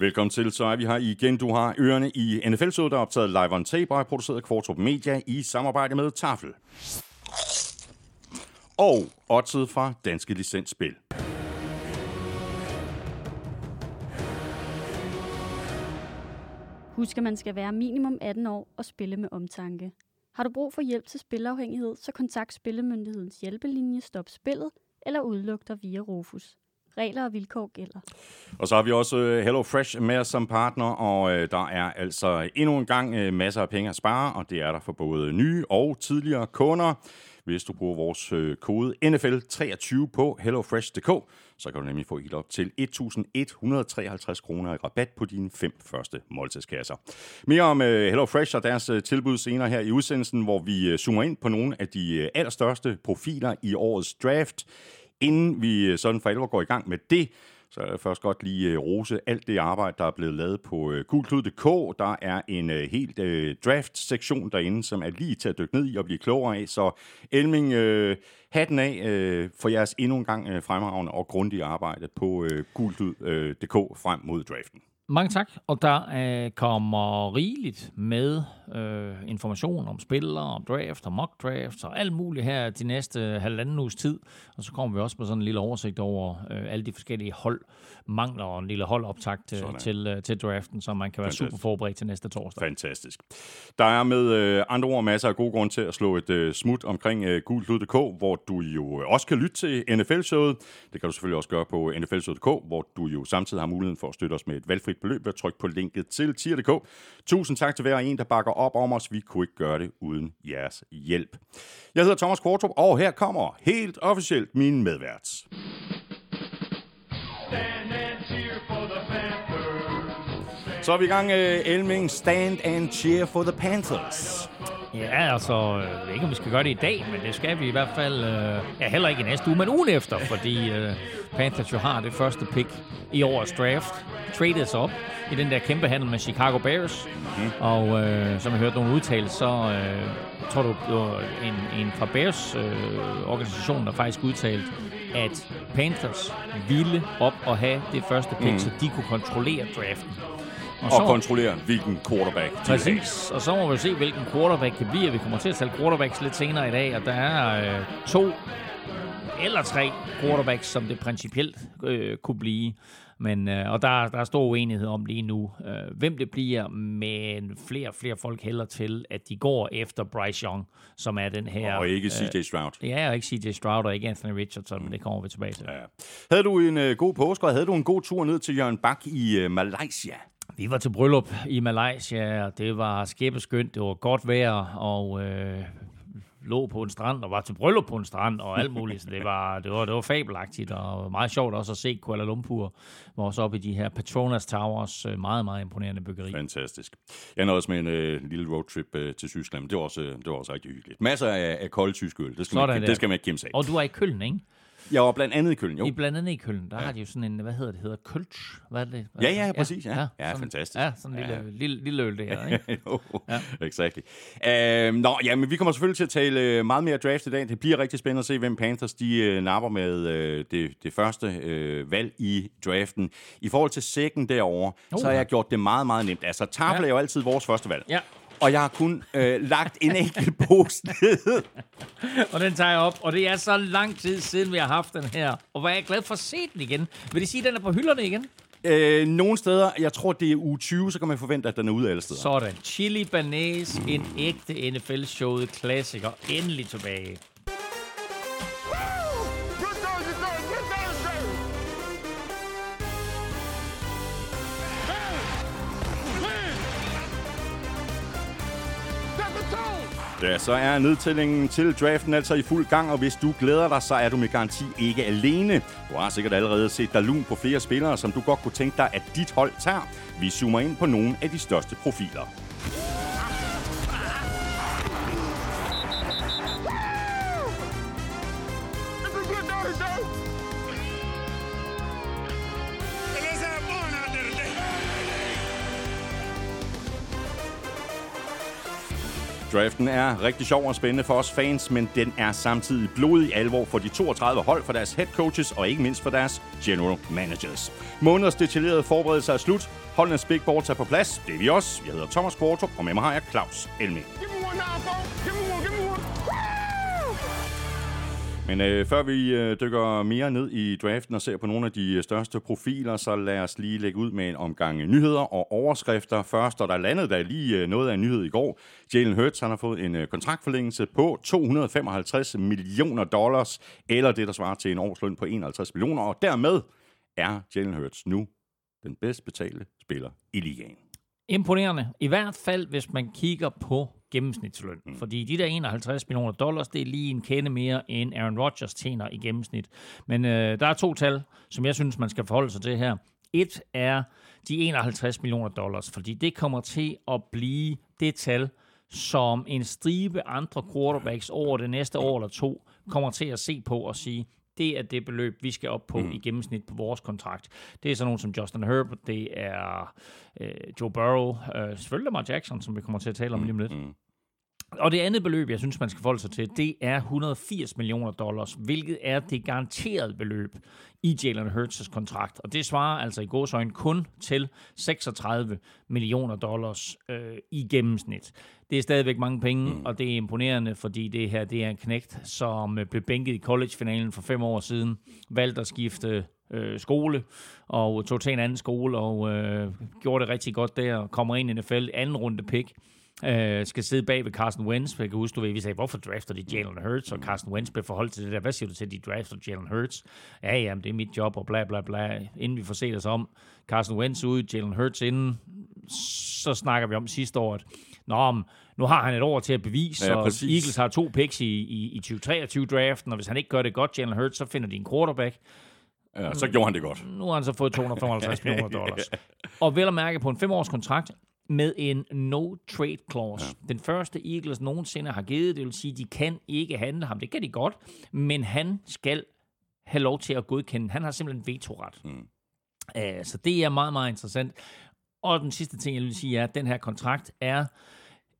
Velkommen til, så er vi her igen. Du har ørerne i nfl der er optaget live on tape og er produceret af Kvartrup Media i samarbejde med Tafel. Og oddset fra Danske Licensspil. Husk, at man skal være minimum 18 år og spille med omtanke. Har du brug for hjælp til spilafhængighed, så kontakt Spillemyndighedens hjælpelinje Stop Spillet eller udluk dig via Rufus. Regler og vilkår gælder. Og så har vi også øh, Hello Fresh med os som partner, og øh, der er altså endnu en gang øh, masser af penge at spare, og det er der for både nye og tidligere kunder. Hvis du bruger vores kode NFL23 på hellofresh.dk, så kan du nemlig få helt op til 1.153 kroner i rabat på dine fem første måltidskasser. Mere om HelloFresh og deres tilbud senere her i udsendelsen, hvor vi zoomer ind på nogle af de allerstørste profiler i årets draft. Inden vi øh, sådan for alvor går i gang med det, så er jeg først godt lige øh, rose alt det arbejde, der er blevet lavet på øh, gulklud.dk. Der er en helt draft-sektion derinde, som er lige til at dykke ned i og blive klogere af. Så Elming, hatten af for jeres endnu en gang fremragende og grundige arbejde på gulklud.dk frem mod draften. Mange tak, og der øh, kommer rigeligt med øh, information om spillere, om draft og mock draft og alt muligt her de næste halvanden uges tid. Og så kommer vi også med sådan en lille oversigt over øh, alle de forskellige hold mangler og en lille holdoptakt til, til, øh, til draften, så man kan være Fantastisk. super forberedt til næste torsdag. Fantastisk. Der er med øh, andre ord masser af gode grunde til at slå et øh, smut omkring øh, gulklud.dk, hvor du jo også kan lytte til NFL-showet. Det kan du selvfølgelig også gøre på nflshowet.dk, hvor du jo samtidig har muligheden for at støtte os med et valgfrit beløb ved at trykke på linket til tier.dk. Tusind tak til hver en, der bakker op om os. Vi kunne ikke gøre det uden jeres hjælp. Jeg hedder Thomas Kvartrup, og her kommer helt officielt min medvært. Så er vi i gang, uh, Elming. Stand and cheer for the Panthers. Ja, altså, jeg ved ikke, om vi skal gøre det i dag, men det skal vi i hvert fald, uh, ja, heller ikke i næste uge, men ugen efter, fordi uh, Panthers jo har det første pick i årets draft, traded sig op i den der kæmpe handel med Chicago Bears, mm. og uh, som jeg hørte nogle udtalelser, så uh, tror du, det var en, en fra Bears uh, organisation, der faktisk udtalte, at Panthers ville op og have det første pick, mm. så de kunne kontrollere draften. Og, og kontrollere, hvilken quarterback de Præcis, og så må vi se, hvilken quarterback det bliver. Vi kommer til at tale quarterbacks lidt senere i dag, og der er øh, to eller tre quarterbacks, som det principielt øh, kunne blive. Men, øh, og der, der er stor uenighed om lige nu, øh, hvem det bliver, men flere og flere folk hælder til, at de går efter Bryce Young, som er den her... Og ikke CJ øh, Stroud. Ja, og ikke CJ Stroud, og ikke Anthony Richardson, mm. men det kommer vi tilbage til. Ja. Havde du en øh, god påske, og havde du en god tur ned til Jørgen Bak i øh, Malaysia? Vi var til bryllup i Malaysia, og det var skæbeskyndt, det var godt vejr, og øh, lå på en strand og var til bryllup på en strand og alt muligt. Så det var, det var, det var fabelagtigt og meget sjovt også at se Kuala Lumpur, hvor også oppe i de her Petronas Towers, øh, meget, meget imponerende byggeri. Fantastisk. Jeg nåede også med en øh, lille roadtrip øh, til Tyskland, det var, også, det var også rigtig hyggeligt. Masser af, af kolde tysk øl, det skal, man, det skal man ikke kæmpe sig Og du er i Køln, ikke? Jeg var blandt andet i Køln, jo. I blandt andet i Køln, der ja. har de jo sådan en, hvad hedder det, hedder Kølsch, hvad er det? Hvad ja, ja, præcis, ja. Ja, ja sådan, fantastisk. Ja, sådan en lille, ja. lille, lille øl det her, ikke? jo, ja. exactly. Uh, nå, ja, men vi kommer selvfølgelig til at tale øh, meget mere draft i dag. Det bliver rigtig spændende at se, hvem Panthers de uh, napper med uh, det, det første uh, valg i draften. I forhold til second derovre, uh. så har jeg gjort det meget, meget nemt. Altså, Tafel ja. er jo altid vores første valg. Ja og jeg har kun øh, lagt en enkelt pose ned. og den tager jeg op, og det er så lang tid siden, vi har haft den her. Og hvor er jeg glad for at se den igen. Vil det sige, at den er på hylderne igen? Øh, nogle steder, jeg tror, det er uge 20, så kan man forvente, at den er ude alle steder. Sådan. Chili Banæs, en ægte NFL-showet klassiker, endelig tilbage. Ja, så er nedtællingen til draften altså i fuld gang, og hvis du glæder dig, så er du med garanti ikke alene. Du har sikkert allerede set dig lun på flere spillere, som du godt kunne tænke dig, at dit hold tager. Vi zoomer ind på nogle af de største profiler. Draften er rigtig sjov og spændende for os fans, men den er samtidig blodig alvor for de 32 hold, for deres head coaches og ikke mindst for deres general managers. Måneders detaljerede forberedelse er slut. Holdenes big boards er på plads. Det er vi også. Jeg hedder Thomas Kvartrup, og med mig har jeg Claus Elming. Men øh, før vi øh, dykker mere ned i draften og ser på nogle af de øh, største profiler, så lad os lige lægge ud med en omgang nyheder og overskrifter først. Og der landede der lige øh, noget af en nyhed i går. Jalen Hurts han har fået en øh, kontraktforlængelse på 255 millioner dollars, eller det, der svarer til en årsløn på 51 millioner. Og dermed er Jalen Hurts nu den bedst betalte spiller i ligaen. Imponerende. I hvert fald, hvis man kigger på gennemsnitsløn. Mm. Fordi de der 51 millioner dollars, det er lige en kende mere, end Aaron Rodgers tjener i gennemsnit. Men øh, der er to tal, som jeg synes, man skal forholde sig til her. Et er de 51 millioner dollars, fordi det kommer til at blive det tal, som en stribe andre quarterbacks over det næste år eller to kommer til at se på og sige, det er det beløb, vi skal op på mm. i gennemsnit på vores kontrakt. Det er sådan nogen som Justin Herbert, det er øh, Joe Burrow, øh, selvfølgelig Lamar Jackson, som vi kommer til at tale om mm. lige om lidt. Mm. Og det andet beløb, jeg synes, man skal forholde sig til, det er 180 millioner dollars, hvilket er det garanterede beløb i Jalen Hurts' kontrakt. Og det svarer altså i godsøjne kun til 36 millioner dollars øh, i gennemsnit. Det er stadigvæk mange penge, mm. og det er imponerende, fordi det her det er en knægt, som øh, blev bænket i college-finalen for fem år siden, valgte at skifte øh, skole, og tog til en anden skole, og øh, gjorde det rigtig godt der, og kommer ind i NFL, anden runde pick øh, skal sidde bag ved Carson Wentz. Jeg kan huske, du ved, vi sagde, hvorfor drafter de Jalen Hurts? Og Carson Wentz blev forholdt til det der. Hvad siger du til, at de drafter Jalen Hurts? Ja, jamen, det er mit job, og bla bla bla. Inden vi får set os om, Carson Wentz ude, Jalen Hurts inden, så snakker vi om sidste år, at Nå, men nu har han et år til at bevise, ja, og Eagles har to picks i, i, i 2023-draften, og hvis han ikke gør det godt, Jalen Hurts, så finder de en quarterback. Ja, så gjorde han det godt. Nu har han så fået 255 millioner dollars. Og vel at mærke på en femårs kontrakt, med en no-trade clause. Ja. Den første Eagles nogensinde har givet, det vil sige, de kan ikke handle ham. Det kan de godt, men han skal have lov til at godkende. Han har simpelthen vetoret. Mm. Uh, så det er meget, meget interessant. Og den sidste ting, jeg vil sige, er, at den her kontrakt er...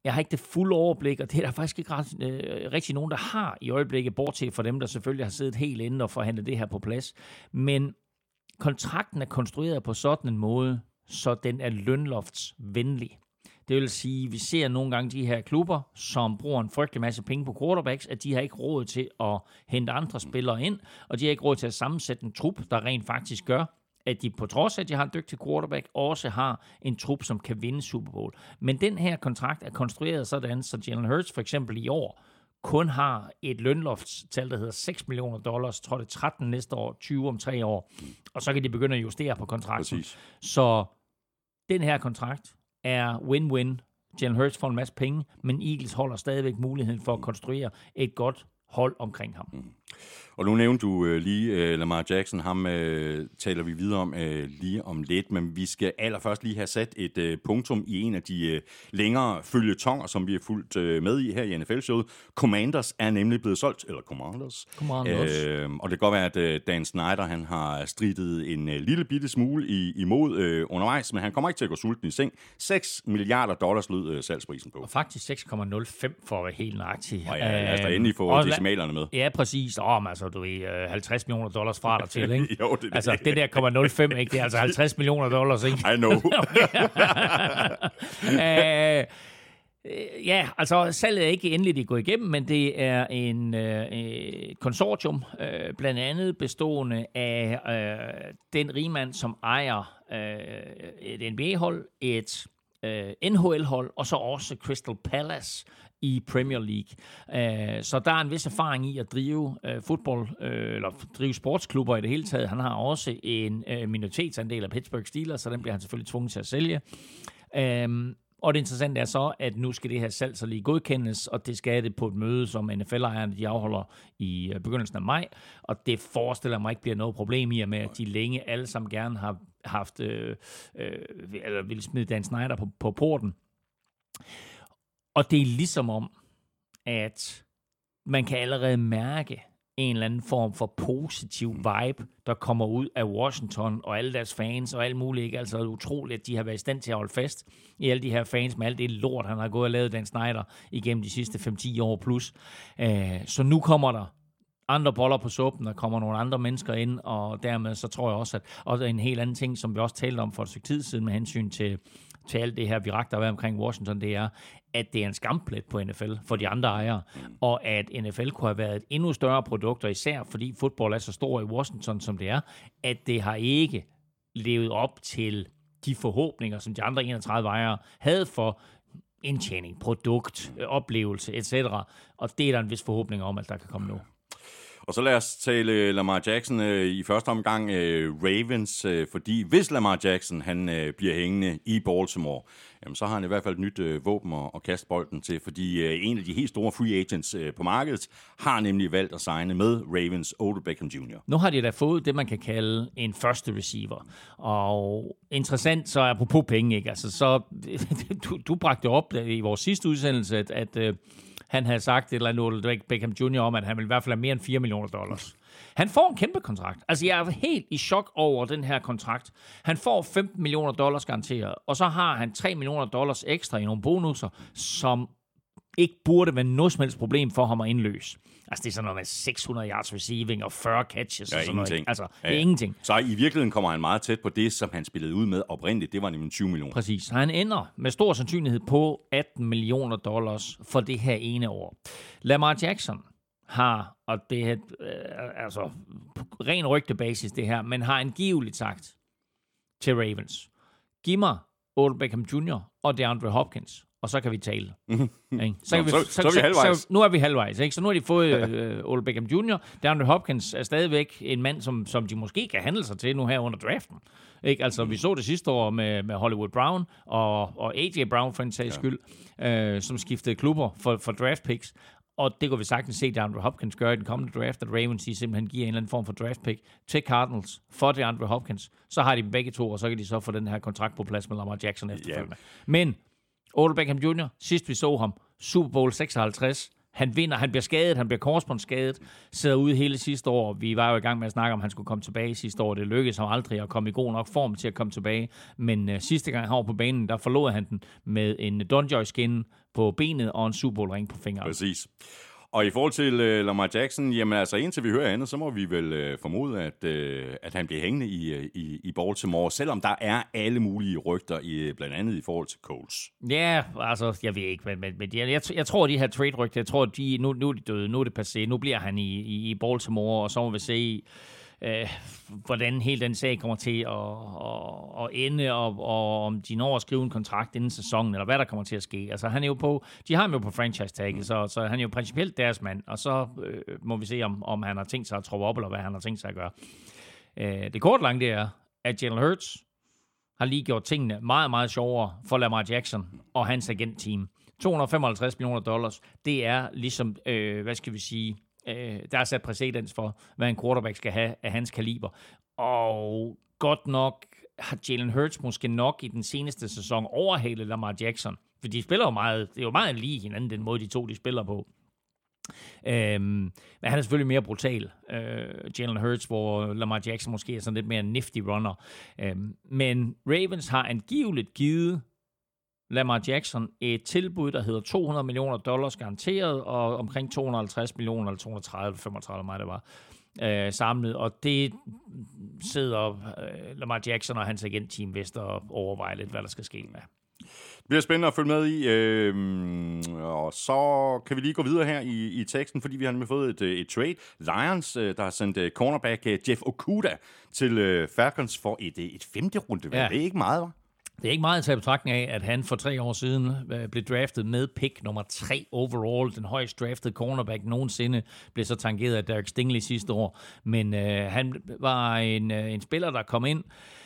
Jeg har ikke det fulde overblik, og det er der faktisk ikke ret, øh, rigtig nogen, der har i øjeblikket, bortset fra dem, der selvfølgelig har siddet helt inde og forhandlet det her på plads. Men kontrakten er konstrueret på sådan en måde, så den er lønloftsvenlig. Det vil sige, at vi ser nogle gange de her klubber, som bruger en frygtelig masse penge på quarterbacks, at de har ikke råd til at hente andre spillere ind, og de har ikke råd til at sammensætte en trup, der rent faktisk gør, at de på trods af, at de har en dygtig quarterback, også har en trup, som kan vinde Super Bowl. Men den her kontrakt er konstrueret sådan, så Jalen Hurts for eksempel i år kun har et lønloftstal, der hedder 6 millioner dollars, tror det 13 næste år, 20 om tre år, og så kan de begynde at justere på kontrakten. Præcis. Så den her kontrakt er win-win. Jalen Hurts får en masse penge, men Eagles holder stadigvæk muligheden for at konstruere et godt hold omkring ham. Mm. Og nu nævnte du øh, lige øh, Lamar Jackson, ham øh, taler vi videre om øh, lige om lidt, men vi skal allerførst lige have sat et øh, punktum i en af de øh, længere følgetonger, som vi har fulgt øh, med i her i NFL-showet. Commanders er nemlig blevet solgt, eller Commanders. Commanders. Øh, og det kan godt være, at øh, Dan Snyder han har stridet en øh, lille bitte smule i, imod øh, undervejs, men han kommer ikke til at gå sulten i seng. 6 milliarder dollars lød øh, salgsprisen på. Og faktisk 6,05 for at være helt nøjagtig. Og ja, lad os da endelig få decimalerne med. Ja, præcis. Åh, altså, du er 50 millioner dollars fra dig til, ikke? jo, det, altså, det der kommer 05, ikke? Det er altså 50 millioner dollars, ikke? I know. uh, Ja, altså salget er ikke endeligt i gået igennem, men det er en øh, konsortium, øh, blandt andet bestående af øh, den rigmand, som ejer øh, et NBA-hold, et øh, NHL-hold, og så også Crystal Palace, i Premier League. Uh, så der er en vis erfaring i at drive øh, fodbold, øh, eller drive sportsklubber i det hele taget. Han har også en minoritetsandel af Pittsburgh Steelers, så den bliver han selvfølgelig tvunget til at sælge. Uh, og det interessante er så, at nu skal det her salg så lige godkendes, og det skal det på et møde, som NFL-ejerne de afholder i begyndelsen af maj. Og det forestiller mig ikke bliver noget problem i, med at de længe alle sammen gerne har haft, øh, øh, eller vil smide Dan Snyder på, på porten. Og det er ligesom om, at man kan allerede mærke en eller anden form for positiv vibe, der kommer ud af Washington og alle deres fans og alt muligt. Ikke? Altså utroligt, at de har været i stand til at holde fast i alle de her fans med alt det lort, han har gået og lavet Dan Snyder igennem de sidste 5-10 år plus. Øh, så nu kommer der andre boller på suppen, der kommer nogle andre mennesker ind, og dermed så tror jeg også, at og en helt anden ting, som vi også talte om for et stykke tid siden med hensyn til, til alt det her har været omkring Washington, det er, at det er en skamplet på NFL for de andre ejere, og at NFL kunne have været et endnu større produkt, og især fordi fodbold er så stor i Washington, som det er, at det har ikke levet op til de forhåbninger, som de andre 31 ejere havde for indtjening, produkt, oplevelse, etc. Og det er der en vis forhåbning om, at der kan komme nu. Og så lad os tale øh, Lamar Jackson øh, i første omgang øh, Ravens, øh, fordi hvis Lamar Jackson han øh, bliver hængende i Baltimore, jamen, så har han i hvert fald et nyt øh, våben at, at kaste bolden til, fordi øh, en af de helt store free agents øh, på markedet har nemlig valgt at signe med Ravens Odell Beckham Jr. Nu har de da fået det, man kan kalde en første receiver. Og interessant, så apropos penge, ikke? Altså, så, du, du bragte op i vores sidste udsendelse, at, at øh, han havde sagt et eller andet Beckham Jr. om, at han ville i hvert fald have mere end 4 millioner dollars. Han får en kæmpe kontrakt. Altså, jeg er helt i chok over den her kontrakt. Han får 15 millioner dollars garanteret, og så har han 3 millioner dollars ekstra i nogle bonusser, som ikke burde være noget som helst problem for ham at indløse. Altså, det er sådan noget med 600 yards receiving og 40 catches. Ja, og sådan ingenting. Noget. Altså, det er Ja, ja. ingenting. Så i virkeligheden kommer han meget tæt på det, som han spillede ud med oprindeligt. Det var nemlig 20 millioner. Præcis. Så han ender med stor sandsynlighed på 18 millioner dollars for det her ene år. Lamar Jackson har, og det er øh, altså på ren rygtebasis det her, men har angiveligt sagt til Ravens, giv mig Odell Beckham Jr. og DeAndre Hopkins, og så kan vi tale. Ikke? Nå, så- så er vi halvvejs. Så, nu er vi halvvejs. Ikke? Så nu har de fået øh, Odell Beckham Jr. DeAndre Hopkins er stadigvæk en mand, som, som de måske kan handle sig til nu her under draften. Ikke? Altså, vi så det sidste år med, med Hollywood Brown og, og AJ Brown for en sags skyld, øh, som skiftede klubber for, for draft picks. Og det kunne vi sagtens se, at DeAndre Hopkins gør i den kommende draft, at Ravens de simpelthen giver en eller anden form for draft pick til Cardinals for DeAndre Hopkins. Så har de dem begge to, og så kan de så få den her kontrakt på plads med Lamar Jackson efterfølgende. Men Odell Beckham Jr., sidst vi så ham, Super Bowl 56, han vinder, han bliver skadet, han bliver korsbåndsskadet, sidder ude hele sidste år. Vi var jo i gang med at snakke om, at han skulle komme tilbage sidste år. Det lykkedes ham aldrig at komme i god nok form til at komme tilbage. Men øh, sidste gang han var på banen, der forlod han den med en Donjoy skin på benet og en Super Bowl ring på fingeren. Præcis. Og i forhold til øh, Lamar Jackson, jamen altså indtil vi hører andet, så må vi vel øh, formode, at, øh, at han bliver hængende i, øh, i, i Baltimore, selvom der er alle mulige rygter, i, øh, blandt andet i forhold til Coles. Ja, altså, jeg ved ikke, men, men, men jeg, jeg, jeg tror, de her trade-rygter, jeg tror, de, nu, nu er de døde, nu er det passé, nu bliver han i, i, i Baltimore, og så må vi se, øh, hvordan hele den sag kommer til at, at, at ende, og, og om de når at skrive en kontrakt inden sæsonen, eller hvad der kommer til at ske. Altså, han er jo på, de har ham jo på franchise-tagget, så, så han er jo principielt deres mand, og så øh, må vi se, om, om han har tænkt sig at troppe op, eller hvad han har tænkt sig at gøre. Øh, det kort langt det er, at Jalen Hurts har lige gjort tingene meget, meget sjovere for Lamar Jackson og hans agentteam. 255 millioner dollars, det er ligesom, øh, hvad skal vi sige, øh, der er sat præcedens for, hvad en quarterback skal have af hans kaliber. Og godt nok har Jalen Hurts måske nok i den seneste sæson overhalet Lamar Jackson. For de spiller jo meget, det er jo meget lige hinanden, den måde de to de spiller på. Øhm, men han er selvfølgelig mere brutal, øh, Jalen Hurts, hvor Lamar Jackson måske er sådan lidt mere nifty runner. Øhm, men Ravens har angiveligt givet Lamar Jackson et tilbud, der hedder 200 millioner dollars garanteret, og omkring 250 millioner, eller 230, 35, mig det var, øh, samlet. Og det sidder øh, Lamar Jackson og hans agentteam vist og overvejer lidt, hvad der skal ske med. Det bliver spændende at følge med i, øh, og så kan vi lige gå videre her i, i teksten, fordi vi har nemlig fået et, et trade. Lions, øh, der har sendt øh, cornerback øh, Jeff Okuda til Falcons for et, et femte runde. Ja. Det er ikke meget, hva'? Det er ikke meget at tage i betragtning af, at han for tre år siden øh, blev draftet med pick nummer tre overall. Den højst draftede cornerback nogensinde blev så tangeret af Derek Stingley sidste år. Men øh, han var en, øh, en spiller, der kom ind øh,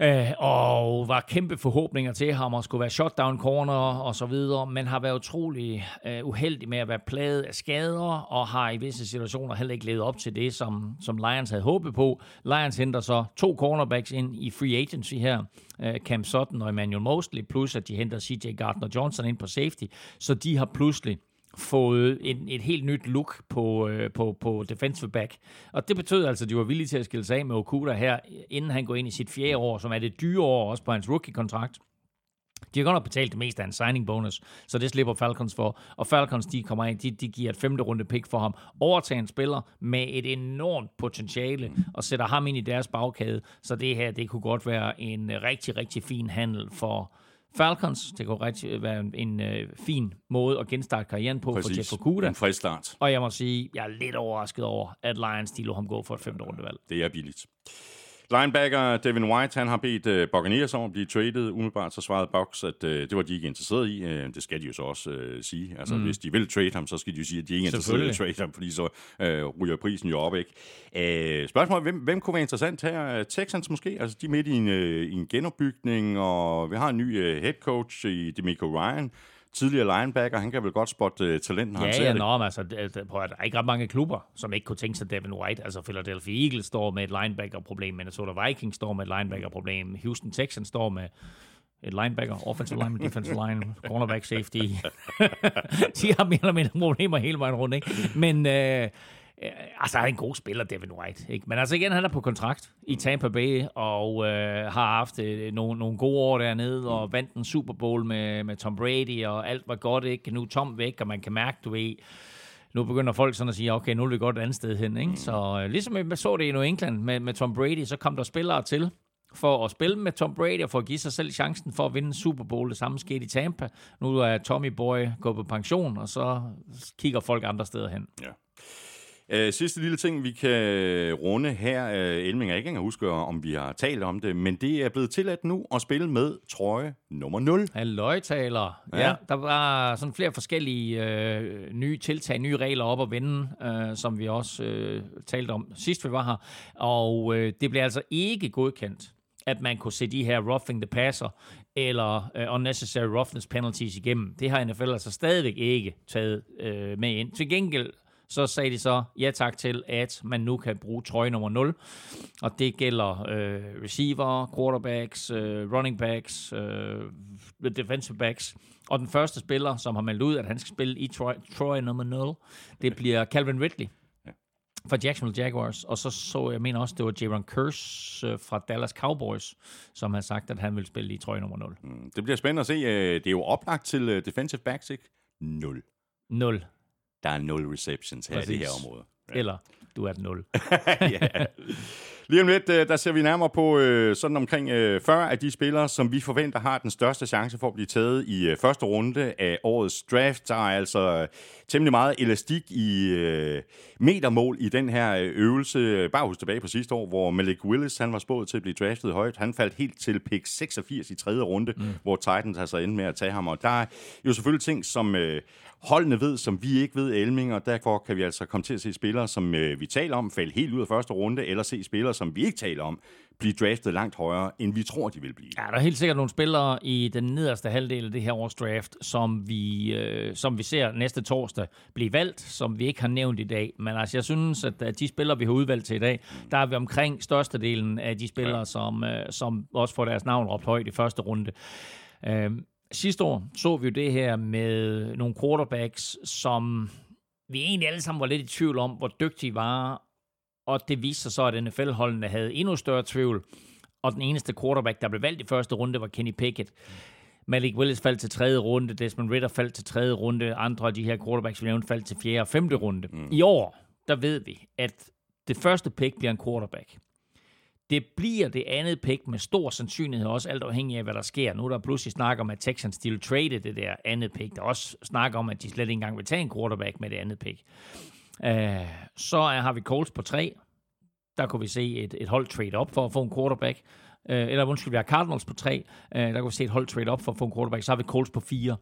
Øh, og var kæmpe forhåbninger til ham og skulle være shutdown corner og så videre, men har været utrolig øh, uheldig med at være plaget af skader og har i visse situationer heller ikke levet op til det, som, som Lions havde håbet på. Lions henter så to cornerbacks ind i free agency her, øh, Cam Sutton og Emmanuel Mosley, plus at de henter CJ Gardner-Johnson ind på safety, så de har pludselig fået en, et helt nyt look på, øh, på, på defensive back. Og det betød altså, at de var villige til at skille sig af med Okuda her, inden han går ind i sit fjerde år, som er det dyre år også på hans rookie-kontrakt. De har godt nok betalt det meste af en signing bonus, så det slipper Falcons for. Og Falcons, de kommer ind, de, de giver et femte runde pick for ham. Overtager en spiller med et enormt potentiale og sætter ham ind i deres bagkæde. Så det her, det kunne godt være en rigtig, rigtig fin handel for Falcons. Det kunne rigtig være en, en uh, fin måde at genstarte karrieren på Præcis. for Jeff Okuda. En frisk start. Og jeg må sige, jeg er lidt overrasket over, at Lions de lå ham gå for et femte rundevalg. Det er billigt. Linebacker Devin White, han har bedt uh, Buccaneers om at blive traded. Umiddelbart så svarede Bucks, at uh, det var de ikke interesseret i. Uh, det skal de jo så også uh, sige. Altså, mm. hvis de vil trade ham, så skal de jo sige, at de ikke er interesseret i at trade ham, fordi så uh, ryger prisen jo op, ikke? Uh, spørgsmålet hvem, hvem kunne være interessant her? Texans måske? Altså, de er midt i en, uh, i en genopbygning, og vi har en ny uh, head coach i Demico Ryan tidligere linebacker, han kan vel godt spotte uh, talent, når ja, han ser ja, det. Nå, men altså, prøv at, der er ikke ret mange klubber, som ikke kunne tænke sig Devin White. Altså, Philadelphia Eagles står med et linebacker-problem, Minnesota Vikings står med et linebacker-problem, Houston Texans står med et linebacker, offensive line, defensive line, cornerback, safety. De har mere eller mindre problemer hele vejen rundt, ikke? Men øh, altså, han er en god spiller, Devin White. Ikke? Men altså igen, han er på kontrakt i Tampa Bay, og øh, har haft øh, nogle, nogle gode år dernede, og vandt en Super Bowl med, med Tom Brady, og alt var godt, ikke? Nu er Tom væk, og man kan mærke, du ved, nu begynder folk sådan at sige, okay, nu er vi godt et andet sted hen. Ikke? Så øh, ligesom vi så det i New England med, med Tom Brady, så kom der spillere til for at spille med Tom Brady og for at give sig selv chancen for at vinde Super Bowl. Det samme skete i Tampa. Nu er Tommy Boy gået på pension, og så kigger folk andre steder hen. Ja. Uh, sidste lille ting, vi kan runde her, uh, Elming er ikke engang huske, om vi har talt om det, men det er blevet tilladt nu at spille med trøje nummer 0. Halløjtaler. Ja. ja, der var sådan flere forskellige øh, nye tiltag, nye regler op at vende, øh, som vi også øh, talte om sidst vi var her, og øh, det blev altså ikke godkendt at man kunne se de her roughing the passer eller uh, unnecessary roughness penalties igennem. Det har NFL altså stadigvæk ikke taget uh, med ind. Til gengæld så sagde de så ja tak til, at man nu kan bruge trøje nummer 0. Og det gælder øh, receiver, quarterbacks, øh, running backs, øh, defensive backs. Og den første spiller, som har meldt ud, at han skal spille i trøje, trøje nummer 0, det bliver Calvin Ridley fra Jacksonville Jaguars, og så så jeg mener også, det var Jaron Curse øh, fra Dallas Cowboys, som har sagt, at han vil spille i trøje nummer 0. Mm, det bliver spændende at se. Det er jo oplagt til defensive backs, ikke? 0. 0 der er nul receptions her Præcis. i det her område. Ja. Eller du er et nul. ja. Lige om lidt, øh, der ser vi nærmere på øh, sådan omkring 40 øh, af de spillere, som vi forventer har den største chance for at blive taget i første runde af årets draft. Der er altså temmelig meget elastik i metermål i den her øvelse. Bare husk tilbage på sidste år, hvor Malik Willis han var spået til at blive draftet højt. Han faldt helt til pick 86 i tredje runde, mm. hvor Titans altså endte med at tage ham. Og der er jo selvfølgelig ting, som holdene ved, som vi ikke ved, Elming, og derfor kan vi altså komme til at se spillere, som vi taler om, falde helt ud af første runde, eller se spillere, som vi ikke taler om, blive draftet langt højere, end vi tror, de vil blive. Ja, der er helt sikkert nogle spillere i den nederste halvdel af det her års draft, som vi, øh, som vi ser næste torsdag blive valgt, som vi ikke har nævnt i dag. Men altså, jeg synes, at de spillere, vi har udvalgt til i dag, der er vi omkring størstedelen af de spillere, ja. som, øh, som også får deres navn råbt højt i første runde. Øh, sidste år så vi jo det her med nogle quarterbacks, som vi egentlig alle sammen var lidt i tvivl om, hvor dygtige var, og det viste sig så, at NFL-holdene havde endnu større tvivl, og den eneste quarterback, der blev valgt i første runde, var Kenny Pickett. Malik Willis faldt til tredje runde, Desmond Ritter faldt til tredje runde, andre af de her quarterbacks, vi nævnte, faldt til fjerde og femte runde. Mm. I år, der ved vi, at det første pick bliver en quarterback. Det bliver det andet pick med stor sandsynlighed, også alt afhængig af, hvad der sker. Nu er der pludselig snak om, at Texans still trade det der andet pick. Der er også snak om, at de slet ikke engang vil tage en quarterback med det andet pick. Uh, så har vi Colts på tre. Der kunne vi se et, et hold trade op for at få en quarterback. Uh, eller undskyld, vi har Cardinals på tre. Uh, der kunne vi se et hold trade op for at få en quarterback. Så har vi Colts på fire,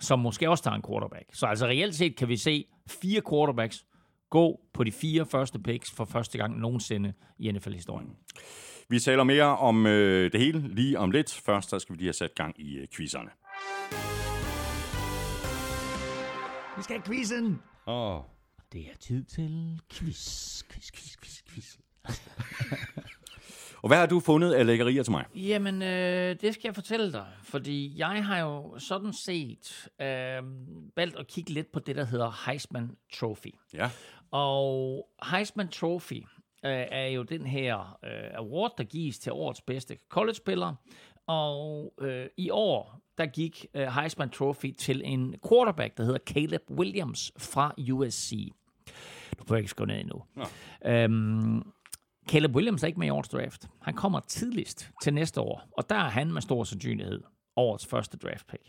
som måske også tager en quarterback. Så altså reelt set kan vi se fire quarterbacks gå på de fire første picks for første gang nogensinde i NFL-historien. Vi taler mere om øh, det hele lige om lidt. Først så skal vi lige have sat gang i øh, quizzerne. Vi skal have quizzen! Åh. Oh. Det er tid til quiz, quiz, quiz, quiz, quiz. Og hvad har du fundet af lækkerier til mig? Jamen, øh, det skal jeg fortælle dig, fordi jeg har jo sådan set øh, valgt at kigge lidt på det, der hedder Heisman Trophy. Ja. Og Heisman Trophy øh, er jo den her øh, award, der gives til årets bedste college-spiller. Og øh, i år, der gik øh, Heisman Trophy til en quarterback, der hedder Caleb Williams fra USC. Du får ikke skrive ned endnu. Øhm, Caleb Williams er ikke med i årets draft. Han kommer tidligst til næste år, og der er han med stor sandsynlighed årets første draft pick.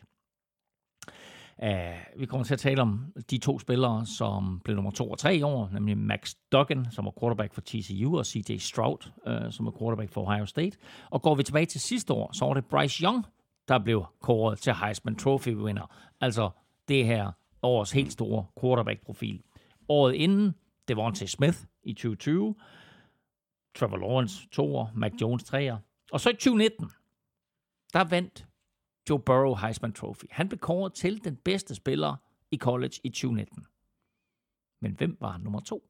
Uh, vi kommer til at tale om de to spillere, som blev nummer to og tre i år, nemlig Max Duggan, som var quarterback for TCU, og CJ Stroud, uh, som var quarterback for Ohio State. Og går vi tilbage til sidste år, så var det Bryce Young, der blev kåret til Heisman Trophy-vinder. Altså det her årets helt store quarterback-profil. Året inden, det var til Smith i 2020, Trevor Lawrence to år, Mac Jones tre år. Og så i 2019, der vandt Joe Burrow Heisman Trophy. Han blev kåret til den bedste spiller i college i 2019. Men hvem var nummer to?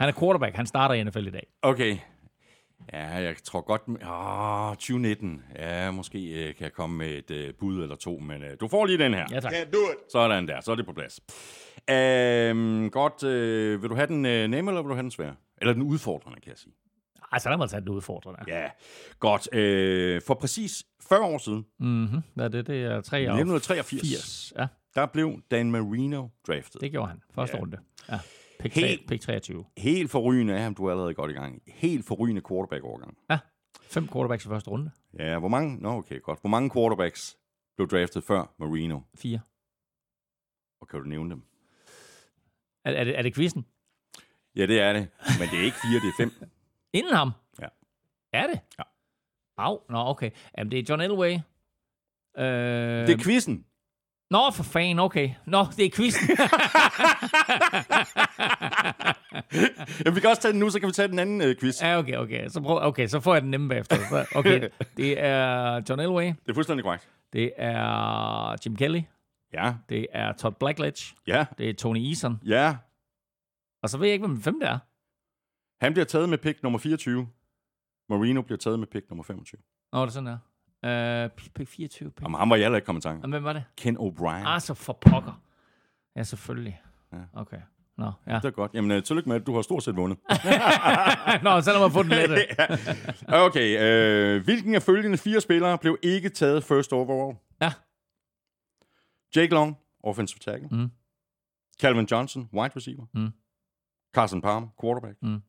Han er quarterback. Han starter i NFL i dag. Okay. Ja, jeg tror godt... Åh, 2019. Ja, måske øh, kan jeg komme med et øh, bud eller to, men øh, du får lige den her. Ja, tak. Can't do it. Sådan der, så er det på plads. Øhm, godt, øh, vil du have den øh, nemme, eller vil du have den svære? Eller den udfordrende, kan jeg sige. Altså, der må tage den udfordrende. Ja, godt. Øh, for præcis 40 år siden, Mm-hmm. Ja, det, det er 3 i år. 1983, 80. Ja, der blev Dan Marino draftet. det gjorde han. Første Ja. runde. Ja. Pick, Helt- 3, pick 23. Helt forrygende af ham, du er allerede godt i gang. Helt forrygende quarterback-overgang. Ja. Fem quarterbacks i første runde. Ja, hvor mange? Nå, okay, godt. Hvor mange quarterbacks blev draftet før Marino? Fire. Og kan du nævne dem? Er, er, det, er det quizzen? Ja, det er det. Men det er ikke fire, det er fem. Inden ham? Ja. Er det? Ja. Au, nå okay. Jamen, det er John Elway. Øh, Det er quizzen. Nå, for fanden, okay. Nå, det er quizzen. Ja, vi kan også tage den nu, så kan vi tage den anden øh, quiz. ja, okay, okay. Så, prøv, okay, så får jeg den nemme bagefter. Så- Okay, det er John Elway. Det er fuldstændig korrekt. Det er Jim Kelly. Ja, Det er Todd Blackledge. ja, Det er Tony Eason. ja. Og så ved jeg ikke, hvem den femte er. Han bliver taget med pick nummer 24. Marino bliver taget med pick nummer 25. Nå, det er sådan der. Uh, pick 24. Pick. Jamen, ham var jeg heller ikke kommet i tanke. Og hvem var det? Ken O'Brien. Ah, så for pokker. Ja, selvfølgelig. Ja. Okay. Nå, ja. Det er godt. Jamen, øh, tillykke med, at du har stort set vundet. Nå, så lad mig få den lette. Okay, øh, hvilken af følgende fire spillere blev ikke taget first overall? Ja. Jake Long, offensive tackle. Mm. Calvin Johnson, wide receiver. Mm. Carson Palmer, quarterback. Mm.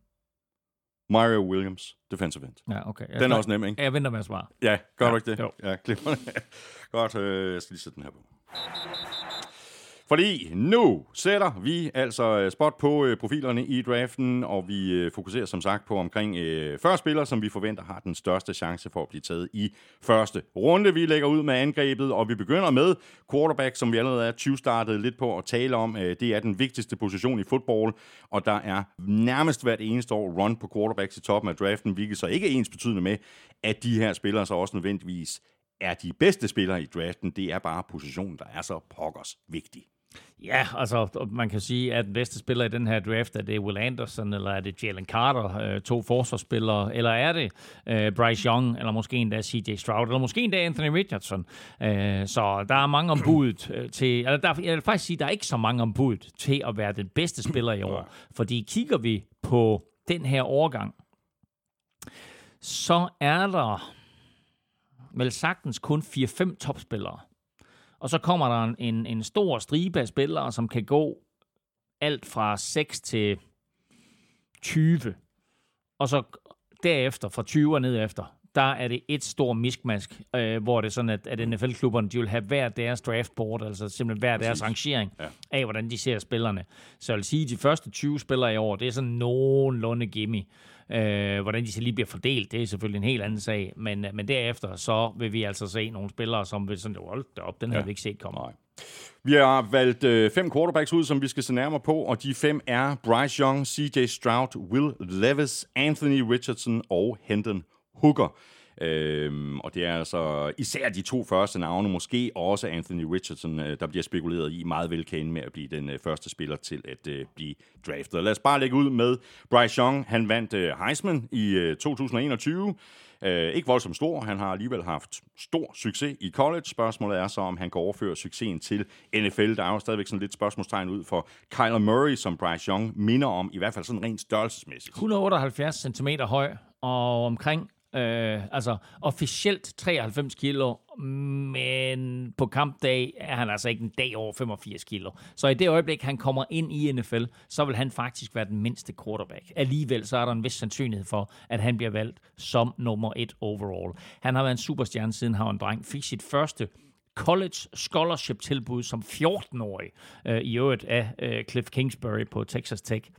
Mario Williams, defensive end. Ja, okay. Jeg, Den er også nem, ikke? Jeg venter med at svare. Ja, gør Ja, du ikke det? jo. Ja, glimrende. Godt, øh, jeg skal lige sætte den her på. Fordi nu sætter vi altså øh, spot på øh, profilerne i draften, og vi øh, fokuserer som sagt på omkring øh, 40 spillere, som vi forventer har den største chance for at blive taget i første runde. Vi lægger ud med angrebet, og vi begynder med quarterback, som vi allerede er 20 startet lidt på at tale om. Øh, det er den vigtigste position i fodbold, og der er nærmest hvert eneste år run på quarterbacks i toppen af draften, hvilket så ikke er ens betydende med, at de her spillere så også nødvendigvis er de bedste spillere i draften. Det er bare positionen, der er så pokkers vigtig. Ja, altså man kan sige, at den bedste spiller i den her draft, er det Will Anderson, eller er det Jalen Carter, øh, to forsvarsspillere, eller er det øh, Bryce Young, eller måske endda CJ Stroud, eller måske endda Anthony Richardson. Øh, så der er mange ombud øh, til, eller der, jeg vil faktisk sige, der er ikke så mange ombud til at være den bedste spiller i år. Fordi kigger vi på den her overgang, så er der vel sagtens kun 4-5 topspillere. Og så kommer der en, en, stor stribe af spillere, som kan gå alt fra 6 til 20. Og så derefter, fra 20 og ned efter, der er det et stort miskmask, øh, hvor det er sådan, at, at NFL-klubberne, de vil have hver deres draftboard, altså simpelthen hver deres rangering Ja. af, hvordan de ser spillerne. Så jeg vil sige, at de første 20 spillere i år, det er sådan nogenlunde gimme. Øh, hvordan de så lige bliver fordelt, det er selvfølgelig en helt anden sag, men, men derefter, så vil vi altså se nogle spillere, som vil sådan, hold da op, den havde Ja. vi ikke set komme. Nej. Vi har valgt øh, fem quarterbacks ud, som vi skal se nærmere på, og de fem er Bryce Young, CJ Stroud, Will Levis, Anthony Richardson og Hendon Hooker. Øhm, og det er altså især de to første navne, måske også Anthony Richardson, øh, der bliver spekuleret i meget vel kan med at blive den øh, første spiller til at øh, blive draftet. Lad os bare lægge ud med Bryce Young. Han vandt øh, Heisman i øh, 2021. Øh, ikke voldsomt stor. Han har alligevel haft stor succes i college. Spørgsmålet er så, om han kan overføre succesen til NFL. Der er jo stadigvæk sådan lidt spørgsmålstegn ud for Kyler Murray, som Bryce Young minder om, i hvert fald sådan rent størrelsesmæssigt. 178 cm høj og omkring Øh, altså officielt 93 kilo, men på kampdag er han altså ikke en dag over 85 kilo. Så i det øjeblik, han kommer ind i NFL, så vil han faktisk være den mindste quarterback. Alligevel så er der en vis sandsynlighed for, at han bliver valgt som nummer et overall. Han har været en superstjerne siden han var en dreng. Fik sit første college scholarship tilbud som 14-årig, øh, i øvrigt af øh, Cliff Kingsbury på Texas Tech.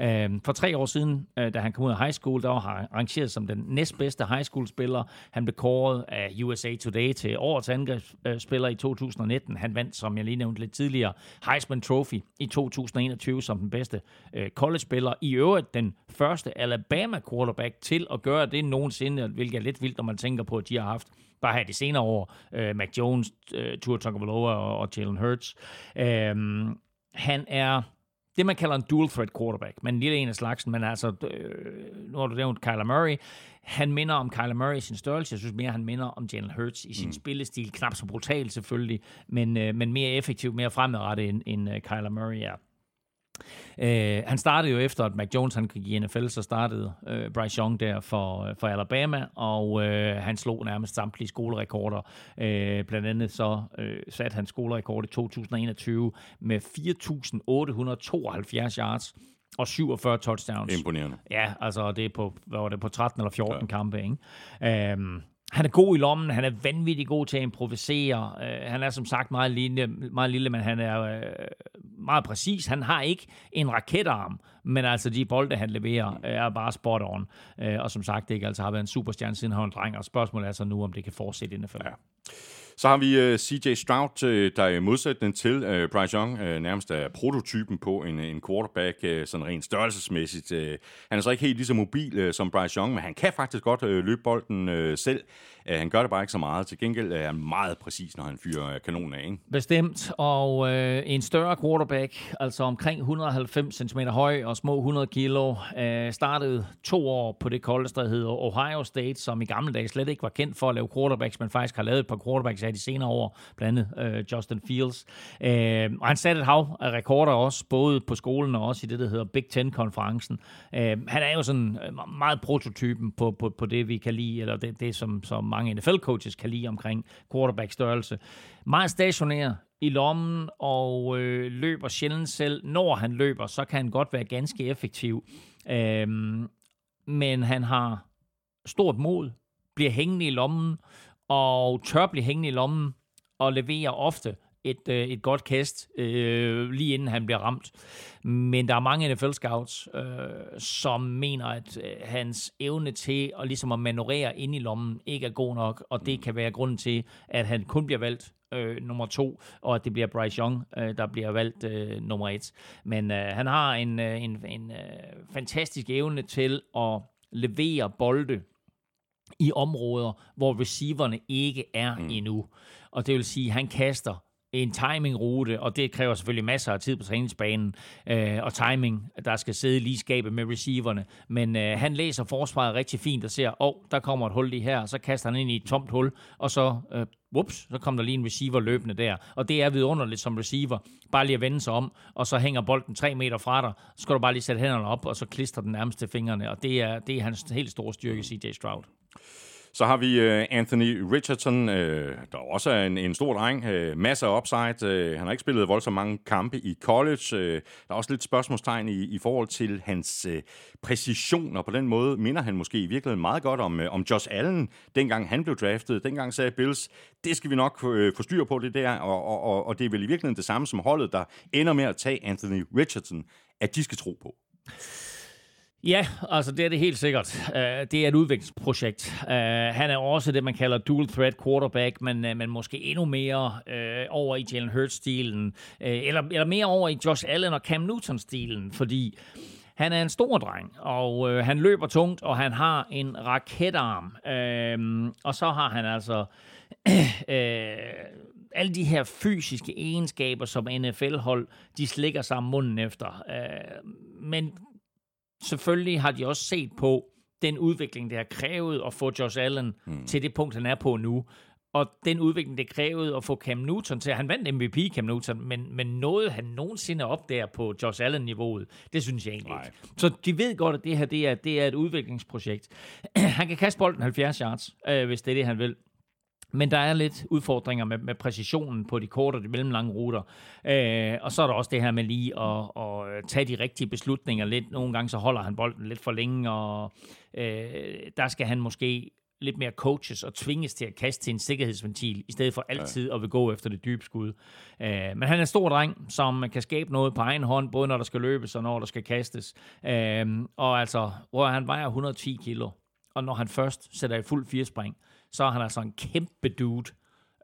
Øh, for tre år siden, øh, da han kom ud af high school, der var han rangeret som den næstbedste high school spiller. Han blev kåret af USA Today til årets angrebsspiller i 2019. Han vandt, som jeg lige nævnte lidt tidligere, Heisman Trophy i 2021 som den bedste øh, college-spiller. I øvrigt den første Alabama quarterback til at gøre det nogensinde, hvilket er lidt vildt, når man tænker på, at de har haft bare her de senere år, øh, Mac Jones, øh, Tua Tagovailoa og, og Jalen Hurts. Øh, han er det, man kalder en dual threat quarterback, men en lille en af slagsen, men altså, øh, nu har du nævnt Kyler Murray, han minder om Kyler Murray i sin størrelse, jeg synes mere, han minder om Jalen Hurts i sin mm. spillestil, knap så brutal selvfølgelig, men, øh, men mere effektiv, mere fremadrettet end, end uh, Kyler Murray er. Øh, han startede jo efter, at Mac Jones han gik i NFL, så startede øh, Bryce Young der for, øh, for Alabama, og øh, han slog nærmest samtlige skolerekorder. Øh, blandt andet så øh, satte han skolerekord i 2021 med 4.872 yards og 47 touchdowns. Imponerende. Ja, altså det er på, hvad var det, på 13 eller 14 ja. kampe, ikke? Øhm, han er god i lommen, han er vanvittig god til at improvisere. Uh, han er som sagt meget lille, meget lille men han er uh, meget præcis. Han har ikke en raketarm, men altså de bolde, han leverer, uh, er bare spot on. Uh, og som sagt, det ikke altså har været en superstjerne siden han var en dreng, og spørgsmålet er så nu, om det kan fortsætte inden for. Ja. Så har vi uh, øh, CJ Stroud, uh, der i modsætning til uh, Bryce Young uh, nærmest er prototypen på en, en quarterback, uh, sådan rent størrelsesmæssigt. Uh, han er så ikke helt lige så mobil uh, som Bryce Young, men han kan faktisk godt uh, løbe bolden uh, selv. Uh, han gør det bare ikke så meget. Til gengæld er han meget præcis, når han fyrer kanonen af. Ikke? Bestemt, og uh, en større quarterback, altså omkring 190 cm høj og små 100 kilo, uh, startede to år på det college, der hedder Ohio State, som i gamle dage slet ikke var kendt for at lave quarterbacks, men faktisk har lavet et par quarterbacks af de senere år, blandt andet øh, Justin Fields. Øh, og han satte et hav af rekorder også, både på skolen og også i det, der hedder Big Ten-konferencen. Øh, han er jo sådan øh, meget prototypen på, på, på det, vi kan lide, eller det, det som, som mange NFL-coaches kan lide omkring quarterback-størrelse. Meget stationær, i lommen og øh, løber sjældent selv. Når han løber, så kan han godt være ganske effektiv. Øh, men han har stort mod, bliver hængende i lommen, og tør blive hængende i lommen og leverer ofte et, øh, et godt kast, øh, lige inden han bliver ramt. Men der er mange NFL-scouts, øh, som mener, at øh, hans evne til at, ligesom at manøvrere ind i lommen ikke er god nok, og det kan være grunden til, at han kun bliver valgt øh, nummer to, og at det bliver Bryce Young, øh, der bliver valgt øh, nummer et. Men øh, han har en, øh, en, en øh, fantastisk evne til at levere bolde i områder, hvor receiverne ikke er mm. endnu. Og det vil sige, at han kaster en timingrute, og det kræver selvfølgelig masser af tid på træningsbanen, øh, og timing, der skal sidde lige skabe med receiverne. Men øh, han læser forsvaret rigtig fint og ser, åh, oh, der kommer et hul lige her, og så kaster han ind i et tomt hul, og så, øh, whoops, så kommer der lige en receiver løbende der. Og det er vidunderligt som receiver, bare lige at vende sig om, og så hænger bolden tre meter fra dig, så skal du bare lige sætte hænderne op, og så klister den nærmeste fingrene, og det er, det er hans helt store styrke, CJ Stroud. Så har vi øh, Anthony Richardson, uh, der også er en, en stor dreng. Øh, masser af upside. Han har ikke spillet voldsomt mange kampe i college. Der er også lidt spørgsmålstegn i, i forhold til hans præcision, og på den måde minder han måske i virkeligheden meget godt om, om Josh Allen, dengang han blev draftet. Dengang sagde Bills, det skal vi nok uh, få styr på det der, og, og, og, og det er vel i virkeligheden det samme som holdet, der ender med at tage Anthony Richardson, at de skal tro på. Ja, altså det er det helt sikkert. Uh, det er et udviklingsprojekt. Uh, han er også det, man kalder dual threat quarterback, men, uh, men måske endnu mere uh, over i Jalen Hurts-stilen, uh, eller, eller mere over i Josh Allen og Cam Newton-stilen, fordi Han er en stor dreng, og øh, han løber tungt, og han har en raketarm. Øh, og så har han altså øh, alle de her fysiske egenskaber, som NFL-hold, de slikker sig munden efter. Øh, men selvfølgelig har de også set på den udvikling, det har krævet at få Josh Allen mm. til det punkt, han er på nu. Og den udvikling, det krævede at få Cam Newton til. Han vandt MVP, Cam Newton, men, men nåede han nogensinde op der på Josh Allen-niveauet? Det synes jeg egentlig Nej. ikke. Så de ved godt, at det her det er, det er et udviklingsprojekt. han kan kaste bolden 70 yards, øh, hvis det er det, han vil. Men der er lidt udfordringer med, med præcisionen på de korte og de mellemlange ruter. Øh, og så er der også det her med lige at, at tage de rigtige beslutninger lidt. Nogle gange så holder han bolden lidt for længe, og øh, der skal han måske lidt mere coaches og tvinges til at kaste til en sikkerhedsventil, i stedet for altid at vil gå efter det dybe skud. Uh, men han er en stor dreng, som kan skabe noget på egen hånd, både når der skal løbes og når der skal kastes. Uh, og altså, hvor han vejer 110 kilo, og når han først sætter i fuld firespring, så er han altså en kæmpe dude.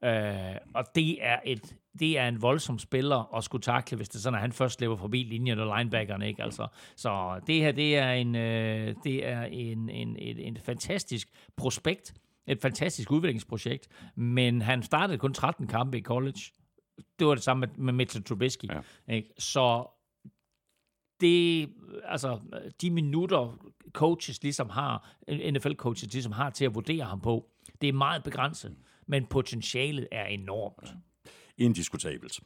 Uh, og det er, et, det er en voldsom spiller at skulle takle, hvis det er sådan, at han først løber forbi linjen og linebackerne. Ikke? Altså, så det her, det er, en, uh, det er en, en, et, en fantastisk prospekt, et fantastisk udviklingsprojekt, men han startede kun 13 kampe i college. Det var det samme med, med Mitchell Trubisky. Ja. Ikke? Så det, altså, de minutter, coaches ligesom har, NFL-coaches ligesom har til at vurdere ham på, det er meget begrænset, men potentialet er enormt. Indiskutabelt.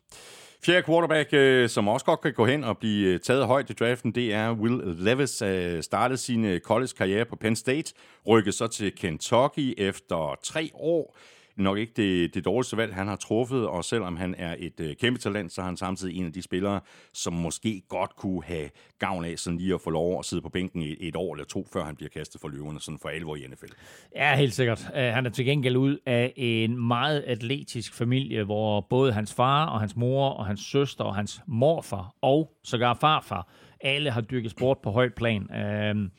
Fjerde quarterback, øh, som også godt kan gå hen og blive øh, taget højt i draften, det er Will Levis. Øh, startede sin college-karriere på Penn State, rykkede så til Kentucky efter tre år nok ikke det, det dårligste valg, han har truffet, og selvom han er et øh, kæmpe talent, så er han samtidig en af de spillere, som måske godt kunne have gavn af sådan lige at få lov at sidde på bænken i et år eller to, før han bliver kastet for løverne, sådan for alvor i NFL. Ja, helt sikkert. Uh, han er til gengæld ud af en meget atletisk familie, hvor både hans far og hans mor og hans søster og hans morfar og sågar farfar, alle har dyrket sport på højt plan. Uh,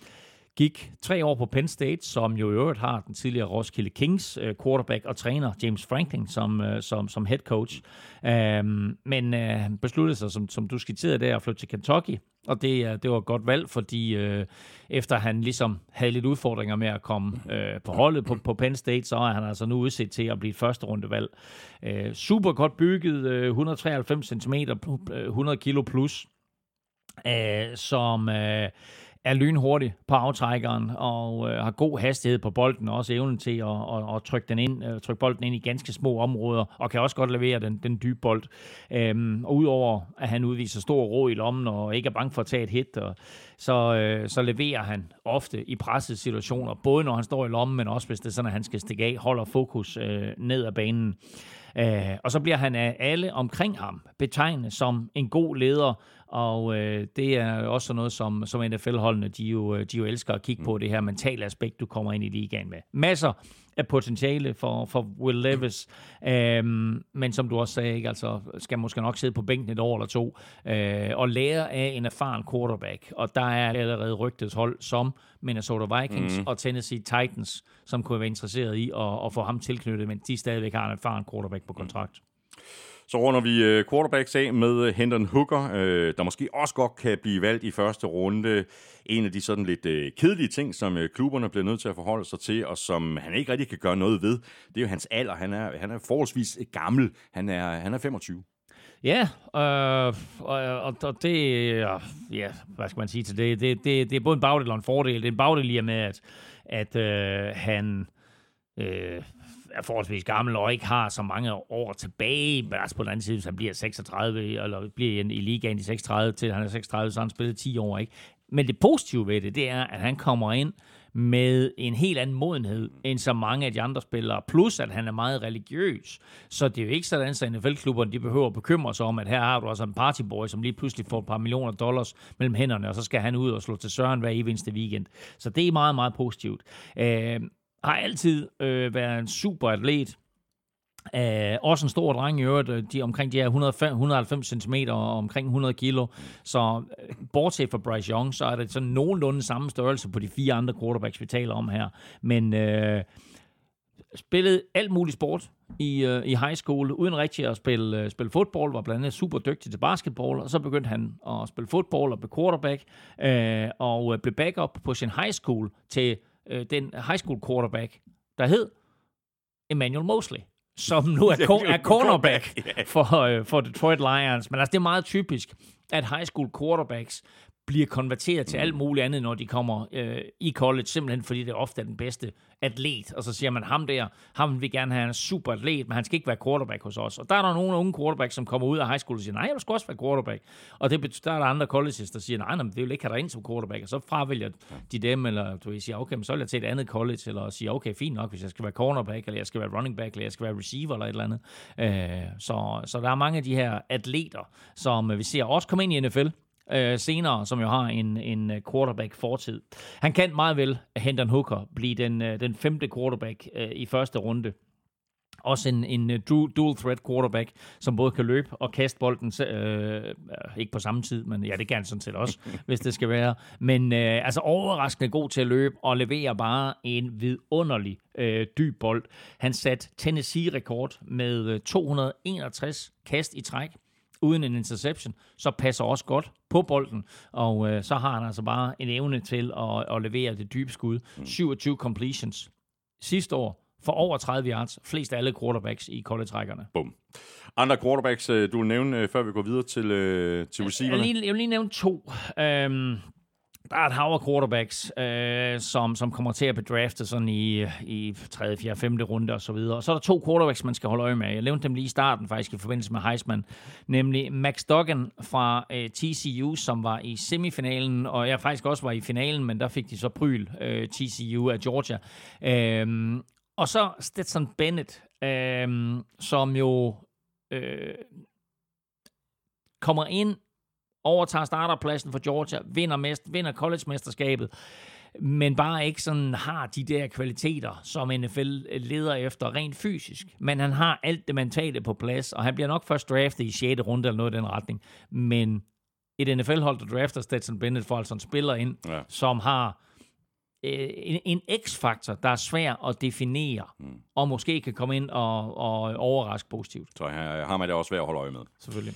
Gik tre år på Penn State, som jo i øvrigt har den tidligere Roskilde Kings øh, quarterback og træner, James Franklin, som, øh, som, som head coach. Øhm, men øh, besluttede sig, som, som du skitserede der, at flytte til Kentucky. Og det, øh, det var et godt valg, fordi øh, efter han ligesom havde lidt udfordringer med at komme øh, på holdet på, på Penn State, så er han altså nu udset til at blive et første rundevalg. Øh, super godt bygget, øh, 193 cm, 100 kilo plus, øh, som... Øh, er lynhurtig på aftrækkeren og øh, har god hastighed på bolden, og også evnen til at, at, at trykke, den ind, øh, trykke bolden ind i ganske små områder, og kan også godt levere den, den dybe bold. Øhm, og udover at han udviser stor ro i lommen og ikke er bange for at tage et hit, og, så, øh, så leverer han ofte i pressede situationer, både når han står i lommen, men også hvis det er sådan, at han skal stikke af, holder fokus øh, ned ad banen. Øh, og så bliver han af alle omkring ham betegnet som en god leder, og øh, det er også noget, som, som NFL-holdene de jo, de jo elsker at kigge på, mm. det her mentale aspekt, du kommer ind i ligaen med. Masser af potentiale for, for Will Levis, øhm, men som du også sagde, ikke, altså, skal måske nok sidde på bænken et år eller to øh, og lære af en erfaren quarterback. Og der er allerede rygtet hold som Minnesota Vikings mm. og Tennessee Titans, som kunne være interesseret i at, at få ham tilknyttet, men de stadigvæk har en erfaren quarterback på kontrakt. Mm. Så runder vi øh, quarterbacks af med øh, Hendon Hooker, øh, der måske også godt kan blive valgt i første runde. En af de sådan lidt kedelige ting, som klubberne bliver nødt til at forholde sig til, og som han ikke rigtig kan gøre noget ved, det er jo hans alder. Han er, han er forholdsvis gammel. Han er, han er 25. Ja, øh, og, og det, ja, hvad skal man sige til det? Det, det, det er både en bagdel og en fordel. Det er en bagdel i med, at, at øh, han øh, er forholdsvis gammel og ikke har så mange år tilbage. Men altså på den anden side, hvis han bliver 36, eller bliver i ligaen i 36 til han er 36, så har han spillet 10 år. Ikke? Men det positive ved det, det er, at han kommer ind med en helt anden modenhed end så mange af de andre spillere. Plus, at han er meget religiøs. Så det er jo ikke sådan, at NFL-klubberne de behøver at bekymre sig om, at her har du altså en partyboy, som lige pludselig får et par millioner dollars mellem hænderne, og så skal han ud og slå til søren hver eneste weekend. Så det er meget, meget positivt. Øh, har altid øh, været en super atlet. Uh, også en stor dreng i øvrigt, øh, de, omkring de her 105, 190 cm og omkring 100 kilo. Så øh, bortset fra Bryce Young, så er det sådan nogenlunde samme størrelse på de fire andre quarterbacks, vi taler om her. Men uh, spillede alt muligt sport. i, uh, i high school, uden rigtig at spille, uh, spille fodbold, var blandt andet super dygtig til basketball, og så begyndte han at spille fodbold og blev quarterback, uh, og blev backup på sin high school til uh, den high school quarterback, der hed Emmanuel Mosley som nu er, co- er cornerback for, uh, for Detroit Lions. Men altså, det er meget typisk, at high school quarterbacks bliver konverteret til mm. alt muligt andet, når de kommer øh, i college, simpelthen fordi det ofte er den bedste atlet. Og så siger man, ham der, ham vil gerne have en super atlet, men han skal ikke være quarterback hos os. Og der er der nogle unge quarterback, som kommer ud af high school og siger, nej, jeg skal også være quarterback. Og det betyder, der er der andre colleges, der siger, nej, nej, det vil ikke have dig ind som quarterback. Og så fravælger de dem, eller du vil sige, okay, men så vil jeg til et andet college, eller sige, okay, fint nok, hvis jeg skal være cornerback, eller jeg skal være running back, eller jeg skal være receiver, eller et eller andet. Øh, så, så der er mange af de her atleter, som vi ser også komme ind i NFL, øh, senere, som jo har en, en øh, quarterback-fortid. Han kan meget vel, Hendon Hooker, blive den, øh, den femte quarterback øh, i første runde. Også en, en øh, dual threat quarterback, som både kan løbe og kaste bolden, øh, ikke på samme tid, men ja, det kan han sådan set også, hvis det skal være. Men øh, altså overraskende god til at løbe og levere bare en vidunderlig øh, dyb bold. Han satte Tennessee-rekord med 261 kast i træk uden en interception, så passer også godt på bolden, og øh, så har han altså bare en evne til at, at levere det dybe skud. Mm. 27 completions sidste år for over 30 yards, flest af alle quarterbacks i college-rækkerne. Bum. Andre quarterbacks, øh, du vil nævne, øh, før vi går videre til, til receiverne? Jeg vil lige, jeg vil lige nævne to. Um, der er et hav af quarterbacks, øh, som, som kommer til at bedrafte sådan i, i 3., 4., 5. runde og så videre. Og så er der to quarterbacks, man skal holde øje med. Jeg nævnte dem lige i starten faktisk i forbindelse med Heisman, nemlig Max Duggan fra øh, TCU, som var i semifinalen, og jeg faktisk også var i finalen, men der fik de så pryl, øh, TCU af Georgia. Øh, og så Stetson Bennett, øh, som jo øh, kommer ind overtager starterpladsen for Georgia, vinder, mest, vinder college-mesterskabet, men bare ikke sådan har de der kvaliteter, som NFL leder efter rent fysisk. Men han har alt det mentale på plads, og han bliver nok først draftet i 6. runde eller noget i den retning. Men et NFL-hold, der drafter Stetson Bennett, får altså en spiller ind, ja. som har øh, en, en x-faktor, der er svær at definere, mm. og måske kan komme ind og, og overraske positivt. Så har man det også svært at holde øje med. Selvfølgelig.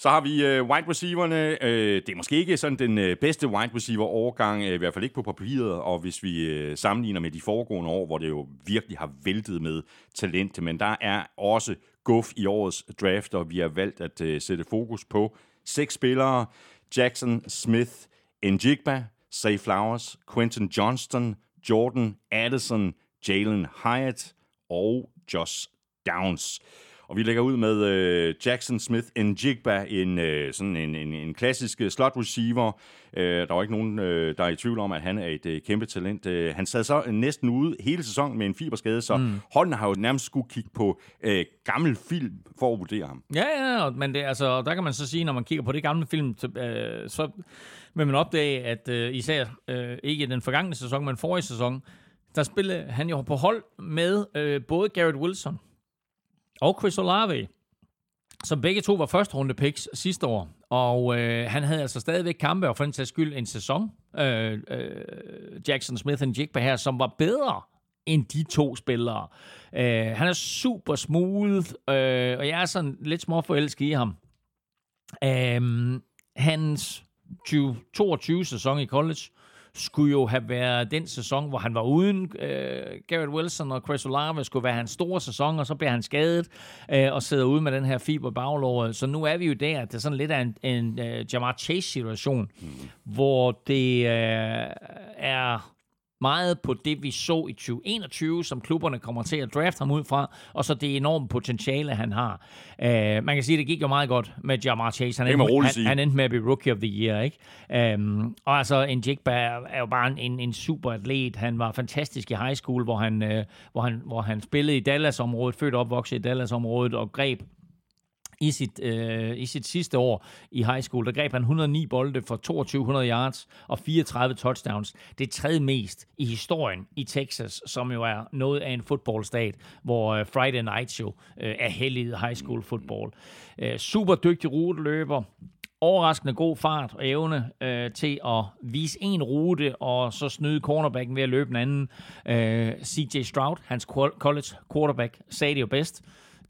Så har vi øh, wide receiverne. Øh, det er måske ikke sådan den øh, bedste wide receiver overgang, øh, i hvert fald ikke på papiret, og hvis vi øh, sammenligner med de foregående år, hvor det jo virkelig har væltet med talent, men der er også guf i årets draft, og vi har valgt at øh, sætte fokus på seks spillere. Jackson Smith, Njigba, Say Flowers, Quentin Johnston, Jordan Addison, Jalen Hyatt og Josh Downs. Og vi lægger ud med øh, Jackson Smith Njigba, en, øh, sådan en, en, en klassisk øh, slot receiver. Øh, der var ikke nogen, øh, der er i tvivl om, at han er et øh, kæmpe talent. Øh, han sad så næsten ude hele sæsonen med en fiberskade, så mm. holden har jo nærmest skulle kigge på øh, gammel film for at vurdere ham. Ja, ja, men det, altså, der kan man så sige, når man kigger på det gamle film, så, øh, så vil man opdage, at øh, især øh, ikke den forgangne sæson, men forrige sæson, der spillede han jo på hold med øh, både Garrett Wilson, og Chris Olave, som begge to var første runde picks sidste år. Og øh, han havde altså stadigvæk kampe, og for den sags skyld en sæson, øh, øh, Jackson Smith og Jigba her, som var bedre end de to spillere. Øh, han er super smooth, øh, og jeg er sådan lidt småforelsket i ham. Øh, hans 2022 sæson i college skulle jo have været den sæson, hvor han var uden øh, Garrett Wilson og Chris Olave, skulle være hans store sæson, og så bliver han skadet øh, og sidder ude med den her fiber baglåret. Så nu er vi jo der, at det er sådan lidt af en, en uh, Jamar Chase-situation, mm. hvor det øh, er meget på det, vi så i 2021, som klubberne kommer til at drafte ham ud fra, og så det enorme potentiale, han har. Uh, man kan sige, at det gik jo meget godt med Jamar Chase. Han, endte, han, han endte med at blive Rookie of the Year, ikke? Um, og altså, en Jigba er jo bare en, en super atlet. Han var fantastisk i high school, hvor han, uh, hvor han, hvor han spillede i Dallas-området, født og opvokset i Dallas-området, og greb i sit, øh, i sit sidste år i high school, der greb han 109 bolde for 2200 yards og 34 touchdowns. Det er tredje mest i historien i Texas, som jo er noget af en fodboldstat, hvor øh, Friday Night Show øh, er heldig high school football. Øh, super dygtig ruteløber, overraskende god fart og evne øh, til at vise en rute, og så snyde cornerbacken ved at løbe den anden. Øh, CJ Stroud, hans college quarterback, sagde det jo bedst.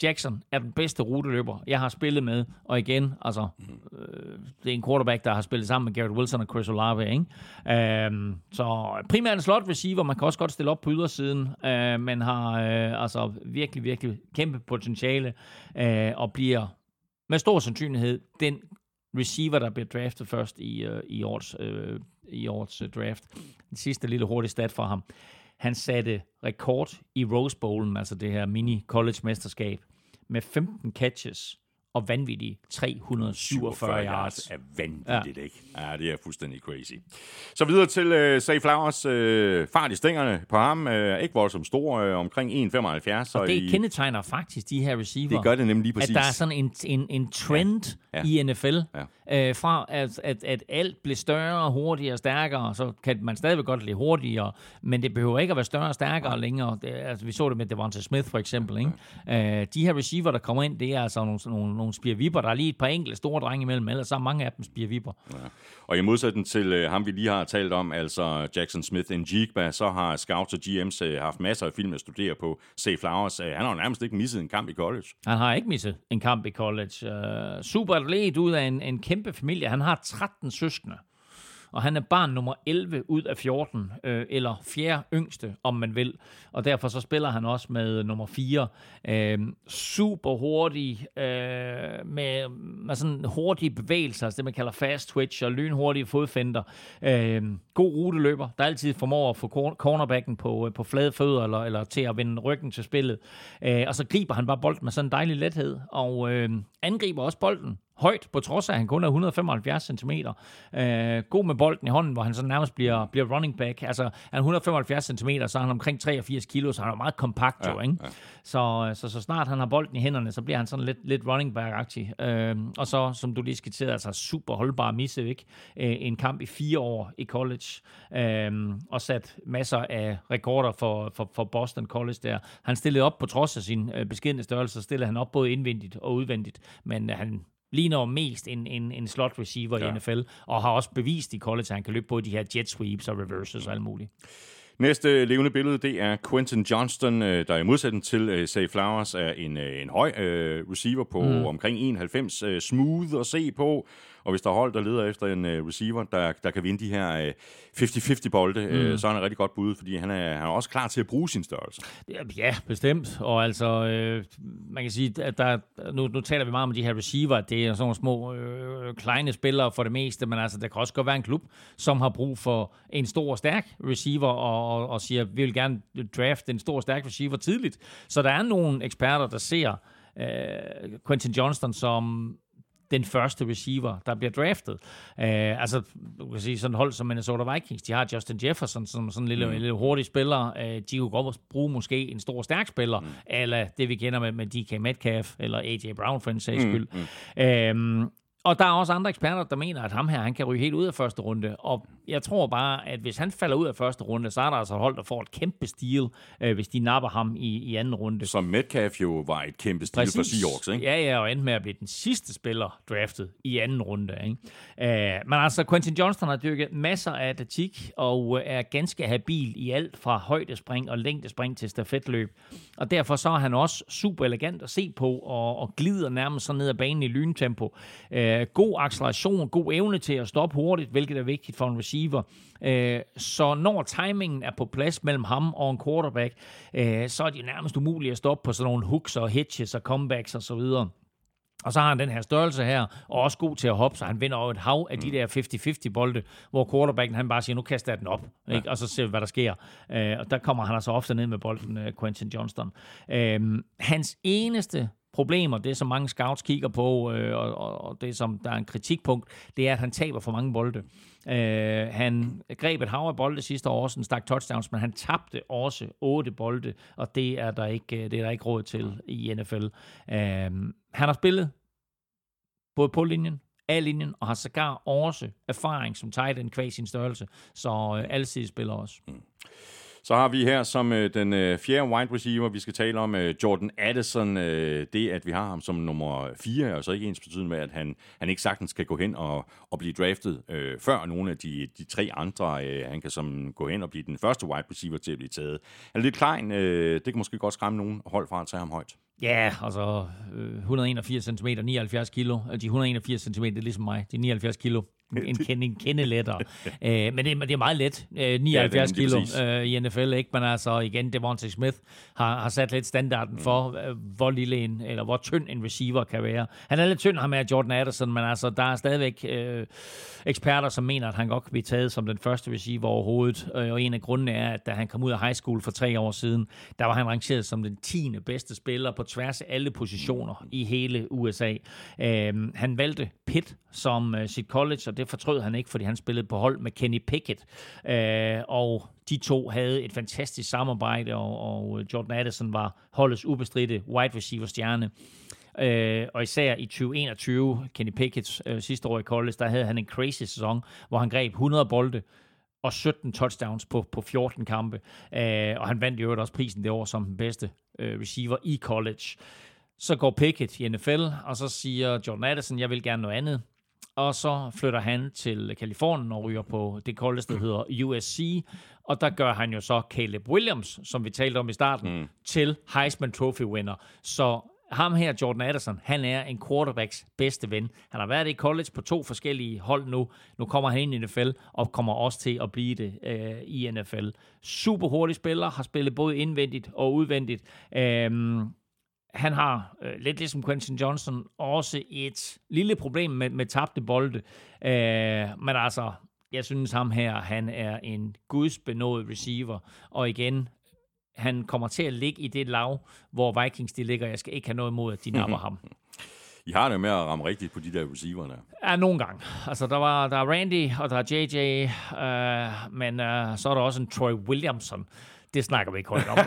Jackson er den bedste ruteløber, jeg har spillet med. Og igen, altså, øh, det er en quarterback, der har spillet sammen med Garrett Wilson og Chris Olave. Ikke? Øh, så primært en slot receiver. Man kan også godt stille op på ydersiden, øh, men har øh, altså virkelig, virkelig kæmpe potentiale øh, og bliver med stor sandsynlighed den receiver, der bliver draftet først i, øh, i årets, øh, i årets øh, draft. Den sidste lille hurtige stat fra ham. Han satte rekord i Rose Bowlen, altså det her mini-college-mesterskab, med 15 catches og vanvittige 347 yards. er vanvittigt, ja. ikke? Ja, det er fuldstændig crazy. Så videre til uh, Say Flowers. Uh, fart i stængerne på ham. Uh, ikke voldsomt stor, uh, omkring 1,75. Og det i... kendetegner faktisk de her receiver. Det gør det nemlig lige præcis. At der er sådan en, en, en trend ja. Ja. i NFL. Ja. Uh, fra at, at, at alt bliver større, hurtigere og stærkere, så kan man stadigvæk godt lide hurtigere, men det behøver ikke at være større og stærkere ja. længere. Det, altså, vi så det med Devonta Smith for eksempel. Ikke? Uh, de her receiver, der kommer ind, det er altså nogle, nogle, nogle spirvipper. Der er lige et par enkelte store drenge imellem, ellers så er mange af dem spirvipper. Ja. Og i modsætning til uh, ham, vi lige har talt om, altså Jackson Smith Njigba, så har scouts og GM's uh, haft masser af film at studere på. Say Flowers, uh, han har jo nærmest ikke misset en kamp i college. Han har ikke misset en kamp i college. Uh, super atlet ud af en, en kæmpe familie. Han har 13 søskende og han er barn nummer 11 ud af 14, øh, eller fjerde yngste, om man vil, og derfor så spiller han også med nummer 4. Øh, super hurtig, øh, med, med sådan hurtige bevægelser, altså det man kalder fast twitch, og lynhurtige fodfender. Øh, god ruteløber, der altid formår at få cornerbacken på, øh, på flade fødder, eller, eller til at vende ryggen til spillet. Øh, og så griber han bare bolden med sådan en dejlig lethed, og øh, angriber også bolden højt, på trods af, at han kun er 175 cm. Øh, god med bolden i hånden, hvor han så nærmest bliver, bliver running back. Altså, han er 175 cm, så er han omkring 83 kilo, så han er meget kompakt jo, ja, ikke? Ja. Så, så, så snart han har bolden i hænderne, så bliver han sådan lidt, lidt running back-agtig. Øh, og så, som du lige skitserede, altså super holdbar misse, ikke? Øh, en kamp i fire år i college, øh, og sat masser af rekorder for, for, for Boston College der. Han stillede op på trods af sin øh, beskedende størrelse, stillede han op både indvendigt og udvendigt, men øh, han ligner mest en, en, en slot receiver ja. i NFL, og har også bevist i college, at han kan løbe på de her jet sweeps og reverses og alt muligt. Næste levende billede, det er Quentin Johnston, øh, der i modsætning til Say Flowers er en, uh, en høj receiver på mm. omkring 91, uh, smooth at se på, og hvis der er hold, der leder efter en uh, receiver, der, der kan vinde de her uh, 50-50 bolde, mm. uh, så er han rigtig godt bud, fordi han er, han er også klar til at bruge sin størrelse. Ja, bestemt. Og altså, øh, man kan sige, at der, nu, nu taler vi meget om de her receiver, det er sådan nogle små, øh, kleine spillere for det meste, men altså, der kan også godt være en klub, som har brug for en stor, stærk receiver, og, og, og siger, vi vil gerne draft en stor, stærk receiver tidligt. Så der er nogle eksperter, der ser øh, Quentin Johnston som den første receiver, der bliver draftet. Uh, altså, du kan sige, sådan hold som Minnesota Vikings, de har Justin Jefferson som sådan en lille, mm. lille hurtig spiller. Uh, de kunne godt bruge måske en stor, stærk spiller, mm. eller det vi kender med, med DK Metcalf, eller AJ Brown for en sags mm, skyld. Mm. Mm. Og der er også andre eksperter, der mener, at ham her, han kan ryge helt ud af første runde. Og jeg tror bare, at hvis han falder ud af første runde, så er der altså hold, der får et kæmpe stil, øh, hvis de napper ham i, i anden runde. Som Metcalf jo var et kæmpe stil Præcis. for Seahawks, ikke? Ja, ja, og endte med at blive den sidste spiller draftet i anden runde. Ikke? Øh, men altså, Quentin Johnston har dykket masser af atletik, og er ganske habil i alt fra højdespring og længdespring til stafetløb. Og derfor så er han også super elegant at se på, og, og glider nærmest så ned ad banen i lyntempo. Øh, god acceleration, god evne til at stoppe hurtigt, hvilket er vigtigt for en receiver. Øh, så når timingen er på plads mellem ham og en quarterback, øh, så er det nærmest umuligt at stoppe på sådan nogle hooks og hitches og comebacks og så videre. Og så har han den her størrelse her, og også god til at hoppe, så han vinder over et hav af de mm. der 50-50 bolde, hvor quarterbacken han bare siger, nu kaster jeg den op, ja. ikke? og så ser vi, hvad der sker. Øh, og der kommer han altså ofte ned med bolden, uh, Quentin Johnston. Øh, hans eneste problemer, det som mange scouts kigger på, øh, og, og det som der er en kritikpunkt, det er, at han taber for mange bolde. Øh, han greb et hav af bolde sidste år, sådan en stak touchdowns, men han tabte også otte bolde, og det er der ikke, øh, det er der ikke råd til i NFL. Øh, han har spillet både på linjen, af linjen, og har sågar også erfaring som tight end kvæg sin størrelse, så øh, alle spiller også. Mm. Så har vi her som øh, den øh, fjerde wide receiver, vi skal tale om, øh, Jordan Addison. Øh, det, at vi har ham som nummer fire, er så ikke ens betydende med, at han, han ikke sagtens kan gå hen og, og blive draftet øh, før nogle af de, de tre andre. Øh, han kan som gå hen og blive den første wide receiver til at blive taget. Han er lidt klein. Øh, det kan måske godt skræmme nogen hold fra at tage ham højt. Ja, altså øh, 181 cm, 79 kilo. Øh, de 181 cm, det er ligesom mig. De 79 kilo en, kende, en kende lettere. uh, men det, det er meget let. Uh, 79 ja, kilo uh, i NFL, ikke? Men altså igen, Devontae Smith har, har sat lidt standarden mm. for, uh, hvor lille en, eller hvor tynd en receiver kan være. Han er lidt tynd, ham med Jordan Addison, men altså, der er stadigvæk uh, eksperter, som mener, at han godt kan blive taget som den første receiver overhovedet. Og en af grundene er, at da han kom ud af high school for tre år siden, der var han rangeret som den 10. bedste spiller på tværs af alle positioner i hele USA. Uh, han valgte Pitt som uh, sit college, og det fortrød han ikke, fordi han spillede på hold med Kenny Pickett. Øh, og de to havde et fantastisk samarbejde, og, og Jordan Addison var holdets ubestridte wide receiver stjerne. Øh, og især i 2021, Kenny Pickett's øh, sidste år i college, der havde han en crazy sæson, hvor han greb 100 bolde og 17 touchdowns på, på 14 kampe. Øh, og han vandt jo også prisen det år som den bedste øh, receiver i college. Så går Pickett i NFL, og så siger Jordan Addison, jeg vil gerne noget andet og så flytter han til Kalifornien og ryger på det college, der hedder USC, og der gør han jo så Caleb Williams, som vi talte om i starten, mm. til Heisman Trophy-winner. Så ham her, Jordan Addison, han er en quarterbacks bedste ven. Han har været i college på to forskellige hold nu. Nu kommer han ind i NFL og kommer også til at blive det øh, i NFL. Super hurtig spiller, har spillet både indvendigt og udvendigt. Øhm, han har, øh, lidt ligesom Quentin Johnson, også et lille problem med, med tabte bolde. Øh, men altså, jeg synes ham her, han er en gudsbenået receiver. Og igen, han kommer til at ligge i det lav, hvor Vikings de ligger. Jeg skal ikke have noget imod, at de napper ham. I har det med at ramme rigtigt på de der receiverne. Ja, nogle gange. Altså, der, var, der er Randy, og der er JJ, øh, men øh, så er der også en Troy Williamson. Det snakker vi ikke højt om.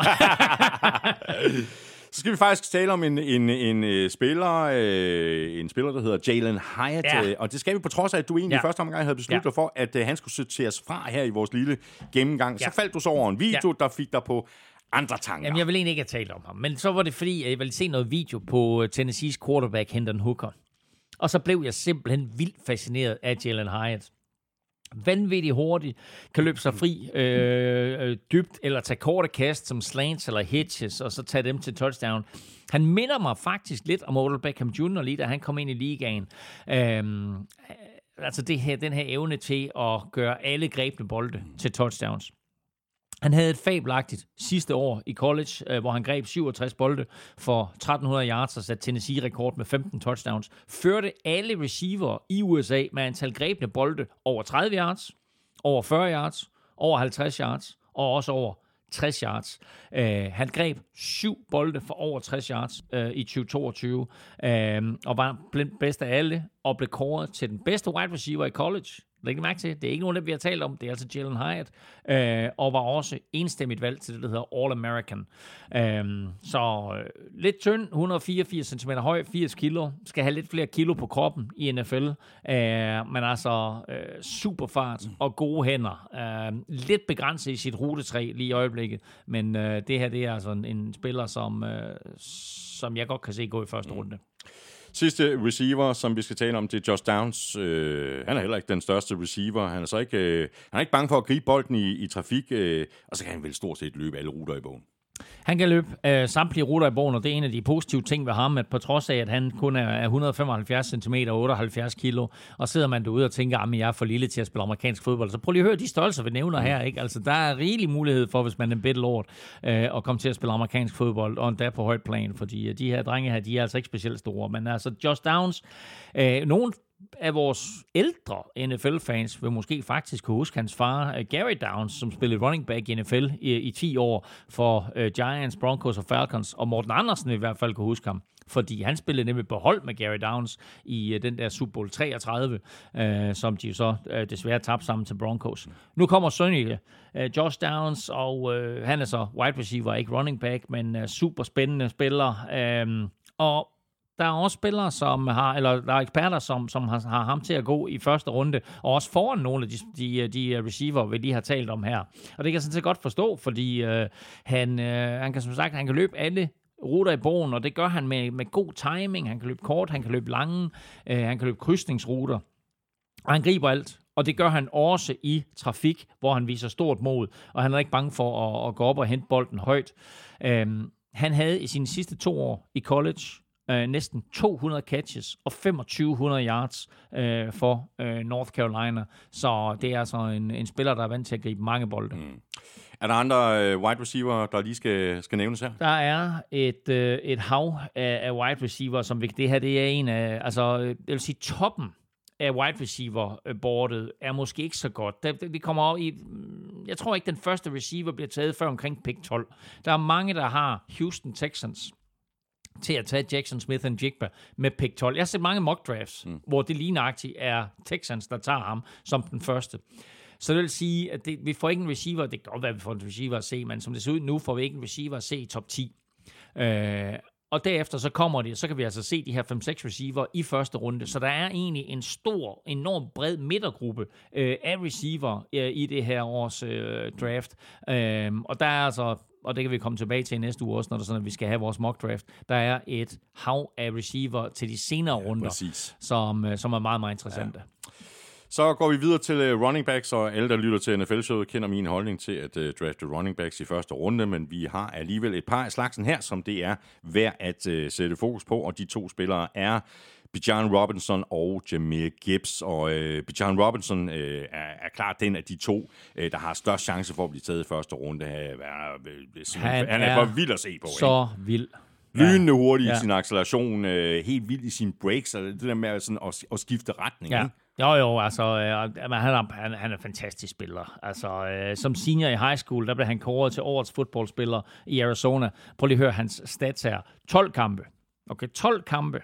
Så skal vi faktisk tale om en, en, en, en spiller, øh, en spiller, der hedder Jalen Hyatt. Ja. Øh, og det skal vi på trods af, at du egentlig ja. første omgang havde besluttet ja. for, at øh, han skulle sorteres fra her i vores lille gennemgang. Ja. Så faldt du så over en video, ja. der fik dig på andre tanker. Jamen, jeg vil egentlig ikke have talt om ham. Men så var det fordi, jeg ville se noget video på Tennessees quarterback, Hendon Hooker. Og så blev jeg simpelthen vildt fascineret af Jalen Hyatt vanvittigt hurtigt, kan løbe sig fri øh, øh dybt, eller tage korte kast som slants eller hitches, og så tage dem til touchdown. Han minder mig faktisk lidt om Odell Beckham Jr. lige da han kom ind i ligaen. Øhm, altså det her, den her evne til at gøre alle grebne bolde til touchdowns. Han havde et fabelagtigt sidste år i college, øh, hvor han greb 67 bolde for 1300 yards og satte Tennessee-rekord med 15 touchdowns. Førte alle receiver i USA med antal grebne bolde over 30 yards, over 40 yards, over 50 yards og også over 60 yards. Uh, han greb syv bolde for over 60 yards uh, i 2022, uh, og var blandt bedst af alle, og blev kåret til den bedste wide receiver i college Læg mærke til, det er ikke nogen, der vi har talt om. Det er altså Jalen Hyatt. Øh, og var også enstemmigt valgt til det, der hedder All-American. Øh, så øh, lidt tynd, 184 cm høj, 80 kilo. Skal have lidt flere kilo på kroppen i NFL. Øh, men altså øh, super fart og gode hænder. Øh, lidt begrænset i sit rutetræ lige i øjeblikket. Men øh, det her, det er altså en, en spiller, som, øh, som jeg godt kan se gå i første mm. Sidste receiver, som vi skal tale om, det er Josh Downs. Øh, han er heller ikke den største receiver. Han er så ikke, øh, han er ikke bange for at gribe bolden i, i trafik, øh, og så kan han vel stort set løbe alle ruter i bogen. Han kan løbe øh, samtlige ruter i bogen, og det er en af de positive ting ved ham, at på trods af, at han kun er 175 cm og 78 kg, og sidder man derude og tænker, at jeg er for lille til at spille amerikansk fodbold, så prøv lige at høre de størrelser, vi nævner her. Ikke? Altså, der er rigelig mulighed for, hvis man er en lort, øh, at komme til at spille amerikansk fodbold, og endda på højt plan, fordi øh, de her drenge her, de er altså ikke specielt store. Men altså, Josh Downs, øh, nogen af vores ældre NFL-fans vil måske faktisk kunne huske hans far, øh, Gary Downs, som spillede running back i NFL i, i 10 år for uh, Giants, Broncos og Falcons, og Morten Andersen vil i hvert fald kunne huske ham fordi han spillede nemlig på hold med Gary Downs i uh, den der Super Bowl 33, uh, som de så uh, desværre tabte sammen til Broncos. Nu kommer Sonny, uh, Josh Downs, og uh, han er så wide receiver, ikke running back, men uh, super spændende spiller. Uh, og der er også spillere, som har, eller der er eksperter, som, som har, har ham til at gå i første runde, og også foran nogle af de, de, de øh, receiver, vi lige har talt om her. Og det kan jeg sådan set godt forstå, fordi øh, han, øh, han kan som sagt, han kan løbe alle ruter i bogen, og det gør han med, med god timing. Han kan løbe kort, han kan løbe lange, øh, han kan løbe krydsningsruter. Og han griber alt. Og det gør han også i trafik, hvor han viser stort mod, og han er ikke bange for at, at gå op og hente bolden højt. Øhm, han havde i sine sidste to år i college øh, næsten 200 catches og 2500 yards øh, for øh, North Carolina. Så det er altså en, en spiller, der er vant til at gribe mange bolde. Mm. Er der andre øh, wide receiver, der lige skal, skal nævnes her? Der er et, øh, et hav af, af wide receiver, som vi, det her det er en af, altså jeg vil sige toppen af wide receiver-bordet er måske ikke så godt. Der, vi kommer over i, jeg tror ikke, den første receiver bliver taget før omkring pick 12. Der er mange, der har Houston Texans til at tage Jackson Smith og Jigba med pick 12. Jeg har set mange mock drafts, mm. hvor det lige nøjagtigt er Texans, der tager ham som den første. Så det vil sige, at det, vi får ikke en receiver, det kan godt være, at vi får en receiver at se, men som det ser ud nu, får vi ikke en receiver at se i top 10. Øh, og derefter så kommer det, så kan vi altså se de her 5-6 receiver i første runde. Så der er egentlig en stor, enorm bred midtergruppe øh, af receiver øh, i det her års øh, draft. Øh, og der er altså og det kan vi komme tilbage til i næste uge også, når, det sådan, at vi skal have vores mock draft, der er et hav af receiver til de senere ja, runder, præcis. som, øh, som er meget, meget interessante. Ja. Så går vi videre til uh, running backs, og alle, der lytter til NFL-showet, kender min holdning til at uh, drafte running backs i første runde, men vi har alligevel et par af slagsen her, som det er værd at uh, sætte fokus på, og de to spillere er Bijan Robinson og Jameer Gibbs. Og uh, Bijan Robinson uh, er, er klart den af de to, uh, der har størst chance for at blive taget i første runde. Han er, han, han er, er for vild at se på. Så ikke? vild. Lynende hurtigt ja. i sin acceleration, øh, helt vild i sine breaks, og det der med sådan at, at skifte retning. Ja. Ikke? Jo, jo, altså, øh, han, er, han, han er en fantastisk spiller. Altså, øh, som senior i high school, der blev han kåret til årets fodboldspiller i Arizona. Prøv lige at høre hans stats her. 12 kampe. Okay, 12 kampe.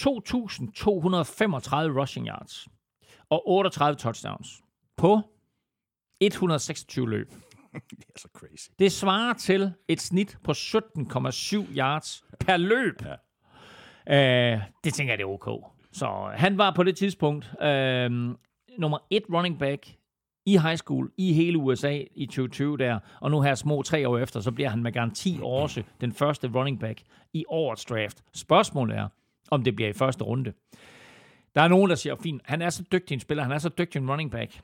2.235 rushing yards. Og 38 touchdowns. På 126 løb. det er så crazy. Det svarer til et snit på 17,7 yards per løb. Ja. Uh, det tænker jeg, det er ok. Så han var på det tidspunkt øh, nummer et running back i high school i hele USA i 2020 der, og nu her små tre år efter, så bliver han med garanti også den første running back i årets draft. Spørgsmålet er, om det bliver i første runde. Der er nogen, der siger, fint, han er så dygtig en spiller, han er så dygtig en running back,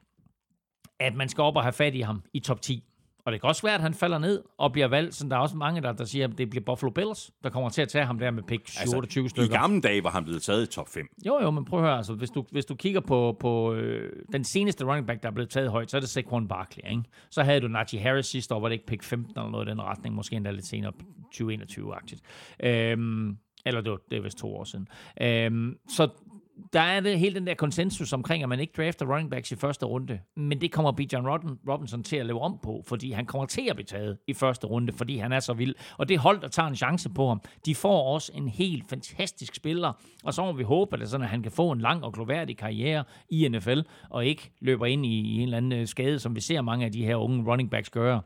at man skal op og have fat i ham i top 10. Og det kan også være, at han falder ned og bliver valgt. Så der er også mange, der, der siger, at det bliver Buffalo Bills, der kommer til at tage ham der med pick 27 altså, stykker. I gamle dage var han blevet taget i top 5. Jo, jo, men prøv at høre. Altså, hvis, du, hvis du kigger på, på øh, den seneste running back, der er blevet taget højt, så er det Saquon Barkley. Ikke? Så havde du Najee Harris sidste år, var det ikke pick 15 eller noget i den retning. Måske endda lidt senere, 2021-agtigt. Øhm, eller det, var, det er vist to år siden. Øhm, så der er det hele den der konsensus omkring, at man ikke drafter running backs i første runde. Men det kommer Bijan Robinson til at leve om på, fordi han kommer til at blive taget i første runde, fordi han er så vild. Og det hold, der tager en chance på ham, de får også en helt fantastisk spiller. Og så må vi håbe, at, det sådan, at han kan få en lang og gloværdig karriere i NFL, og ikke løber ind i, i en eller anden øh, skade, som vi ser mange af de her unge running backs gøre.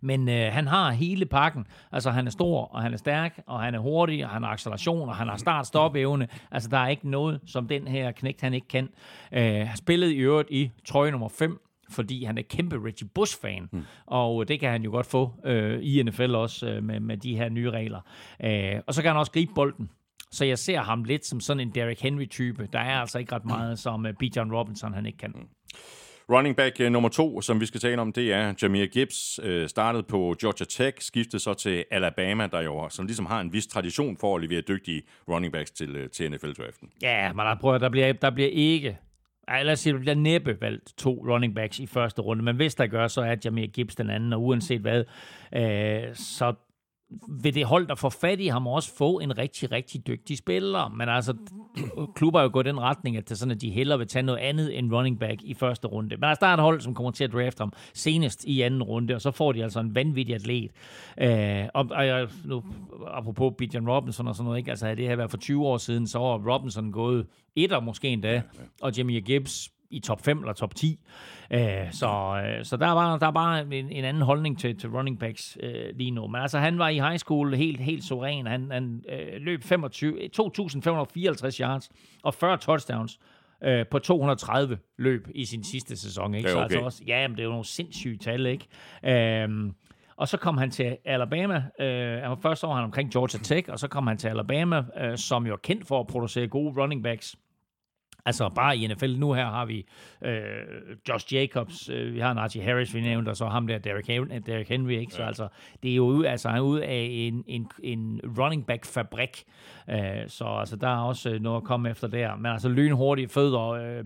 Men øh, han har hele pakken. Altså, han er stor, og han er stærk, og han er hurtig, og han har acceleration, og han har start-stop-evne. Altså, der er ikke noget, som den her knægt, han ikke kan. Øh, spillet i øvrigt i trøje nummer 5, fordi han er kæmpe Reggie Bush-fan, mm. og det kan han jo godt få øh, i NFL også øh, med, med de her nye regler. Øh, og så kan han også gribe bolden. Så jeg ser ham lidt som sådan en Derrick Henry-type. Der er altså ikke ret meget, som uh, Bijan Robinson han ikke kan. Mm. Running back uh, nummer to, som vi skal tale om, det er Jameer Gibbs. Øh, uh, startede på Georgia Tech, skiftede så til Alabama, der jo som ligesom har en vis tradition for at levere dygtige running backs til, uh, til NFL-draften. Ja, men der, prøver, der, bliver, der bliver ikke ej, lad os sige, der bliver næppe valgt to running backs i første runde, men hvis der gør, så er Jameer Gibbs den anden, og uanset hvad, øh, så vil det hold, der får fat i ham, også få en rigtig, rigtig dygtig spiller. Men altså, klubber er jo gået den retning, at det er sådan, at de hellere vil tage noget andet end running back i første runde. Men altså, der er et hold, som kommer til at drafte ham senest i anden runde, og så får de altså en vanvittig atlet. Øh, og, og nu, apropos Bijan Robinson og sådan noget, ikke? Altså, havde det her været for 20 år siden, så var Robinson gået et år måske endda, og Jimmy Gibbs i top 5 eller top 10. Øh, så, øh, så der er bare, der er bare en, en anden holdning til, til running backs øh, lige nu. Men altså, han var i high school helt, helt suveræn. Han, han øh, løb 25, 2.554 yards og 40 touchdowns øh, på 230 løb i sin sidste sæson. Ikke? Det er okay. Så altså også, ja, men det er jo nogle sindssyge tal, ikke? Øhm, og så kom han til Alabama. Øh, var første år han omkring Georgia Tech, og så kom han til Alabama, øh, som jo er kendt for at producere gode running backs. Altså bare i NFL nu her har vi øh, Josh Jacobs, øh, vi har Najee Harris, vi nævnte, og så ham der Derrick Henry, Derrick Henry ikke? Så altså, det er jo altså, han er ude af en, en, en running back fabrik, øh, så altså, der er også øh, noget at komme efter der. Men altså lynhurtige fødder, øh,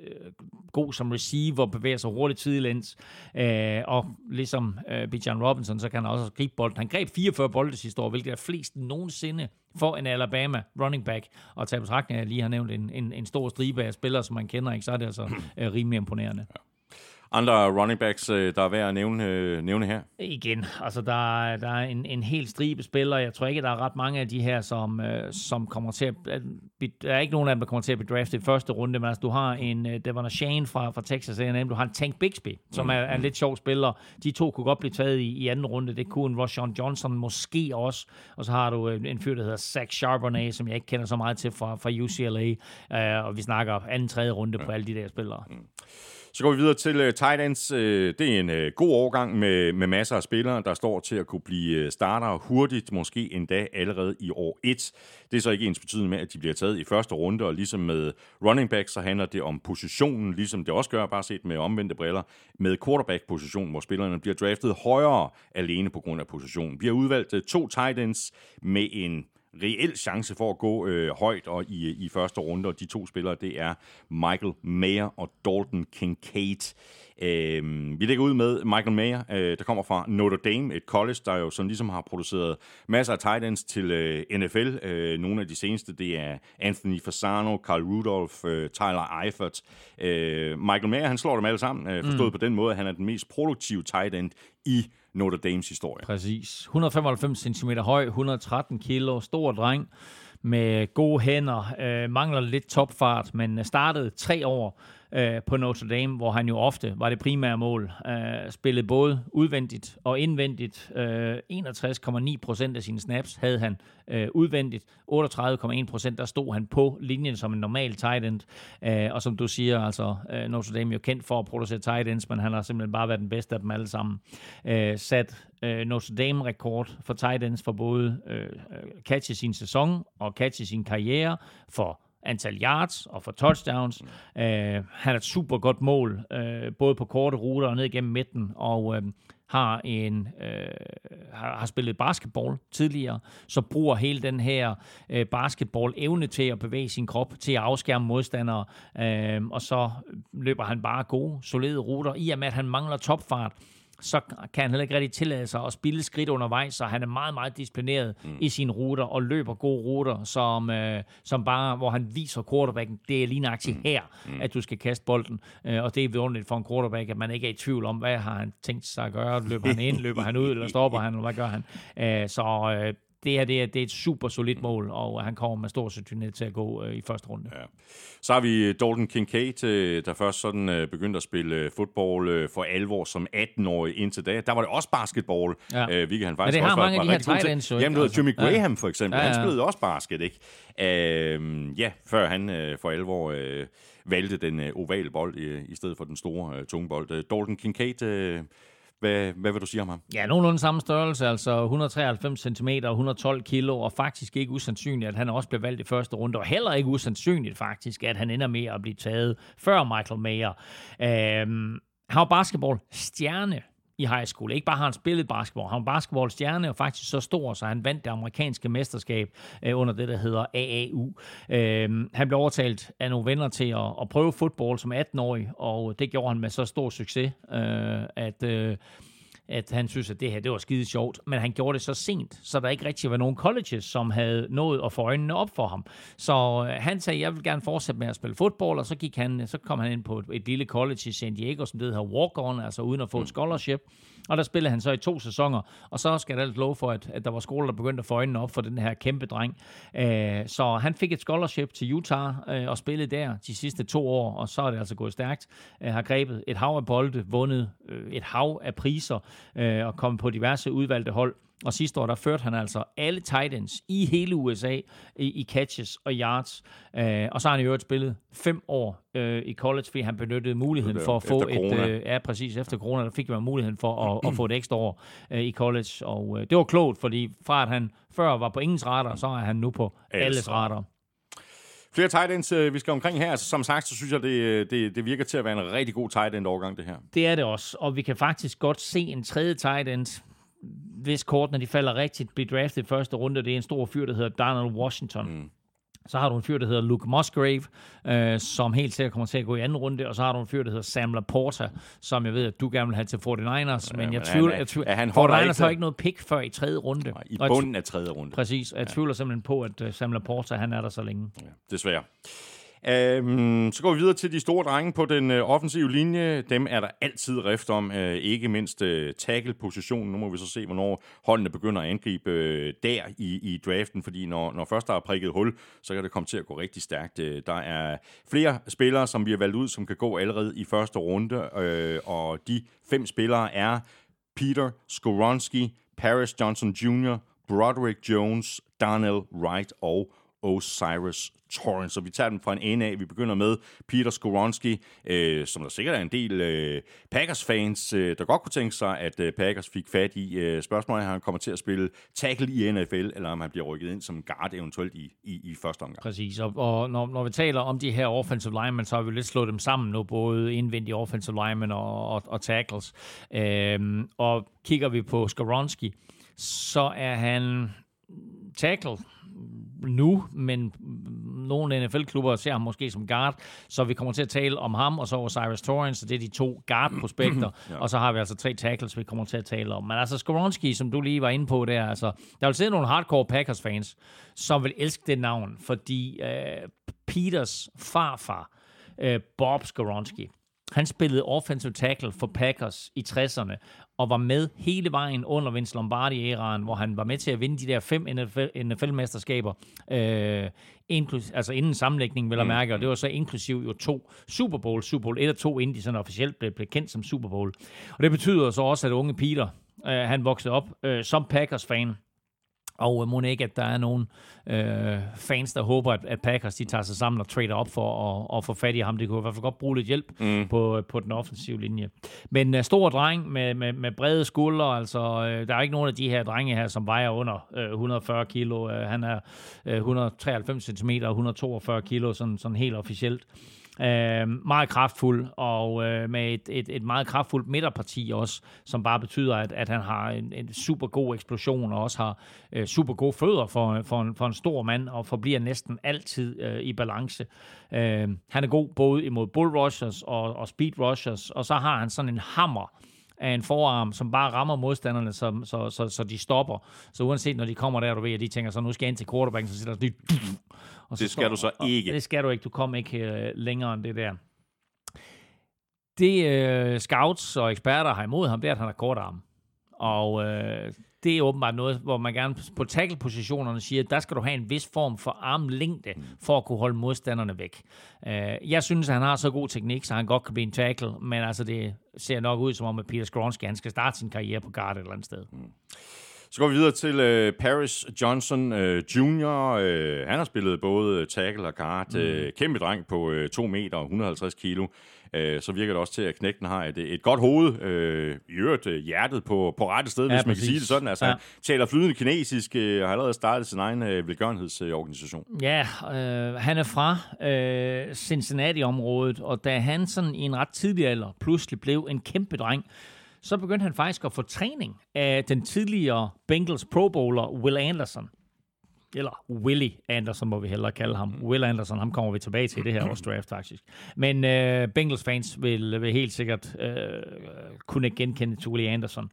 øh, god som receiver, bevæger sig hurtigt tidliglæns, øh, og ligesom øh, Bijan Robinson, så kan han også gribe bolden. Han greb 44 bolde sidste år, hvilket er flest nogensinde for en Alabama running back, og tage betragtning, at jeg lige har nævnt en, en, en stor stribe af spillere, som man kender, ikke, så er det altså øh, rimelig imponerende. Ja. Andre running backs, øh, der er værd at nævne, øh, nævne her? Igen, altså der, er, der er en, en helt stribe spillere. Jeg tror ikke, der er ret mange af de her, som, øh, som kommer til at... Der er ikke nogen af dem, der kommer til at blive draftet i første runde, men altså du har en Devon Shane fra, fra Texas A&M, du har en Tank Bixby, som er, er en lidt sjov spiller. De to kunne godt blive taget i, i anden runde. Det kunne en Roshan Johnson måske også. Og så har du en fyr, der hedder Zach Charbonnet, som jeg ikke kender så meget til fra, fra UCLA. Uh, og vi snakker anden, tredje runde på alle de der spillere. Mm. Så går vi videre til uh, tight ends. Uh, det er en uh, god overgang med, med masser af spillere, der står til at kunne blive starter hurtigt, måske endda allerede i år 1. Det er så ikke ens betydende med, at de bliver taget i første runde, og ligesom med running back, så handler det om positionen, ligesom det også gør, bare set med omvendte briller, med quarterback-positionen, hvor spillerne bliver draftet højere alene på grund af positionen. Vi har udvalgt to tight ends med en reel chance for at gå øh, højt og i, i første runde, og de to spillere, det er Michael Mayer og Dalton Kincaid. Øh, vi lægger ud med Michael Mayer, øh, der kommer fra Notre Dame, et college, der jo sådan ligesom har produceret masser af tight ends til øh, NFL. Øh, nogle af de seneste, det er Anthony Fasano, Carl Rudolph, øh, Tyler Eifert. Øh, Michael Mayer, han slår dem alle sammen, øh, forstået mm. på den måde, at han er den mest produktive tight end i Notre Dames historie. Præcis. 195 cm høj, 113 kilo, stor dreng med gode hænder, øh, mangler lidt topfart, men startede tre år øh, på Notre Dame, hvor han jo ofte var det primære mål. Øh, spillede både udvendigt og indvendigt. Øh, 61,9 procent af sine snaps havde han øh, udvendigt. 38,1 procent, der stod han på linjen som en normal tight end. Øh, og som du siger, altså øh, Notre Dame er jo kendt for at producere tight ends, men han har simpelthen bare været den bedste af dem alle sammen. Øh, sat øh, Notre Dame-rekord for tight ends for både øh, øh, catch i sin sæson og catch i sin karriere for antal yards og for touchdowns. Mm. Øh, han er et super godt mål, øh, både på korte ruter og ned igennem midten, og øh, har en øh, har, har spillet basketball tidligere, så bruger hele den her øh, basketball-evne til at bevæge sin krop, til at afskærme modstandere, øh, og så løber han bare gode, solide ruter, i og med at han mangler topfart, så kan han heller ikke rigtig tillade sig at spille skridt undervejs, så han er meget, meget disciplineret mm. i sine ruter og løber gode ruter, som, øh, som bare, hvor han viser quarterbacken, det er lige nøjagtigt mm. her, mm. at du skal kaste bolden. Øh, og det er vidunderligt for en quarterback, at man ikke er i tvivl om, hvad har han tænkt sig at gøre. Løber han ind, løber han ud, eller stopper han, eller hvad gør han? Øh, så øh, det her det er, det er et super solidt mål, og han kommer med stor sandsynlighed til at gå øh, i første runde. Ja. Så har vi Dalton Kincaid, øh, der først sådan øh, begyndte at spille øh, fodbold øh, for alvor som 18-årig indtil da. Der var det også basketball, ja. øh, hvilket han faktisk Men det har også mange var, af de her tight ends. Jamen, altså. Jimmy Graham for eksempel, ja, ja. han spillede også basket, ikke? Øh, ja, før han øh, for alvor øh, valgte den øh, ovale bold i, i stedet for den store øh, tunge bold. Øh, Dalton Kincaid... Øh, hvad, hvad vil du sige om ham? Ja, nogenlunde samme størrelse, altså 193 cm og 112 kilo, og faktisk ikke usandsynligt, at han også bliver valgt i første runde, og heller ikke usandsynligt faktisk, at han ender med at blive taget før Michael Mayer. Øhm, han var basketball-stjerne i high school. Ikke bare har han spillet basketball, han var basketballstjerne og faktisk så stor, så han vandt det amerikanske mesterskab øh, under det, der hedder AAU. Øh, han blev overtalt af nogle venner til at, at prøve fodbold som 18-årig, og det gjorde han med så stor succes, øh, at... Øh, at han synes, at det her det var skide sjovt, men han gjorde det så sent, så der ikke rigtig var nogen colleges, som havde nået at få øjnene op for ham. Så øh, han sagde, jeg vil gerne fortsætte med at spille fodbold, og så, gik han, så kom han ind på et, et lille college i San Diego, som det hedder Walk-On, altså uden at få et scholarship. Og der spillede han så i to sæsoner, og så skal jeg da lov for, at, at der var skoler, der begyndte at få øjnene op for den her kæmpe dreng. Øh, så han fik et scholarship til Utah øh, og spillede der de sidste to år, og så er det altså gået stærkt. Øh, har grebet et hav af bolde, vundet øh, et hav af priser øh, og kommet på diverse udvalgte hold. Og sidste år, der førte han altså alle tight ends i hele USA i, i catches og yards. Øh, og så har han i øvrigt spillet fem år øh, i college, fordi han benyttede muligheden for at få et... Øh, ja, præcis. Efter corona, der fik man muligheden for at, at få et ekstra år øh, i college. Og øh, det var klogt, fordi fra at han før var på ingens radar, så er han nu på alles radar. Flere tight ends, øh, vi skal omkring her. Altså, som sagt, så synes jeg, det, det, det virker til at være en rigtig god tight end overgang, det her. Det er det også, og vi kan faktisk godt se en tredje tight end, hvis kortene de falder rigtigt, blive draftet i første runde. Det er en stor fyr, der hedder Donald Washington. Mm. Så har du en fyr, der hedder Luke Musgrave, øh, som helt sikkert kommer til at gå i anden runde, og så har du en fyr, der hedder Sam Laporta, som jeg ved, at du gerne vil have til 49ers, ja, men jeg tvivler, jeg tvivler, han 49ers har ikke noget pick før i tredje runde. Nej, I bunden af tredje runde. Præcis, jeg ja. tvivler simpelthen på, at uh, Sam Laporta, han er der så længe. Ja, desværre. Øhm, så går vi videre til de store drenge på den øh, offensive linje. Dem er der altid rift om, øh, ikke mindst øh, tackle-positionen. Nu må vi så se, hvornår holdene begynder at angribe øh, der i, i draften, fordi når, når først der er prikket hul, så kan det komme til at gå rigtig stærkt. Øh, der er flere spillere, som vi har valgt ud, som kan gå allerede i første runde, øh, og de fem spillere er Peter Skoronski, Paris Johnson Jr., Broderick Jones, Darnell Wright og Osiris Torrance. Så vi tager dem fra en ende af. Vi begynder med Peter Skoronski, øh, som der sikkert er en del øh, Packers-fans, øh, der godt kunne tænke sig, at øh, Packers fik fat i. Øh, spørgsmålet er, om han kommer til at spille tackle i NFL, eller om han bliver rykket ind som guard eventuelt i, i, i første omgang. Præcis, og, og når, når vi taler om de her offensive linemen, så har vi lidt slået dem sammen nu, både indvendige offensive linemen og, og, og tackles. Øh, og kigger vi på Skoronski, så er han tackle nu, men nogle NFL-klubber ser ham måske som guard, så vi kommer til at tale om ham, og så Osiris Torrance, så det er de to guard-prospekter, ja. og så har vi altså tre tackles, vi kommer til at tale om. Men altså Skoronski, som du lige var inde på der, altså, der vil sidde nogle hardcore Packers-fans, som vil elske det navn, fordi øh, Peters farfar, øh, Bob Skoronski, han spillede offensive tackle for Packers i 60'erne, og var med hele vejen under Vince Lombardi-æraen, hvor han var med til at vinde de der fem NFL-mesterskaber, øh, inklus- altså inden sammenlægningen, vil jeg mm. mærke, og det var så inklusiv jo to Super Bowl, Super Bowl 1 og 2, inden de sådan officielt blev, blev kendt som Super Bowl. Og det betyder så også, at unge Peter, øh, han voksede op øh, som Packers-fan, og må ikke, at der er nogle øh, fans, der håber, at, at Packers de tager sig sammen og trader op for at, at få fat i ham. Det kunne i hvert fald godt bruge lidt hjælp mm. på, på den offensive linje. Men uh, stor dreng med, med, med brede skuldre, altså uh, der er ikke nogen af de her drenge her, som vejer under uh, 140 kilo. Uh, han er uh, 193 cm og 142 kilo, sådan, sådan helt officielt. Øh, meget kraftfuld, og øh, med et, et, et meget kraftfuldt midterparti også, som bare betyder, at, at han har en, en super god eksplosion, og også har øh, super gode fødder for, for, en, for en stor mand, og forbliver næsten altid øh, i balance. Øh, han er god både imod bull rushers og, og speed rushers, og så har han sådan en hammer, af en forarm, som bare rammer modstanderne, så, så, så, så de stopper. Så uanset når de kommer der, du ved, at de tænker så, nu skal jeg ind til quarterbacken, så siger der de, og så det skal står, du så ikke. Det skal du ikke. Du kommer ikke uh, længere end det der. Det uh, scouts og eksperter har imod ham, det er, at han har kort arm. Og uh, det er åbenbart noget, hvor man gerne på tackle-positionerne siger, at der skal du have en vis form for armlængde, for at kunne holde modstanderne væk. Uh, jeg synes, at han har så god teknik, så han godt kan blive en tackle, men altså det ser nok ud som om, at Peter Skronski, han skal starte sin karriere på guard et eller andet sted. Mm. Så går vi videre til uh, Paris Johnson uh, Jr. Uh, han har spillet både tackle og guard. Mm. Uh, kæmpe dreng på uh, 2 meter og 150 kilo. Uh, så virker det også til, at knægten har et, et godt hoved. Uh, I øvrigt uh, hjertet på, på rette sted, ja, hvis man præcis. kan sige det sådan. Altså, ja. Han taler flydende kinesisk og uh, har allerede startet sin egen uh, velgørenhedsorganisation. Ja, uh, han er fra uh, Cincinnati-området, og da han sådan i en ret tidlig alder pludselig blev en kæmpe dreng, så begyndte han faktisk at få træning af den tidligere Bengals Pro Bowler Will Anderson. Eller Willie Anderson må vi hellere kalde ham. Mm. Will Anderson, ham kommer vi tilbage til i det her års draft faktisk. Men øh, Bengals fans vil, vil helt sikkert øh, kunne genkende til Willie Anderson.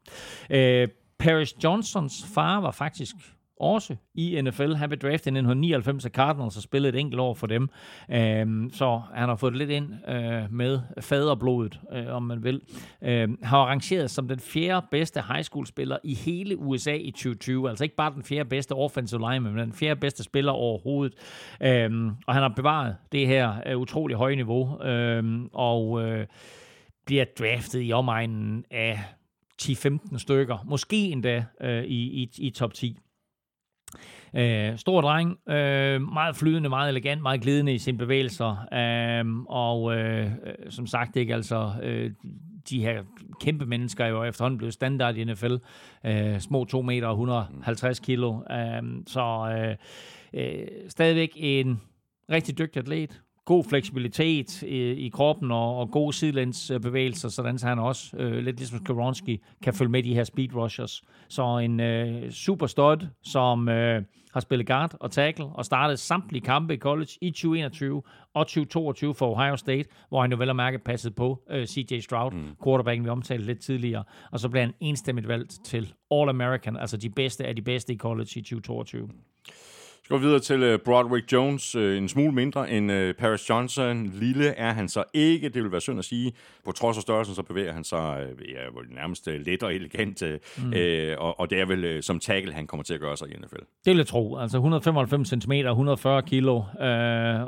Øh, Paris Johnsons far var faktisk også i NFL. Han blev draftet i 1999 af Cardinals og spillede et enkelt år for dem. Øhm, så han har fået lidt ind øh, med faderblodet, øh, om man vil. Øhm, han rangeret som den fjerde bedste high school spiller i hele USA i 2020. Altså ikke bare den fjerde bedste offensive lineman, men den fjerde bedste spiller overhovedet. Øhm, og han har bevaret det her øh, utrolig høje niveau. Øhm, og øh, bliver draftet i omegnen af 10-15 stykker, måske endda øh, i, i, i top 10. Øh, stor dreng, øh, meget flydende, meget elegant, meget glidende i sine bevægelser, øh, og øh, øh som sagt ikke altså øh, de her kæmpe mennesker er jo efterhånden blevet standard i NFL. Øh, små 2 meter og 150 kilo. Øh, så øh, øh, stadigvæk en rigtig dygtig atlet god fleksibilitet i, i kroppen og, og gode sidelænsbevægelser, sådan så han også, øh, lidt ligesom Skaronski, kan følge med de her speed rushers. Så en øh, super stud, som øh, har spillet guard og tackle og startet samtlige kampe i college i 2021 og 2022 for Ohio State, hvor han jo vel og mærke passet på øh, CJ Stroud, mm. quarterbacken vi omtalte lidt tidligere, og så blev han enstemmigt valgt til All-American, altså de bedste af de bedste i college i 2022. Vi videre til uh, Broderick Jones, uh, en smule mindre end uh, Paris Johnson. Lille er han så ikke, det vil være synd at sige. På trods af størrelsen, så bevæger han sig ja, nærmest let og elegant. Mm. uh, og, og det er vel som tackle, han kommer til at gøre sig i NFL. Det vil jeg tro. Altså 195 cm, 140 kilo, uh,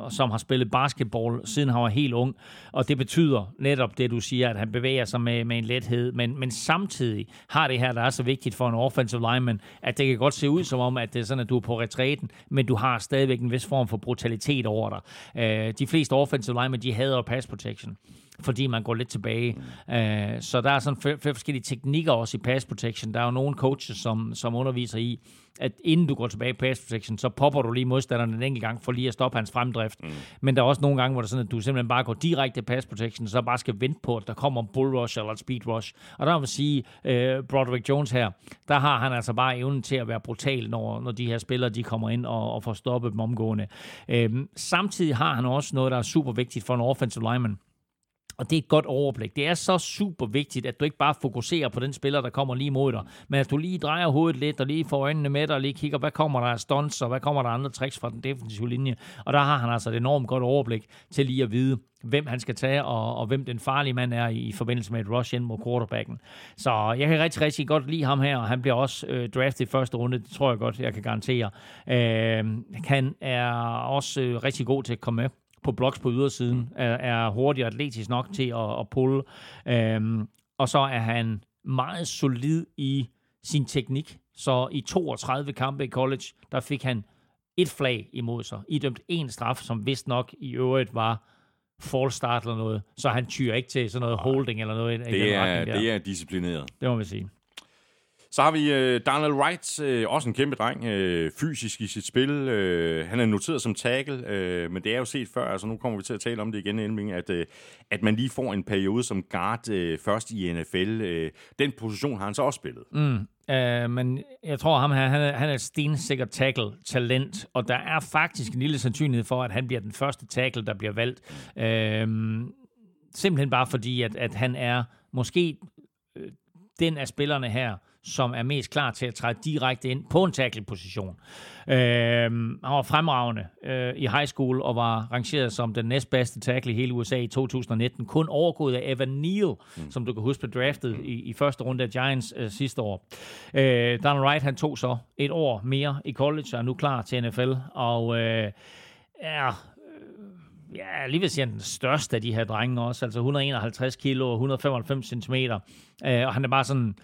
som har spillet basketball siden han var helt ung. Og det betyder netop det, du siger, at han bevæger sig med, med en lethed. Men, men samtidig har det her, der er så vigtigt for en offensive lineman, at det kan godt se ud som om, at det er sådan, at du er på retræten men du har stadigvæk en vis form for brutalitet over dig. Øh, de fleste offensive linemen, de hader pass protection fordi man går lidt tilbage. Uh, så der er sådan flere forskellige teknikker også i pass protection. Der er jo nogle coaches, som, som underviser i, at inden du går tilbage i pass protection, så popper du lige modstanderen en enkelt gang for lige at stoppe hans fremdrift. Mm. Men der er også nogle gange, hvor det er sådan, at du simpelthen bare går direkte pass protection, så bare skal vente på, at der kommer en bull rush eller et speed rush. Og der vil sige, uh, Broderick Jones her, der har han altså bare evnen til at være brutal, når, når de her spillere de kommer ind og, og får stoppet dem omgående. Uh, samtidig har han også noget, der er super vigtigt for en offensive lineman og det er et godt overblik. Det er så super vigtigt, at du ikke bare fokuserer på den spiller, der kommer lige mod dig, men at du lige drejer hovedet lidt, og lige får øjnene med dig, og lige kigger, hvad kommer der af stunts, og hvad kommer der andre tricks fra den defensive linje. Og der har han altså et enormt godt overblik til lige at vide, hvem han skal tage, og, og hvem den farlige mand er i, i forbindelse med et rush ind mod quarterbacken. Så jeg kan rigtig, rigtig godt lide ham her, og han bliver også øh, draftet i første runde, det tror jeg godt, jeg kan garantere. Øh, han er også øh, rigtig god til at komme med på blocks på ydersiden, er, er hurtig og atletisk nok til at, at pulle. Øhm, og så er han meget solid i sin teknik. Så i 32 kampe i college, der fik han et flag imod sig. I dømt en straf, som vist nok i øvrigt var false start eller noget. Så han tyrer ikke til sådan noget holding eller noget. Det, er, det er disciplineret. Det må man sige. Så har vi øh, Donald Wright, øh, også en kæmpe dreng, øh, fysisk i sit spil. Øh, han er noteret som tackle, øh, men det er jo set før, altså nu kommer vi til at tale om det igen, Elming, at, øh, at man lige får en periode som guard øh, først i NFL. Øh, den position har han så også spillet. Mm. Uh, men jeg tror, ham her, han er, han er et stensikker tackle-talent, og der er faktisk en lille sandsynlighed for, at han bliver den første tackle, der bliver valgt. Uh, simpelthen bare fordi, at, at han er måske øh, den af spillerne her, som er mest klar til at træde direkte ind på en tackle-position. Øh, han var fremragende øh, i high school og var rangeret som den næstbedste tackle i hele USA i 2019. Kun overgået af Evan Neal, mm. som du kan huske blev draftet i, i første runde af Giants øh, sidste år. Øh, Donald Wright han tog så et år mere i college og er nu klar til NFL. Og øh, er øh, ja, lige sige, den største af de her drenge også, altså 151 kilo og 195 cm. Øh, og han er bare sådan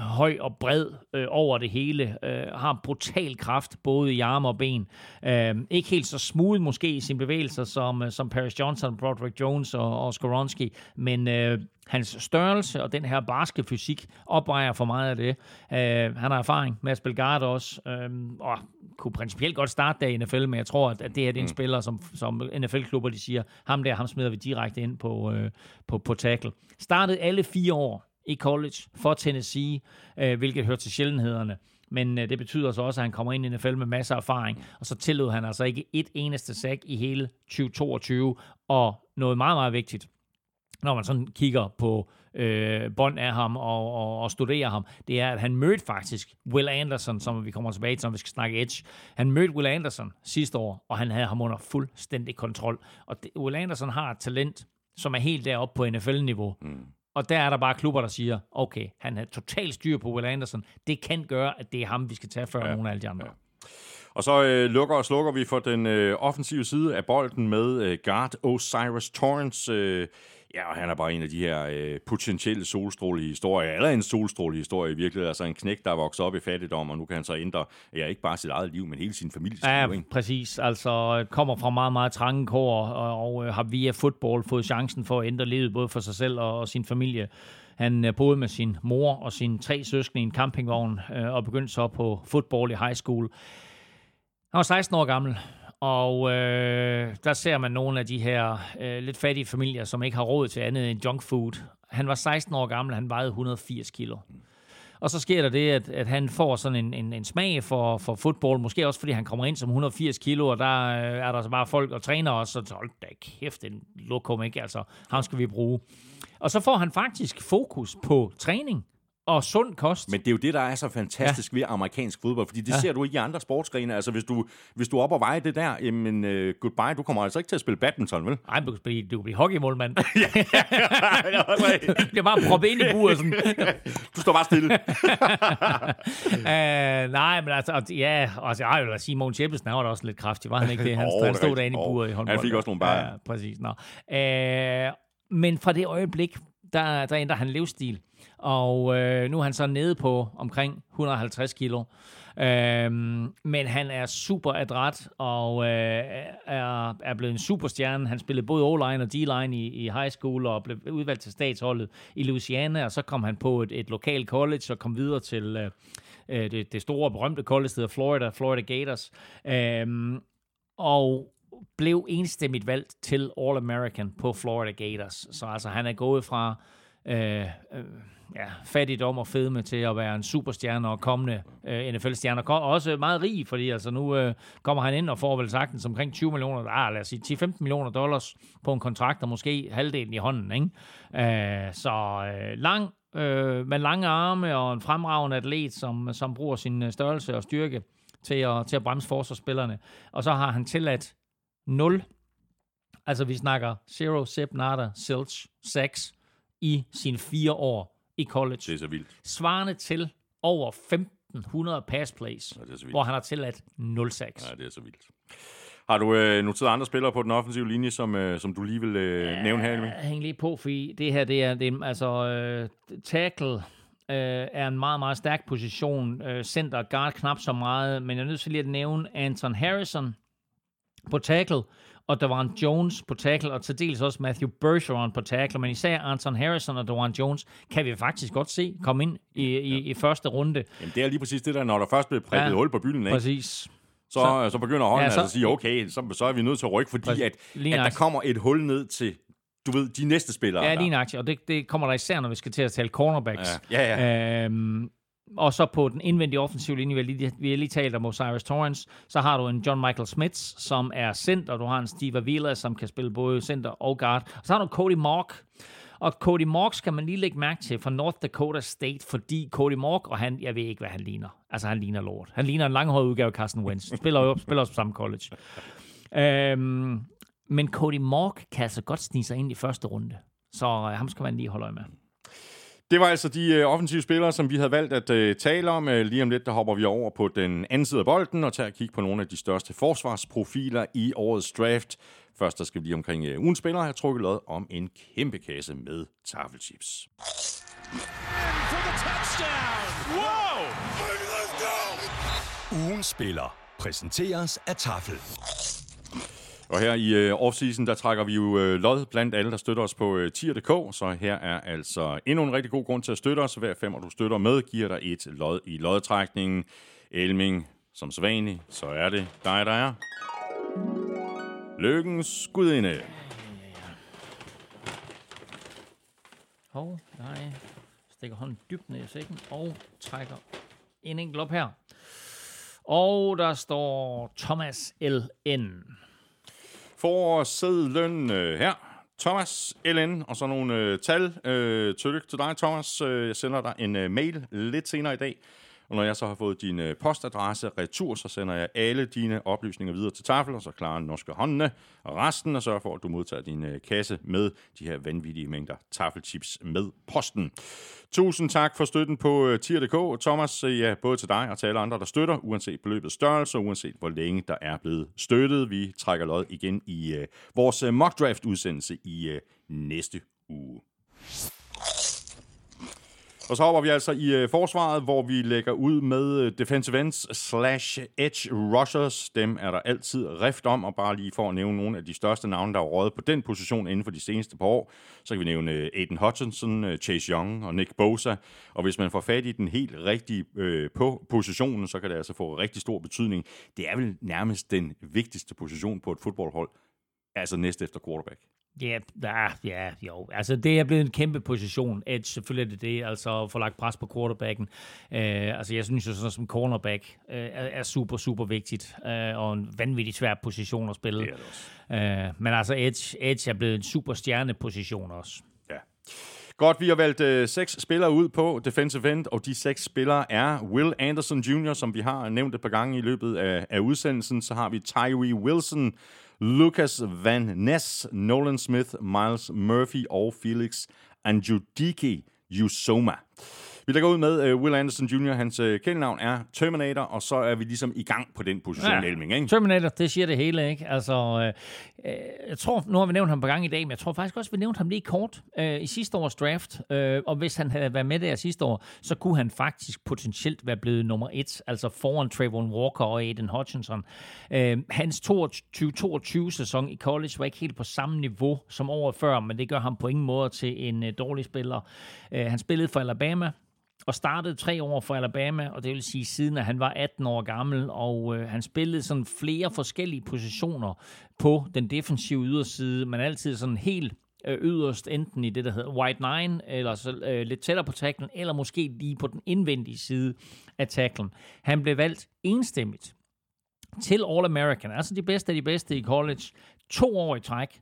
høj og bred øh, over det hele, øh, har brutal kraft både i arme og ben. Øh, ikke helt så smooth måske i sine bevægelser som, øh, som Paris Johnson, Broderick Jones og, og Skoronski, men øh, hans størrelse og den her barske fysik opvejer for meget af det. Øh, han har erfaring med at spille guard også, øh, og kunne principielt godt starte der i NFL, men jeg tror, at, at det her det er en mm. spiller, som, som NFL-klubber de siger, ham der, ham smider vi direkte ind på, øh, på, på tackle. Startede alle fire år i college for Tennessee, øh, hvilket hører til sjældenhederne. men øh, det betyder så også, at han kommer ind i NFL med masser af erfaring, og så tillod han altså ikke et eneste sack i hele 2022, og noget meget, meget vigtigt, når man sådan kigger på øh, bånd af ham og, og, og studerer ham, det er, at han mødte faktisk Will Anderson, som vi kommer tilbage til, når vi skal snakke Edge. Han mødte Will Anderson sidste år, og han havde ham under fuldstændig kontrol. Og det, Will Anderson har et talent, som er helt deroppe på NFL-niveau. Mm. Og der er der bare klubber, der siger, okay, han har totalt styr på Will Anderson. Det kan gøre, at det er ham, vi skal tage før ja. nogle af alle de andre. Ja. Og så øh, lukker og slukker vi for den øh, offensive side af bolden med øh, guard Osiris Torrance. Øh, Ja, og han er bare en af de her øh, potentielle solstrålehistorier, eller en solstrålehistorie i virkeligheden, altså en knæk, der er vokset op i fattigdom, og nu kan han så ændre, ja, ikke bare sit eget liv, men hele sin families ja, liv. Ja, præcis. Altså kommer fra meget, meget trange kår, og, og øh, har via fodbold fået chancen for at ændre livet, både for sig selv og, og sin familie. Han øh, boede med sin mor og sine tre søskende i en campingvogn, øh, og begyndte så på fodbold i high school. Han var 16 år gammel, og øh, der ser man nogle af de her øh, lidt fattige familier, som ikke har råd til andet end junk food. Han var 16 år gammel, han vejede 180 kilo. Og så sker der det, at, at han får sådan en, en, en smag for, for fodbold, måske også fordi han kommer ind som 180 kilo, og der øh, er der så bare folk og træner også, så hold da kæft, en lokum, ikke? Altså, ham skal vi bruge. Og så får han faktisk fokus på træning og sund kost. Men det er jo det, der er så fantastisk ja. ved amerikansk fodbold, fordi det ja. ser du ikke i andre sportsgrene. Altså, hvis du, hvis du er op og veje det der, jamen, uh, goodbye, du kommer altså ikke til at spille badminton, vel? Nej, du kan blive, du kan blive hockeymålmand. ja, du bliver bare proppet ind i buret. Sådan. du står bare stille. uh, nej, men altså, ja, altså, jeg vil sige, Mogens Jeppesen var da også lidt kraftig, var han ikke det? Han, oh, han stod derinde i buret i håndbold. Han fik også nogle bare. Ja, præcis. Nå. Uh, men fra det øjeblik, der, der ændrer han livsstil. Og øh, nu er han så nede på omkring 150 kilo. Øhm, men han er super adræt og øh, er, er blevet en superstjerne. Han spillede både O-line og D-line i, i high school og blev udvalgt til statsholdet i Louisiana, og så kom han på et, et lokalt college og kom videre til øh, øh det, det store berømte college, der hedder Florida, Florida Gators. Øhm, og blev enstemmigt valgt til All-American på Florida Gators. Så altså, han er gået fra øh, øh, ja, fattigdom og fedme til at være en superstjerne og kommende øh, NFL-stjerne. Og også meget rig, fordi altså nu øh, kommer han ind og får vel sagtens omkring 20 millioner, ah, lad os sige 10-15 millioner dollars på en kontrakt, og måske halvdelen i hånden. Ikke? Øh, så øh, lang, øh, med lange arme og en fremragende atlet, som, som bruger sin øh, størrelse og styrke til at, til at bremse forsvarsspillerne. Og så har han tilladt 0. Altså vi snakker 0, zip, nada, silch, 6 i sine fire år i college. Det er så vildt. Svarende til over 1500 pass plays, ja, hvor han har tilladt 0 sacks. Ja, det er så vildt. Har du øh, noteret andre spillere på den offensive linje, som, øh, som du lige vil øh, ja, nævne her? Jeg hænger lige på, fordi det her, det er, det er altså øh, tackle, øh, er en meget, meget stærk position. Øh, center guard knap så meget, men jeg er nødt til lige at nævne Anton Harrison på tackle, og Dewan Jones på tackle, og til dels også Matthew Bergeron på tackle, men især Anton Harrison og Dewan Jones kan vi faktisk godt se komme ind i, i, i første runde. Jamen, det er lige præcis det der, når der først bliver prikket ja, hul på bylden, ikke? Præcis. Så, så, så begynder hånden ja, så, altså at sige, okay, så, så er vi nødt til at rykke, fordi præcis, at, at der kommer et hul ned til du ved, de næste spillere. Ja, lige nok, og det, det kommer der især, når vi skal til at tale cornerbacks. Ja, ja. ja. Øhm, og så på den indvendige offensive linje, vi har lige, vi har lige talt om Osiris Torrance, så har du en John Michael Smith, som er center, du har en Steve Avila, som kan spille både center og guard, og så har du Cody Mark, og Cody Mark skal man lige lægge mærke til fra North Dakota State, fordi Cody Mark, og han, jeg ved ikke, hvad han ligner. Altså, han ligner lort. Han ligner en langhåret udgave af Carson Wentz. Spiller, jo, spiller også på samme college. Øhm, men Cody Mark kan altså godt snige sig ind i første runde. Så øh, ham skal man lige holde øje med. Det var altså de øh, offensive spillere, som vi havde valgt at øh, tale om. Øh, lige om lidt, der hopper vi over på den anden side af bolden og tager et kig på nogle af de største forsvarsprofiler i årets draft. Først der skal vi lige omkring øh, ugens spillere have trukket lod om en kæmpe kasse med tafelchips. Ugens spiller præsenteres af Tafel. Og her i øh, offseason, der trækker vi jo øh, lod blandt alle, der støtter os på øh, tier.dk, så her er altså endnu en rigtig god grund til at støtte os. Hver fem, du støtter med, giver dig et lod i lodtrækningen. Elming, som sædvanligt, så er det dig, der er. Lykkens gudinde. Hov, jeg Stikker hånden dybt ned i sækken og trækker en enkelt op her. Og der står Thomas L.N. For øh, her. Thomas LN, og så nogle øh, tal. Øh, tillykke til dig, Thomas. Øh, jeg sender dig en øh, mail lidt senere i dag. Og når jeg så har fået din øh, postadresse retur, så sender jeg alle dine oplysninger videre til tafel, og så klarer norske håndene og resten, og sørger for, at du modtager din øh, kasse med de her vanvittige mængder tafelchips med posten. Tusind tak for støtten på øh, tier.dk. Thomas, øh, ja, både til dig og til alle andre, der støtter, uanset beløbets størrelse, uanset hvor længe der er blevet støttet. Vi trækker lod igen i øh, vores øh, mock draft udsendelse i øh, næste uge. Og så hopper vi altså i øh, forsvaret, hvor vi lægger ud med øh, defensive ends slash edge rushers. Dem er der altid rift om, og bare lige for at nævne nogle af de største navne, der har røget på den position inden for de seneste par år, så kan vi nævne øh, Aiden Hutchinson, øh, Chase Young og Nick Bosa. Og hvis man får fat i den helt rigtige øh, på positionen, så kan det altså få rigtig stor betydning. Det er vel nærmest den vigtigste position på et fodboldhold, altså næst efter quarterback. Ja, yeah, ja, jo. Altså, det er blevet en kæmpe position. Edge, selvfølgelig er det det, altså at få lagt pres på quarterbacken. Uh, altså, jeg synes jo sådan som cornerback uh, er, er super, super vigtigt, uh, og en vanvittig svær position at spille. Det det. Uh, men altså, Edge, Edge er blevet en super stjerne position også. Ja. Godt, vi har valgt øh, seks spillere ud på defensive end, og de seks spillere er Will Anderson Jr., som vi har nævnt et par gange i løbet af, af udsendelsen. Så har vi Tyree Wilson, Lucas Van Ness, Nolan Smith, Miles Murphy og Felix Anjudike Usoma. Vi lægger ud med uh, Will Anderson Jr., hans uh, kælenavn er Terminator, og så er vi ligesom i gang på den position, ja. Elming, ikke? Terminator, det siger det hele, ikke? Altså, uh, jeg tror, nu har vi nævnt ham på gang i dag, men jeg tror faktisk også, vi nævnt ham lige kort uh, i sidste års draft, uh, og hvis han havde været med der sidste år, så kunne han faktisk potentielt være blevet nummer et, altså foran Trayvon Walker og Aiden Hutchinson. Uh, hans 2022-sæson i college var ikke helt på samme niveau som året før, men det gør ham på ingen måde til en uh, dårlig spiller. Uh, han spillede for Alabama, og startede tre år for Alabama, og det vil sige siden, at han var 18 år gammel, og øh, han spillede sådan flere forskellige positioner på den defensive yderside, men altid sådan helt øh, yderst, enten i det, der hedder white nine, eller så, øh, lidt tættere på tacklen, eller måske lige på den indvendige side af tacklen. Han blev valgt enstemmigt til All-American, altså de bedste af de bedste i college, to år i træk,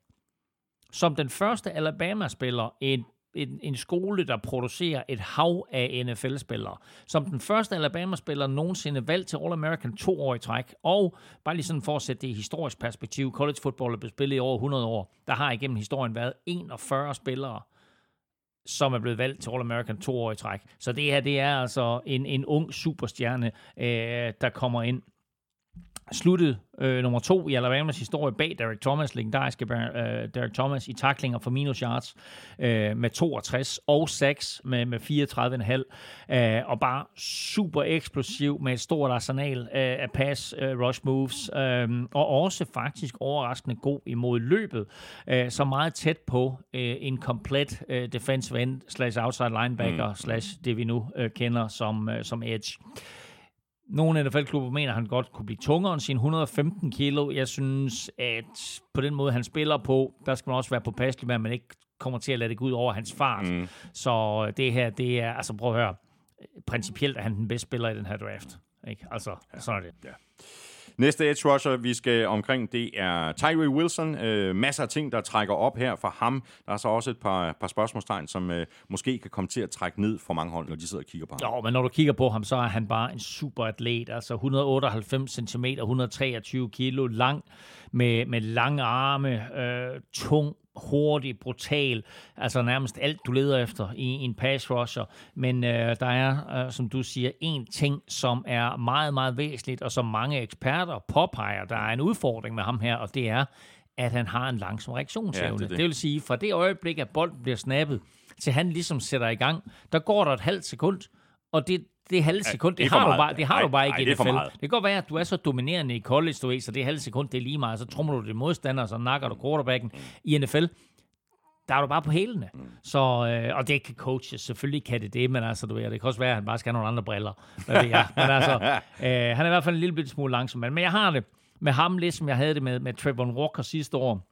som den første Alabama-spiller, et en, en skole, der producerer et hav af NFL-spillere. Som den første Alabama-spiller nogensinde valgt til All-American to år i træk. Og bare lige sådan for at sætte det i historisk perspektiv, college football er blevet spillet i over 100 år. Der har igennem historien været 41 spillere, som er blevet valgt til All-American to år i træk. Så det her, det er altså en, en ung superstjerne, øh, der kommer ind sluttede øh, nummer to i Alabamas historie bag Derek Thomas, legendariske øh, Derek Thomas i taklinger for minus yards øh, med 62 og 6 med, med 34,5 øh, og bare super eksplosiv med et stort arsenal øh, af pass øh, rush moves øh, og også faktisk overraskende god imod løbet, øh, så meget tæt på øh, en komplet øh, defensive end slash outside linebacker mm. slash det vi nu øh, kender som, øh, som edge. Nogle NFL-klubber mener, at han godt kunne blive tungere end sine 115 kilo. Jeg synes, at på den måde, han spiller på, der skal man også være påpasselig med, at man ikke kommer til at lade det gå ud over hans fart. Mm. Så det her, det er, altså prøv at høre, principielt er han den bedste spiller i den her draft. Ikke? Altså, ja. sådan er det. Ja. Næste edge rusher, vi skal omkring, det er Tyree Wilson. Øh, masser af ting, der trækker op her for ham. Der er så også et par, par spørgsmålstegn, som øh, måske kan komme til at trække ned for mange hold, når de sidder og kigger på ham. Jo, men når du kigger på ham, så er han bare en super atlet. Altså 198 cm, 123 kilo lang, med, med lange arme, øh, tung hurtig, brutal, altså nærmest alt, du leder efter i, en pass rusher. Men øh, der er, øh, som du siger, en ting, som er meget, meget væsentligt, og som mange eksperter påpeger, der er en udfordring med ham her, og det er, at han har en langsom reaktionsevne. Ja, det, det. det vil sige, fra det øjeblik, at bolden bliver snappet, til han ligesom sætter i gang, der går der et halvt sekund, og det, det halve sekund, det, det har, du bare, det har du bare ikke i NFL. Det kan godt være, at du er så dominerende i college, du ved, så det halve sekund, det er lige meget. Så trummer du det modstander, så nakker du quarterbacken. I NFL, der er du bare på hælene. Mm. Så, øh, og det kan coaches, selvfølgelig kan det det, men altså, du ved, det kan også være, at han bare skal have nogle andre briller. Hvad ved jeg. Men altså, øh, han er i hvert fald en lille smule langsom. Men jeg har det med ham, ligesom jeg havde det med, med Trevor Walker sidste år.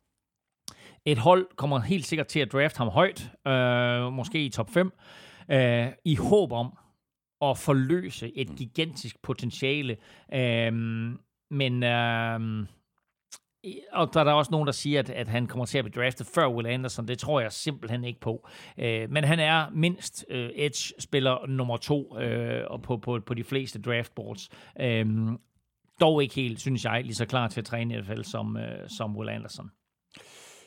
Et hold kommer helt sikkert til at drafte ham højt, øh, måske i top 5, øh, i håb om, at forløse et gigantisk potentiale. Øhm, men øhm, og der er der også nogen, der siger, at, at han kommer til at blive draftet før Will Anderson. Det tror jeg simpelthen ikke på. Øh, men han er mindst øh, edge-spiller nummer to øh, på, på, på de fleste draftboards. Øh, dog ikke helt, synes jeg, lige så klar til at træne i hvert fald som, øh, som Will Anderson.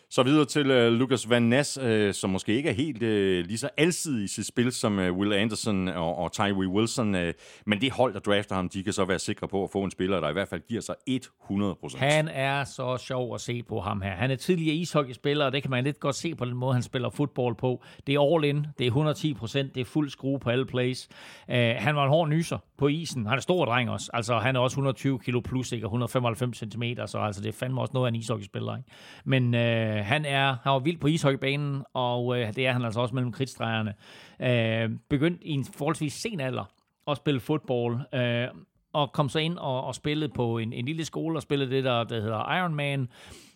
Så videre til uh, Lucas Van Ness, uh, som måske ikke er helt uh, lige så alsidig i sit spil som uh, Will Anderson og, og Tyree Wilson. Uh, men det hold, der drafter ham, de kan så være sikre på at få en spiller, der i hvert fald giver sig 100%. Han er så sjov at se på ham her. Han er tidligere ishockeyspiller, og det kan man lidt godt se på den måde, han spiller fodbold på. Det er all in, det er 110% det er fuld skrue på alle plays. Uh, han var en hård nyser på isen. Han er stor dreng også. Altså, han er også 120 kilo plus, ikke? 195 cm, så altså, det er fandme også noget af en ishockeyspiller. Ikke? Men Øh, han, er, han var vild på ishockeybanen, og øh, det er han altså også mellem krigsdrejerne. Øh, begyndt i en forholdsvis sen alder at spille fodbold, øh, og kom så ind og, og spillede på en, en lille skole, og spillede det, der, der hedder Ironman.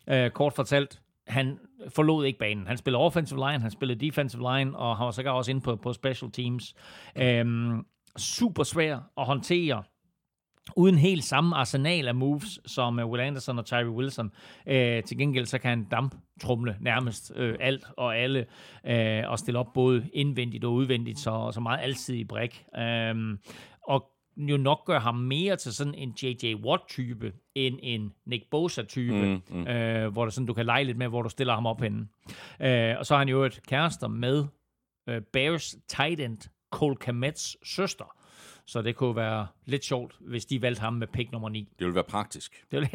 Øh, kort fortalt, han forlod ikke banen. Han spillede offensive line, han spillede defensive line, og han var sågar også inde på, på special teams. Øh, super svær at håndtere uden helt samme arsenal af moves som uh, Will Anderson og Tyree Wilson. Uh, til gengæld så kan han damptrumle nærmest uh, alt og alle uh, og stille op både indvendigt og udvendigt, så, så meget alsidig brik. Uh, og jo nok gør ham mere til sådan en J.J. Watt-type, end en Nick Bosa-type, mm, mm. Uh, hvor der sådan, du kan lege lidt med, hvor du stiller ham op henne. Uh, og så har han jo et kærester med uh, Bears tight end Cole Kamets søster, så det kunne være lidt sjovt, hvis de valgte ham med pick nummer 9. Det ville være praktisk. Det ville...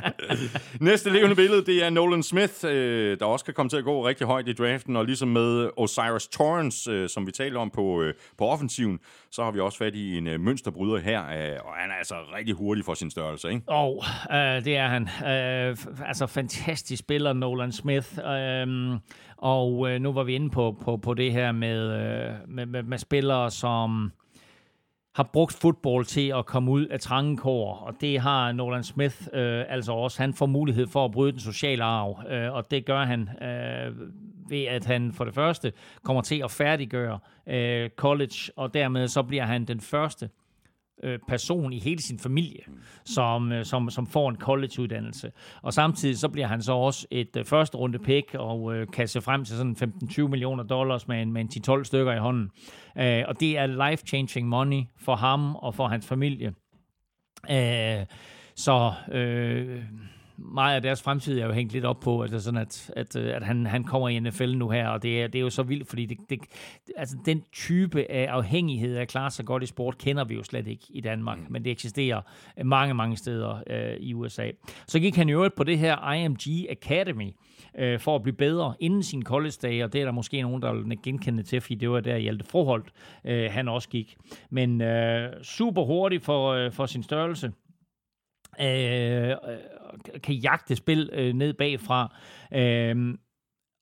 Næste levende billede, det er Nolan Smith, øh, der også kan komme til at gå rigtig højt i draften, og ligesom med Osiris Torrance, øh, som vi talte om på, øh, på offensiven, så har vi også fat i en mønsterbryder her, og han er altså rigtig hurtig for sin størrelse, ikke? Og oh, øh, det er han. Øh, altså fantastisk spiller, Nolan Smith. Øh, og øh, nu var vi inde på, på, på det her med, øh, med, med, med spillere, som har brugt fodbold til at komme ud af trangekår, og det har Nolan Smith øh, altså også. Han får mulighed for at bryde den sociale arv, øh, og det gør han øh, ved, at han for det første kommer til at færdiggøre øh, college, og dermed så bliver han den første Øh, person i hele sin familie, som, øh, som, som får en college-uddannelse. Og samtidig så bliver han så også et øh, første runde pick og uh, kan se frem til sådan 15-20 millioner dollars med en, med en 10-12 stykker i hånden. Uh, og det er life-changing money for ham og for hans familie. Uh, så... Øh, meget af deres fremtid er jo hængt lidt op på, at, sådan at, at, øh, at han, han kommer i NFL nu her, og det er, det er jo så vildt, fordi det, det, altså den type af afhængighed af at klare sig godt i sport, kender vi jo slet ikke i Danmark, mm. men det eksisterer mange, mange steder øh, i USA. Så gik han jo på det her IMG Academy, øh, for at blive bedre inden sin college-dage, og det er der måske nogen, der vil genkende til, fordi det var der Hjalte Froholt, øh, han også gik. Men øh, super hurtigt for, øh, for sin størrelse, øh, kan jagte spil øh, ned bagfra. Øh,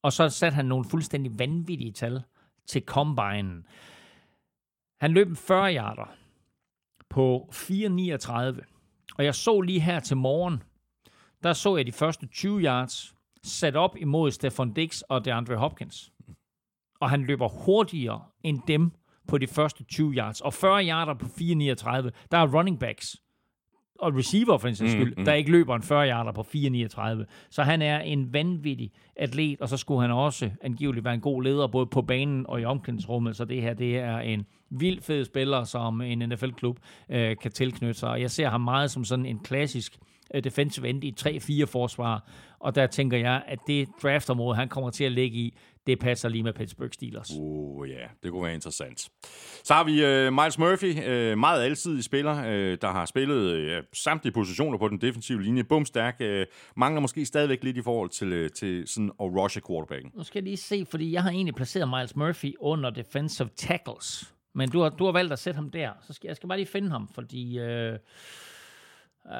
og så satte han nogle fuldstændig vanvittige tal til Combine. Han løb 40 yarder på 4,39. Og jeg så lige her til morgen, der så jeg de første 20 yards sat op imod Stefan Dix og DeAndre Hopkins. Og han løber hurtigere end dem på de første 20 yards. Og 40 yarder på 4,39, der er running backs og receiver for en sags skyld, mm, mm. der ikke løber en 40 yarder på 4,39. Så han er en vanvittig atlet, og så skulle han også angiveligt være en god leder, både på banen og i omklædningsrummet, så det her, det er en vild fed spiller, som en NFL-klub øh, kan tilknytte sig. Og jeg ser ham meget som sådan en klassisk øh, defensive end i 3-4 forsvar, og der tænker jeg, at det draftområde, han kommer til at ligge i, det passer lige med Pittsburgh Steelers. Uh, ja, yeah. det kunne være interessant. Så har vi uh, Miles Murphy, uh, meget alsidig spiller, uh, der har spillet uh, samtlige positioner på den defensive linje. Bumstærk, uh, mangler måske stadigvæk lidt i forhold til, uh, til sådan at rushe quarterbacken. Nu skal jeg lige se, fordi jeg har egentlig placeret Miles Murphy under defensive tackles. Men du har, du har valgt at sætte ham der, så skal jeg skal bare lige finde ham, fordi... Uh, Uh,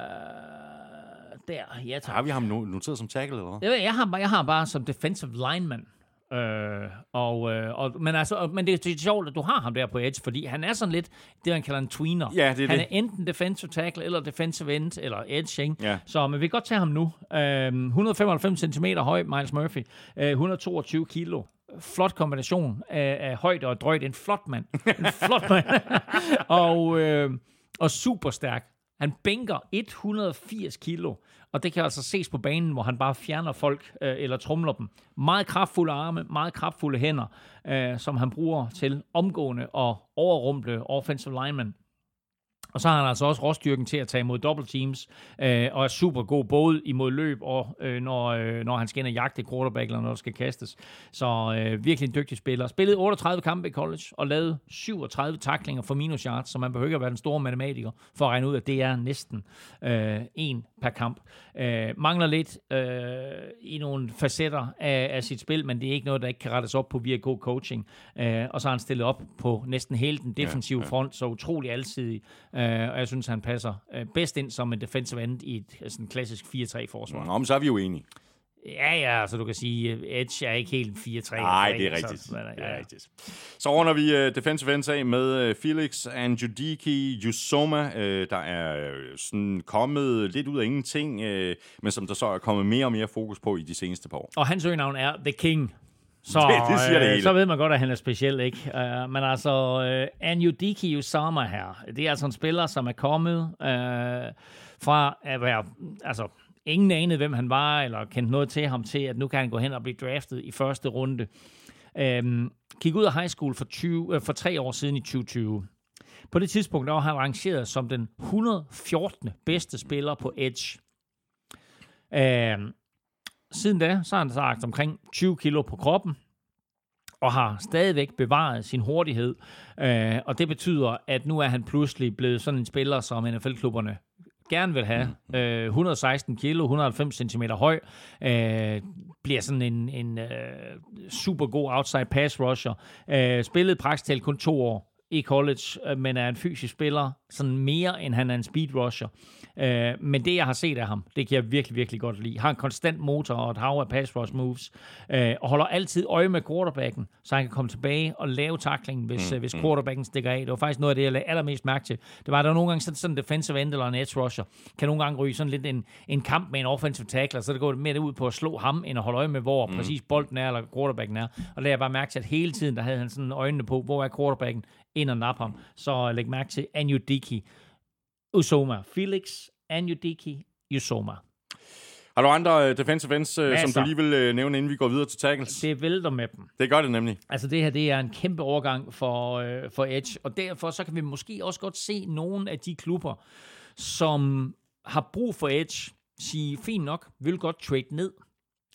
der, ja tak. Har vi ham noteret som tackle, eller hvad? Jeg, jeg, har, jeg har bare som defensive lineman. Øh, og, øh, og, men, altså, men det, det er sjovt, at du har ham der på edge, fordi han er sådan lidt det, man kalder en tweener. Ja, det er han det. er enten defensive tackle, eller defensive end, eller edge. Ikke? Ja. Så men vi kan godt tage ham nu. Øh, 195 cm høj, Miles Murphy. Øh, 122 kilo. flot kombination af, af højde og drøjt. En flot mand. En flot mand. og, øh, og super stærk. Han bænker 180 kilo, og det kan altså ses på banen, hvor han bare fjerner folk øh, eller trumler dem. Meget kraftfulde arme, meget kraftfulde hænder, øh, som han bruger til omgående og overrumple offensive linemen. Og så har han altså også råstyrken til at tage imod double teams, øh, og er super god både imod løb og øh, når, øh, når han skal ind og jagte quarterback, eller når der skal kastes. Så øh, virkelig en dygtig spiller. Spillede 38 kampe i college, og lavede 37 taklinger for minus yards, så man behøver ikke at være den store matematiker for at regne ud, at det er næsten øh, en per kamp. Øh, mangler lidt øh, i nogle facetter af, af sit spil, men det er ikke noget, der ikke kan rettes op på via god coaching. Øh, og så har han stillet op på næsten hele den defensive ja, ja. front, så utrolig alsidig. Øh, og jeg synes, han passer øh, bedst ind som en defensive end i et sådan klassisk 4-3-forsvar. Nå, men så er vi jo enige. Ja, ja, så du kan sige, Edge er ikke helt 4-3. Nej, det er rigtigt. Så, ja. det er rigtigt. Så runder vi uh, defensive ends af med uh, Felix Anjudiki Yusoma, uh, der er uh, sådan kommet lidt ud af ingenting, uh, men som der så er kommet mere og mere fokus på i de seneste par år. Og hans øgenavn er The King. Så, det, det siger det hele. så ved man godt, at han er speciel, ikke? Uh, men altså, uh, Anjudiki Usama her, det er altså en spiller, som er kommet uh, fra at være, altså, ingen anede, hvem han var, eller kendte noget til ham til, at nu kan han gå hen og blive draftet i første runde. Uh, gik ud af high school for, 20, uh, for tre år siden i 2020. På det tidspunkt der var han rangeret som den 114. bedste spiller på Edge. Uh, Siden da, så har han sagt omkring 20 kilo på kroppen, og har stadigvæk bevaret sin hurtighed. Øh, og det betyder, at nu er han pludselig blevet sådan en spiller, som NFL-klubberne gerne vil have. Øh, 116 kilo, 190 cm høj, øh, bliver sådan en, en øh, super god outside pass rusher. Øh, spillet praktisk kun to år i college, øh, men er en fysisk spiller, sådan mere end han er en speed rusher. Øh, men det, jeg har set af ham, det kan jeg virkelig, virkelig godt lide. Har en konstant motor og et hav af pass rush moves, øh, og holder altid øje med quarterbacken, så han kan komme tilbage og lave taklingen, hvis, mm, øh, hvis mm. quarterbacken stikker af. Det var faktisk noget af det, jeg lagde allermest mærke til. Det var, at der var nogle gange sådan, sådan en defensive end eller en edge rusher, kan nogle gange ryge sådan lidt en, en kamp med en offensive tackler, så det går mere ud på at slå ham, end at holde øje med, hvor mm. præcis bolden er, eller quarterbacken er. Og der jeg bare mærke til, at hele tiden, der havde han sådan øjnene på, hvor er quarterbacken, ind og nappe ham. Så læg mærke til Anjudiki Usoma. Felix Anjudiki Usoma. Har du andre uh, defensive ends, uh, som du lige vil uh, nævne, inden vi går videre til tackles? Det vælter med dem. Det gør det nemlig. Altså det her, det er en kæmpe overgang for, for Edge, og derfor så kan vi måske også godt se nogle af de klubber, som har brug for Edge, sige, fint nok, vil godt trade ned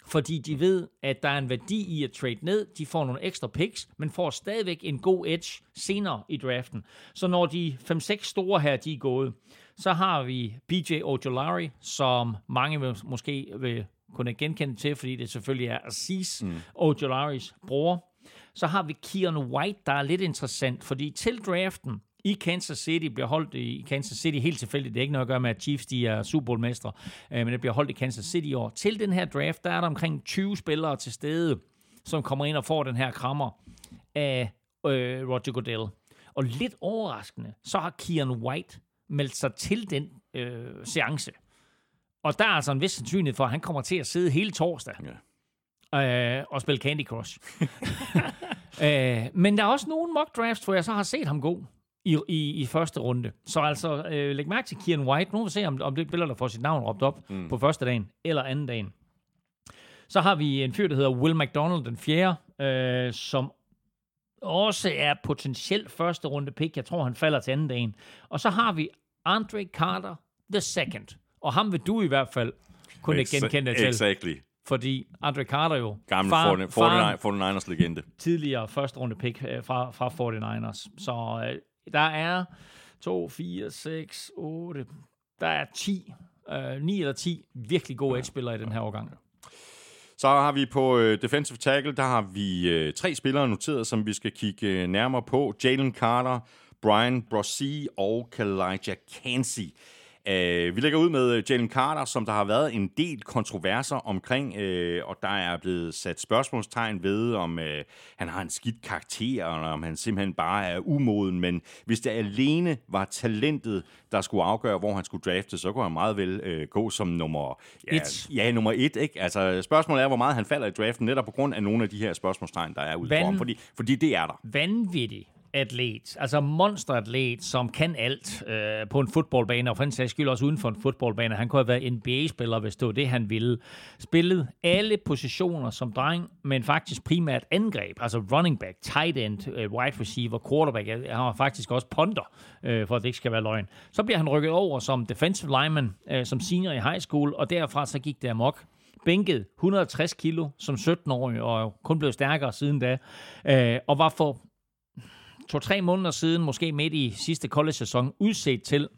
fordi de ved, at der er en værdi i at trade ned. De får nogle ekstra picks, men får stadigvæk en god edge senere i draften. Så når de 5-6 store her, de er gået, så har vi BJ Ojolari, som mange vil, måske vil kunne genkende til, fordi det selvfølgelig er Aziz mm. Ojolaris bror. Så har vi Kieran White, der er lidt interessant, fordi til draften, i Kansas City, bliver holdt i Kansas City helt tilfældigt. Det er ikke noget at gøre med, at Chiefs de er Super Bowl-mestre, øh, men det bliver holdt i Kansas City i år. Til den her draft, der er der omkring 20 spillere til stede, som kommer ind og får den her krammer af øh, Roger Goodell. Og lidt overraskende, så har Kian White meldt sig til den øh, seance. Og der er altså en vis sandsynlighed for, at han kommer til at sidde hele torsdag ja. øh, og spille Candy Crush. øh, men der er også nogle mock drafts, hvor jeg så har set ham gå i, i, i første runde. Så altså, øh, læg mærke til Kieran White. Nu vil vi se, om, om det spiller, der får sit navn råbt op mm. på første dagen eller anden dagen. Så har vi en fyr, der hedder Will McDonald, den fjerde, øh, som også er potentielt første runde pick. Jeg tror, han falder til anden dagen. Og så har vi Andre Carter the second. Og ham vil du i hvert fald kunne Ex- genkende til. Exactly. Fordi Andre Carter jo... Gamle far, 49, 49ers legende. Tidligere første runde pick øh, fra, fra 49ers. Så øh, der er 2, 4, 6, 8, der er 10, øh, 9 eller 10 virkelig gode edge-spillere i den her årgang. Så har vi på øh, defensive tackle, der har vi øh, tre spillere noteret, som vi skal kigge øh, nærmere på. Jalen Carter, Brian Brossi og Kalijah Kansi. Uh, vi lægger ud med Jalen Carter, som der har været en del kontroverser omkring, uh, og der er blevet sat spørgsmålstegn ved, om uh, han har en skidt karakter, eller om han simpelthen bare er umoden. Men hvis det alene var talentet, der skulle afgøre, hvor han skulle drafte, så kunne han meget vel uh, gå som nummer, ja, Et. ja, nummer et. Ikke? Altså, spørgsmålet er, hvor meget han falder i draften, netop på grund af nogle af de her spørgsmålstegn, der er ude for Vand- ham. Fordi, fordi det er der. vanvittig atlet, altså monsteratlet, som kan alt øh, på en fodboldbane, og for en sags skyld også uden for en fodboldbane. Han kunne have været NBA-spiller, hvis det var det, han ville. Spillet alle positioner som dreng, men faktisk primært angreb, altså running back, tight end, øh, wide receiver, quarterback. Han var faktisk også punter, øh, for at det ikke skal være løgn. Så bliver han rykket over som defensive lineman, øh, som senior i high school, og derfra så gik det amok bænket 160 kilo som 17-årig, og kun blev stærkere siden da, øh, og var for to-tre måneder siden, måske midt i sidste college-sæson, udset til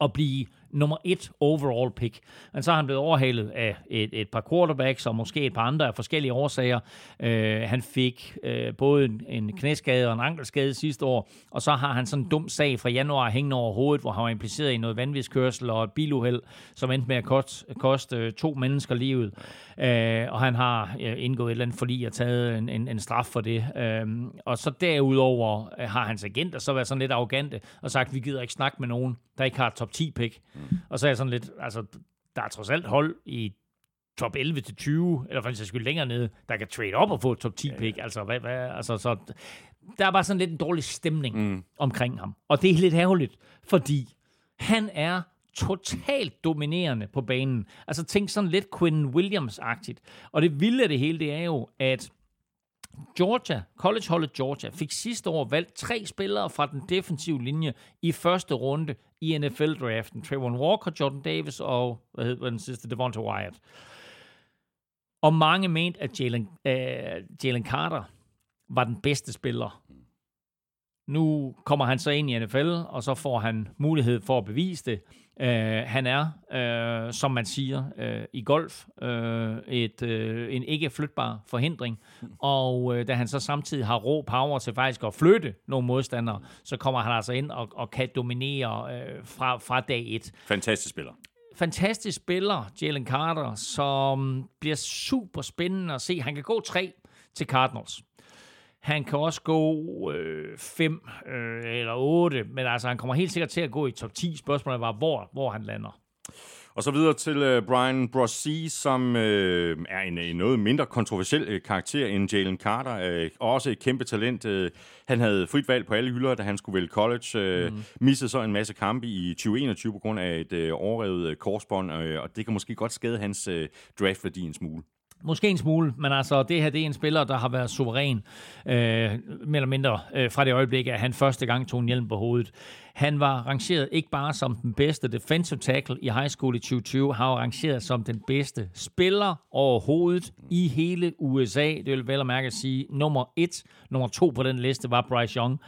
at blive nummer et overall pick. Men så er han blevet overhalet af et, et par quarterbacks og måske et par andre af forskellige årsager. Øh, han fik øh, både en, en knæskade og en ankelskade sidste år, og så har han sådan en dum sag fra januar hængende over hovedet, hvor han var impliceret i noget vanvidskørsel og et biluheld, som endte med at koste, koste to mennesker livet. Øh, og han har øh, indgået et eller andet forlig og taget en, en, en straf for det. Øh, og så derudover øh, har hans agenter så været sådan lidt arrogante og sagt, vi gider ikke snakke med nogen, der ikke har et top 10 pick. Mm. Og så er jeg sådan lidt, altså, der er trods alt hold i top 11 til 20, eller for skyld længere nede, der kan trade op og få top 10 pick. Altså, hvad, hvad, altså, så der er bare sådan lidt en dårlig stemning mm. omkring ham. Og det er lidt ærgerligt, fordi han er totalt dominerende på banen. Altså tænk sådan lidt Quinn Williams-agtigt. Og det vilde af det hele, det er jo, at Georgia, collegeholdet Georgia, fik sidste år valgt tre spillere fra den defensive linje i første runde i NFL-draften. Trayvon Walker, Jordan Davis og, hvad hedder den sidste, Devonta Wyatt. Og mange mente, at Jalen, øh, Jalen Carter var den bedste spiller. Nu kommer han så ind i NFL, og så får han mulighed for at bevise det. Uh, han er, uh, som man siger uh, i golf, uh, et, uh, en ikke flytbar forhindring. Og uh, da han så samtidig har rå power til faktisk at flytte nogle modstandere, så kommer han altså ind og, og kan dominere uh, fra, fra dag et Fantastisk spiller. fantastisk spiller, Jalen Carter, som bliver super spændende at se. Han kan gå tre til Cardinals. Han kan også gå 5 øh, øh, eller 8, men altså han kommer helt sikkert til at gå i top 10. Spørgsmålet var, hvor, hvor han lander. Og så videre til øh, Brian Brosee, som øh, er en, en noget mindre kontroversiel øh, karakter end Jalen Carter. Øh, også et kæmpe talent. Øh, han havde frit valg på alle hylder, da han skulle vælge college. Øh, mm. Missede så en masse kampe i 2021 på grund af et øh, overrevet øh, korsbånd, øh, og det kan måske godt skade hans øh, draftværdi en smule. Måske en smule, men altså det her det er en spiller, der har været suveræn, øh, mere eller mindre øh, fra det øjeblik, at han første gang tog en hjelm på hovedet. Han var rangeret ikke bare som den bedste defensive tackle i high school i 2020, han var rangeret som den bedste spiller overhovedet i hele USA. Det vil vel at mærke at sige nummer et. Nummer to på den liste var Bryce Young.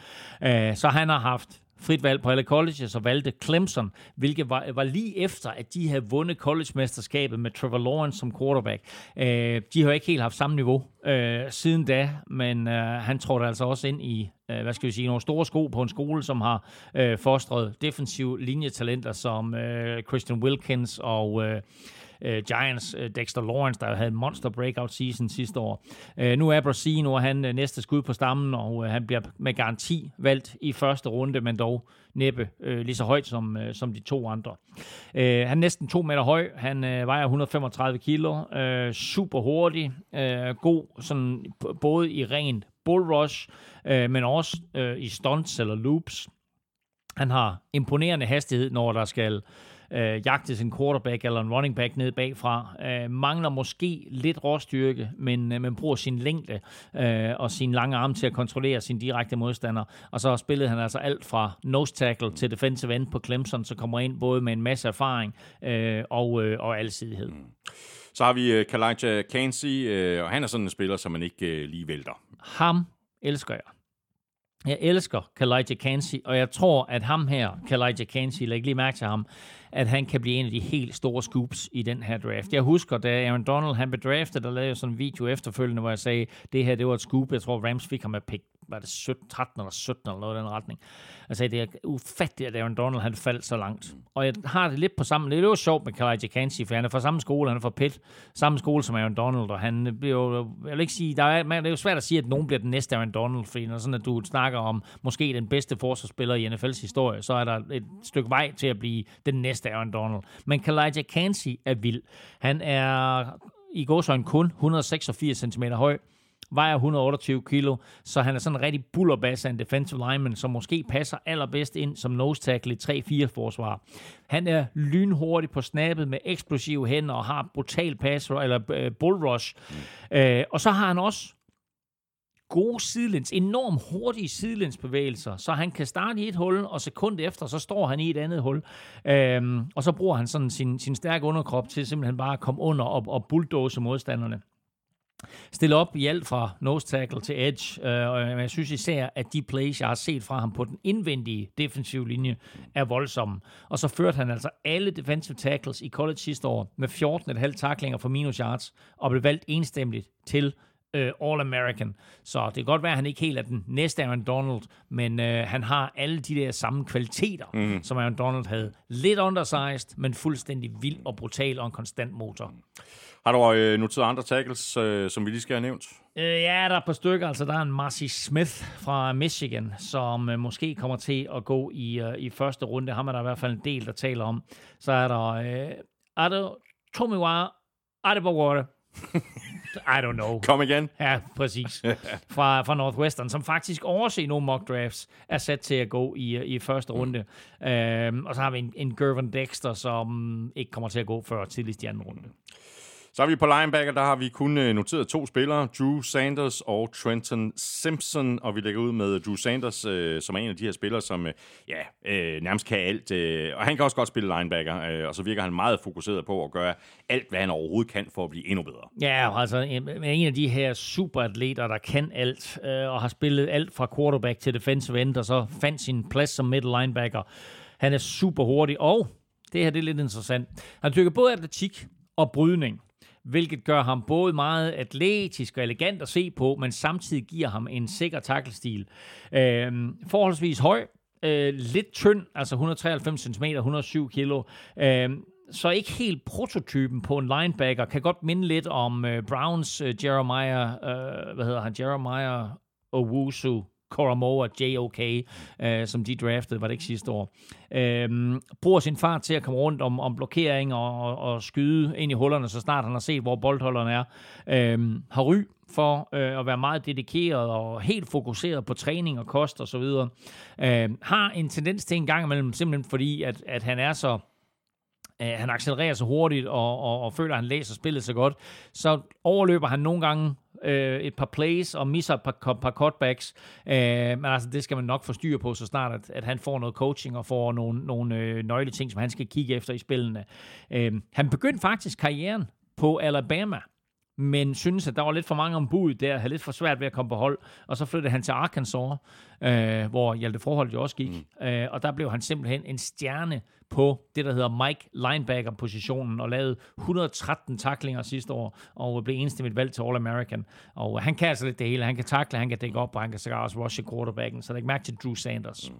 Øh, så han har haft frit valg på alle colleges og valgte Clemson, hvilket var, var lige efter, at de havde vundet college-mesterskabet med Trevor Lawrence som quarterback. Øh, de har ikke helt haft samme niveau øh, siden da, men øh, han trådte altså også ind i øh, hvad skal vi sige, nogle store sko på en skole, som har øh, fostret defensive linjetalenter som øh, Christian Wilkins og øh, øh, Giants, øh, Dexter Lawrence, der havde en monster breakout season sidste år. Øh, nu er Brasino, han øh, næste skud på stammen, og øh, han bliver med garanti valgt i første runde, men dog næppe øh, lige så højt som, øh, som de to andre. Øh, han er næsten to meter høj, han øh, vejer 135 kilo, øh, super hurtig, øh, god sådan, både i ren bull rush, øh, men også øh, i stunts eller loops. Han har imponerende hastighed, når der skal øh, jagtes en quarterback eller en running back ned bagfra. Øh, mangler måske lidt råstyrke, men, øh, men bruger sin længde øh, og sin lange arm til at kontrollere sin direkte modstander. Og så spillede han altså alt fra nose tackle til defensive end på Clemson, så kommer ind både med en masse erfaring øh, og, øh, og alsidighed. Så har vi uh, Kalijah Kansey, uh, og han er sådan en spiller, som man ikke uh, lige vælter. Ham elsker jeg. Jeg elsker Kalijah Kansey, og jeg tror, at ham her, Kalijah Kansey, læg lige mærke til ham, at han kan blive en af de helt store scoops i den her draft. Jeg husker, da Aaron Donald han blev draftet, der lavede jeg sådan en video efterfølgende, hvor jeg sagde, det her det var et scoop. Jeg tror, Rams fik ham med pick var det 17, 13 eller 17 eller noget i den retning. Altså, det er ufatteligt, at Aaron Donald han faldt så langt. Og jeg har det lidt på samme... Det er jo sjovt med Kalijah Kansi, for han er fra samme skole, han er fra Pitt, samme skole som Aaron Donald, og han bliver jo... Jeg vil ikke sige... Der er, det er jo svært at sige, at nogen bliver den næste Aaron Donald, fordi når sådan, at du snakker om måske den bedste forsvarsspiller i NFL's historie, så er der et stykke vej til at blive den næste Aaron Donald. Men Kalijah Kansi er vild. Han er i gåsøjne kun 186 cm høj, vejer 128 kilo, så han er sådan en rigtig bullerbass af en defensive lineman, som måske passer allerbedst ind som nose tackle i 3-4 forsvar. Han er lynhurtig på snappet med eksplosive hænder og har brutal pass eller øh, bull rush. Mm. Og så har han også gode sidelæns, enormt hurtige sidelænsbevægelser, så han kan starte i et hul, og sekund efter, så står han i et andet hul. Øhm, og så bruger han sådan sin, sin stærke underkrop til simpelthen bare at komme under og, og bulldoze modstanderne. Stille op i alt fra nose tackle til edge, øh, og jeg synes især, at de plays, jeg har set fra ham på den indvendige defensive linje, er voldsomme. Og så førte han altså alle defensive tackles i college sidste år med 14,5 taklinger for minus yards, og blev valgt enstemmigt til øh, All-American. Så det kan godt være, at han ikke helt er den næste Aaron Donald, men øh, han har alle de der samme kvaliteter, mm. som Aaron Donald havde. Lidt undersized, men fuldstændig vild og brutal og en konstant motor. Har du øh, noteret andre tackles, øh, som vi lige skal have nævnt? Øh, ja, der er et par stykker. Altså, der er en Marcy Smith fra Michigan, som øh, måske kommer til at gå i, øh, i første runde. Ham er der i hvert fald en del, der taler om. Så er der øh, Ado Tomiwa Adebogore. I don't know. Kom igen. Ja, præcis. Fra, fra Northwestern, som faktisk overse nogle mock drafts er sat til at gå i, i første runde. Mm. Øhm, og så har vi en, en Gervin Dexter, som ikke kommer til at gå før tidligst i anden runde. Så er vi på linebacker, der har vi kun øh, noteret to spillere, Drew Sanders og Trenton Simpson, og vi lægger ud med Drew Sanders, øh, som er en af de her spillere, som øh, ja, øh, nærmest kan alt, øh, og han kan også godt spille linebacker, øh, og så virker han meget fokuseret på at gøre alt, hvad han overhovedet kan for at blive endnu bedre. Ja, altså en af de her superatleter, der kan alt, øh, og har spillet alt fra quarterback til defensive end, og så fandt sin plads som middle linebacker. Han er super hurtig, og det her det er lidt interessant. Han tykker både atletik og brydning hvilket gør ham både meget atletisk og elegant at se på, men samtidig giver ham en sikker tacklestil. Øh, forholdsvis høj, øh, lidt tynd, altså 193 cm, 107 kg. Øh, så ikke helt prototypen på en linebacker. Kan godt minde lidt om øh, Browns øh, Jeremiah, øh, hvad hedder han, Jeremiah Owusu Koromoa JOK, øh, som de draftede, var det ikke sidste år. Øh, bruger sin far til at komme rundt om, om blokering og, og, og skyde ind i hullerne, så snart han har set, hvor boldholderne er. Øh, har ry for øh, at være meget dedikeret og helt fokuseret på træning og kost osv. Øh, har en tendens til en gang imellem, simpelthen fordi, at, at han er så øh, han accelererer så hurtigt og, og, og føler, at han læser spillet så godt, så overløber han nogle gange øh, et par plays og misser et par, par cutbacks. Øh, men altså, det skal man nok få styr på, så snart at, at han får noget coaching og får nogle, nogle øh, nøgle ting, som han skal kigge efter i spillene. Øh, han begyndte faktisk karrieren på Alabama men synes, at der var lidt for mange ombud der, havde lidt for svært ved at komme på hold, og så flyttede han til Arkansas, øh, hvor Hjalte Forhold jo også gik, mm. øh, og der blev han simpelthen en stjerne på det, der hedder Mike Linebacker-positionen, og lavede 113 taklinger sidste år, og blev enstemmigt valgt til All-American. Og han kan altså lidt det hele. Han kan takle, han kan dække op, og han kan sågar også rushe quarterbacken, så læg mærke til Drew Sanders. Mm.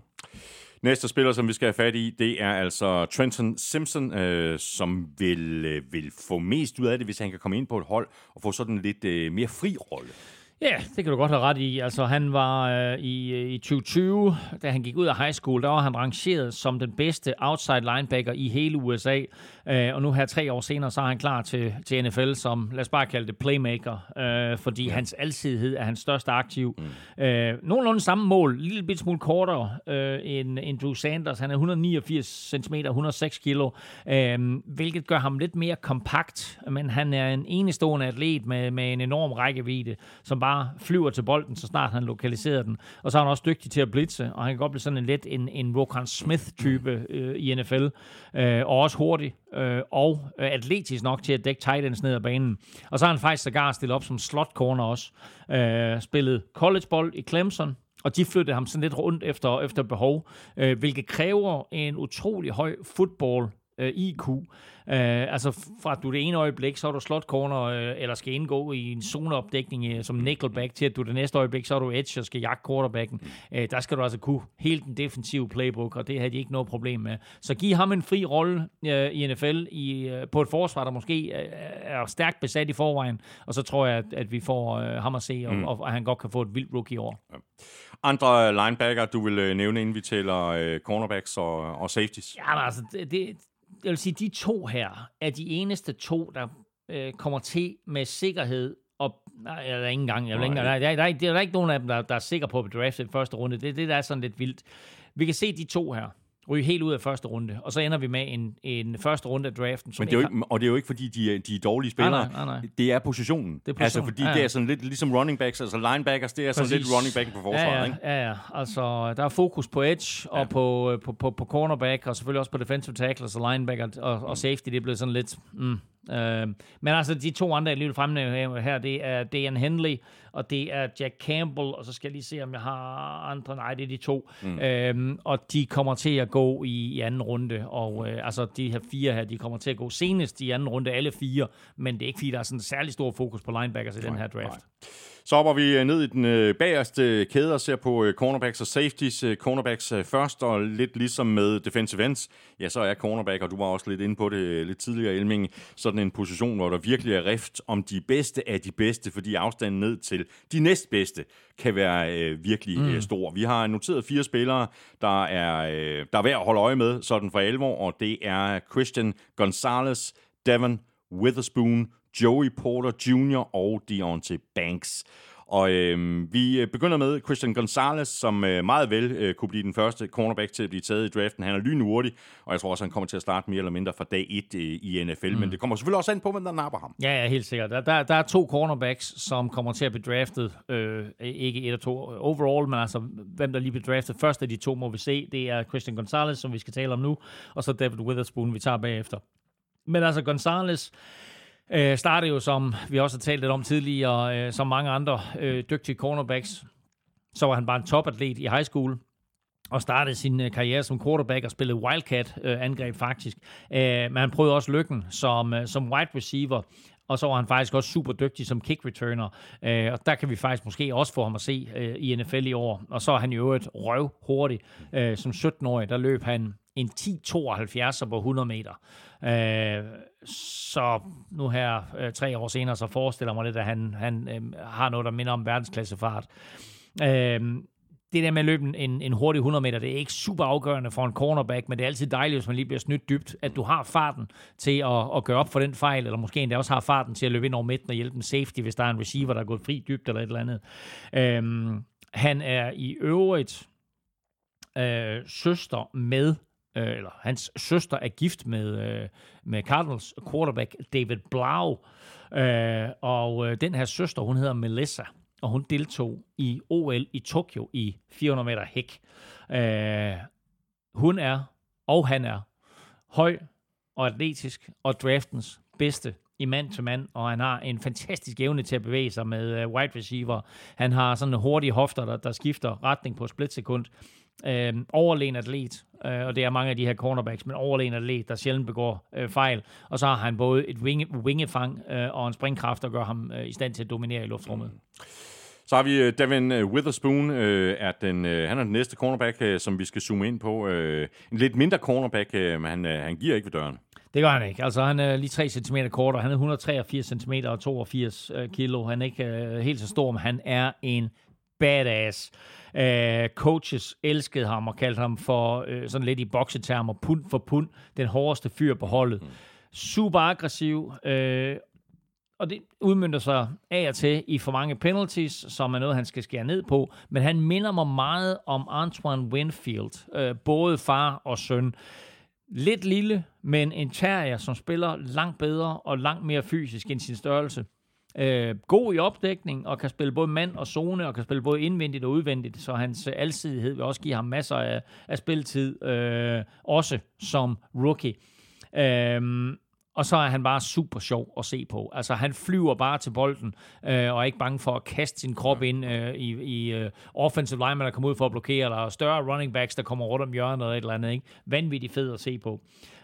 Næste spiller, som vi skal have fat i, det er altså Trenton Simpson, øh, som vil, øh, vil få mest ud af det, hvis han kan komme ind på et hold og få sådan lidt øh, mere fri rolle. Ja, det kan du godt have ret i. Altså, han var øh, i, i 2020, da han gik ud af high school, der var han rangeret som den bedste outside linebacker i hele USA. Øh, og nu her tre år senere, så er han klar til, til NFL som, lad os bare kalde det playmaker, øh, fordi ja. hans alsidighed er hans største aktiv. Mm. Øh, nogenlunde samme mål, lille smule kortere øh, end, end Drew Sanders. Han er 189 cm, 106 kilo, øh, hvilket gør ham lidt mere kompakt, men han er en enestående atlet med, med en enorm rækkevidde, som bare flyver til bolden, så snart han lokaliserer den. Og så er han også dygtig til at blitse, og han kan godt blive sådan en lidt en, en Rokan Smith-type øh, i NFL, øh, og også hurtig øh, og øh, atletisk nok til at dække tight ends ned ad banen. Og så har han faktisk sågar stillet op som slot corner også. Øh, spillet collegebold i Clemson, og de flyttede ham sådan lidt rundt efter, efter behov, øh, hvilket kræver en utrolig høj football øh, IQ. Øh, altså fra at du det ene øjeblik, så er du slot corner, øh, eller skal indgå i en zoneopdækning øh, som nickelback, til at du det næste øjeblik, så er du edge og skal jagte quarterbacken. Øh, der skal du altså kunne hele den defensive playbook, og det havde de ikke noget problem med. Så giv ham en fri rolle øh, i NFL i, øh, på et forsvar, der måske øh, er stærkt besat i forvejen, og så tror jeg, at, at vi får øh, ham at se, og, mm. og, og han godt kan få et vildt rookie år. Ja. Andre linebacker, du vil øh, nævne, inden vi tæller øh, cornerbacks og, og safeties? Ja, men altså, det, det, jeg vil sige, de to her er de eneste to, der øh, kommer til med sikkerhed og nej, der er ingen gang. Jeg vil ikke, der, der, der, der, er ikke nogen af dem, der, der er sikre på at drafte den første runde. Det er det, der er sådan lidt vildt. Vi kan se de to her ryge helt ud af første runde, og så ender vi med en, en første runde af draften. Som Men det er jo ikke, og det er jo ikke, fordi de er, de er dårlige spillere. Nej, nej, nej. Det er positionen. Det er position. Altså, fordi ja, ja. det er sådan lidt ligesom running backs, altså linebackers, det er Præcis. sådan lidt running back på forsvaret, ja, ja, ikke? Ja, ja. Altså, der er fokus på edge, og ja. på, på, på, på cornerback, og selvfølgelig også på defensive tackles og linebacker, og, og safety, det er blevet sådan lidt... Mm, Øh, men altså, de to andre, jeg lige vil fremhæve her, det er Dan Henley, og det er Jack Campbell, og så skal jeg lige se, om jeg har andre. Nej, det er de to. Mm. Øh, og de kommer til at gå i, i anden runde, og øh, altså, de her fire her, de kommer til at gå senest i anden runde, alle fire, men det er ikke, fordi der er sådan en særlig stor fokus på linebackers i nej, den her draft. Nej. Så hopper vi øh, ned i den øh, bagerste kæde og ser på øh, cornerbacks og safeties. Cornerbacks først, og lidt ligesom med defensive ends, ja, så er cornerback, og du var også lidt inde på det lidt tidligere, Elming, sådan en position, hvor der virkelig er rift om de bedste af de bedste, fordi afstanden ned til de næstbedste kan være øh, virkelig mm. stor. Vi har noteret fire spillere, der er, øh, der er værd at holde øje med, sådan for alvor, og det er Christian Gonzalez, Devon Witherspoon, Joey Porter Jr. og Deontay Banks. Og øh, vi begynder med Christian Gonzalez, som øh, meget vel øh, kunne blive den første cornerback til at blive taget i draften. Han er lynhurtig, og jeg tror også, han kommer til at starte mere eller mindre fra dag 1 øh, i NFL. Mm. Men det kommer selvfølgelig også an på, hvem der napper ham. Ja, ja helt sikkert. Der, der, der er to cornerbacks, som kommer til at blive draftet. Øh, ikke et og to overall, men altså hvem der lige bliver draftet. Først af de to må vi se. Det er Christian Gonzalez, som vi skal tale om nu, og så David Witherspoon, vi tager bagefter. Men altså Gonzalez Øh, startede jo, som vi også har talt lidt om tidligere, øh, som mange andre øh, dygtige cornerbacks. Så var han bare en topatlet i high school og startede sin øh, karriere som quarterback og spillede Wildcat-angreb øh, faktisk. Øh, men han prøvede også lykken som, øh, som wide receiver, og så var han faktisk også super dygtig som kick returner. Øh, og der kan vi faktisk måske også få ham at se øh, i NFL i år. Og så er han jo et røv hurtigt. Øh, som 17-årig, der løb han en 10-72 på 100 meter. Øh, så nu her, øh, tre år senere, så forestiller mig lidt, at han, han øh, har noget, der minder om verdensklassefart. Øh, det der med at løbe en, en hurtig 100 meter, det er ikke super afgørende for en cornerback, men det er altid dejligt, hvis man lige bliver snydt dybt, at du har farten til at, at gøre op for den fejl, eller måske endda også har farten til at løbe ind over midten og hjælpe en safety, hvis der er en receiver, der er gået fri dybt eller et eller andet. Øhm, han er i øvrigt øh, søster med øh, eller hans søster er gift med, øh, med Cardinals quarterback David Blau, øh, og øh, den her søster, hun hedder Melissa, og hun deltog i OL i Tokyo i 400 meter hæk. Øh, hun er, og han er, høj og atletisk, og draftens bedste i mand til mand, og han har en fantastisk evne til at bevæge sig med øh, wide receiver. Han har sådan en hurtige hofter, der, der skifter retning på et splitsekund. Øh, overlegen atlet, øh, og det er mange af de her cornerbacks, men overlegen atlet, der sjældent begår øh, fejl. Og så har han både et winge, wingefang øh, og en springkraft, der gør ham øh, i stand til at dominere i luftrummet. Mm. Så har vi uh, Devin uh, Witherspoon, uh, er den, uh, han er den næste cornerback, uh, som vi skal zoome ind på. Uh, en lidt mindre cornerback, uh, men han, uh, han giver ikke ved døren. Det gør han ikke. Altså, han er lige 3 cm kortere. Han er 183 cm og 82 kilo. Han er ikke uh, helt så stor, men han er en badass. Uh, coaches elskede ham og kaldte ham for uh, sådan lidt i boksetermer, pund for pund, den hårdeste fyr på holdet. Mm. Super aggressiv, uh, og det udmyndter sig af og til i for mange penalties, som er noget, han skal skære ned på. Men han minder mig meget om Antoine Winfield, uh, både far og søn. Lidt lille, men en terrier, som spiller langt bedre og langt mere fysisk end sin størrelse. Øh, god i opdækning, og kan spille både mand og zone, og kan spille både indvendigt og udvendigt, så hans øh, alsidighed vil også give ham masser af, af spilletid, øh, også som rookie. Øh, og så er han bare super sjov at se på. Altså, han flyver bare til bolden, øh, og er ikke bange for at kaste sin krop ind øh, i, i uh, offensive linemen, der kommer ud for at blokere, eller større running backs, der kommer rundt om hjørnet eller et eller andet. Ikke? Vanvittigt fed at se på.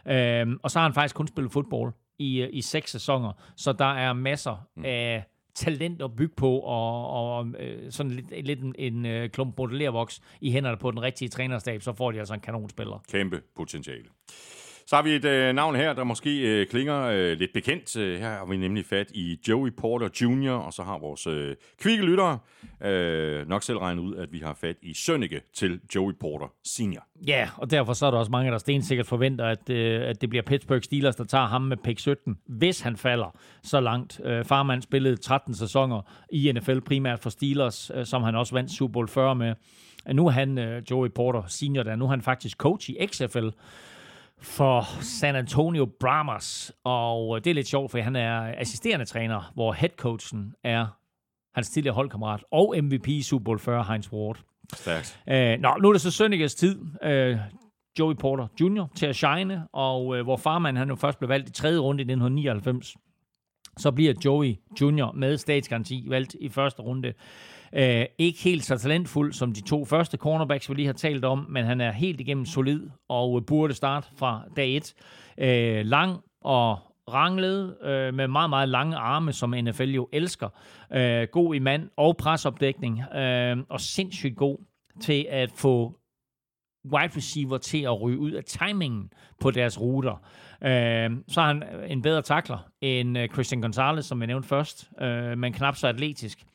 Øhm, og så har han faktisk kun spillet fodbold i, i seks sæsoner, så der er masser mm. af talent at bygge på, og, og øh, sådan lidt, lidt en, en øh, klump modellervoks i hænderne på den rigtige trænerstab, så får de altså en kanonspiller. Kæmpe potentiale. Så har vi et øh, navn her, der måske øh, klinger øh, lidt bekendt. Øh, her har vi nemlig fat i Joey Porter Jr., og så har vores øh, kvikke lyttere øh, nok selv regnet ud, at vi har fat i Sønneke til Joey Porter Senior. Ja, og derfor så er der også mange, der stensikkert forventer, at, øh, at det bliver Pittsburgh Steelers, der tager ham med pick 17, hvis han falder så langt. Øh, Farman spillede 13 sæsoner i NFL, primært for Steelers, øh, som han også vandt Super Bowl 40 med. Nu er han, øh, Joey Porter Senior, der nu er han faktisk coach i XFL, for San Antonio Brahmas. Og det er lidt sjovt, for han er assisterende træner, hvor headcoachen er hans tidligere holdkammerat og MVP Super Bowl 40, Heinz Ward. Stærkt. Øh, nå, nu er det så Sønnekes tid. Øh, Joey Porter Jr. til at shine, og øh, hvor farmand han jo først blev valgt i tredje runde i 1999, så bliver Joey Jr. med statsgaranti valgt i første runde. Øh, ikke helt så talentfuld som de to første cornerbacks, vi lige har talt om, men han er helt igennem solid og øh, burde starte fra dag et. Øh, lang og ranglet øh, med meget, meget lange arme, som NFL jo elsker. Øh, god i mand og presopdækning, øh, og sindssygt god til at få wide receiver til at ryge ud af timingen på deres ruter. Øh, så er han en bedre takler end øh, Christian Gonzalez, som jeg nævnte først, øh, men knap så atletisk.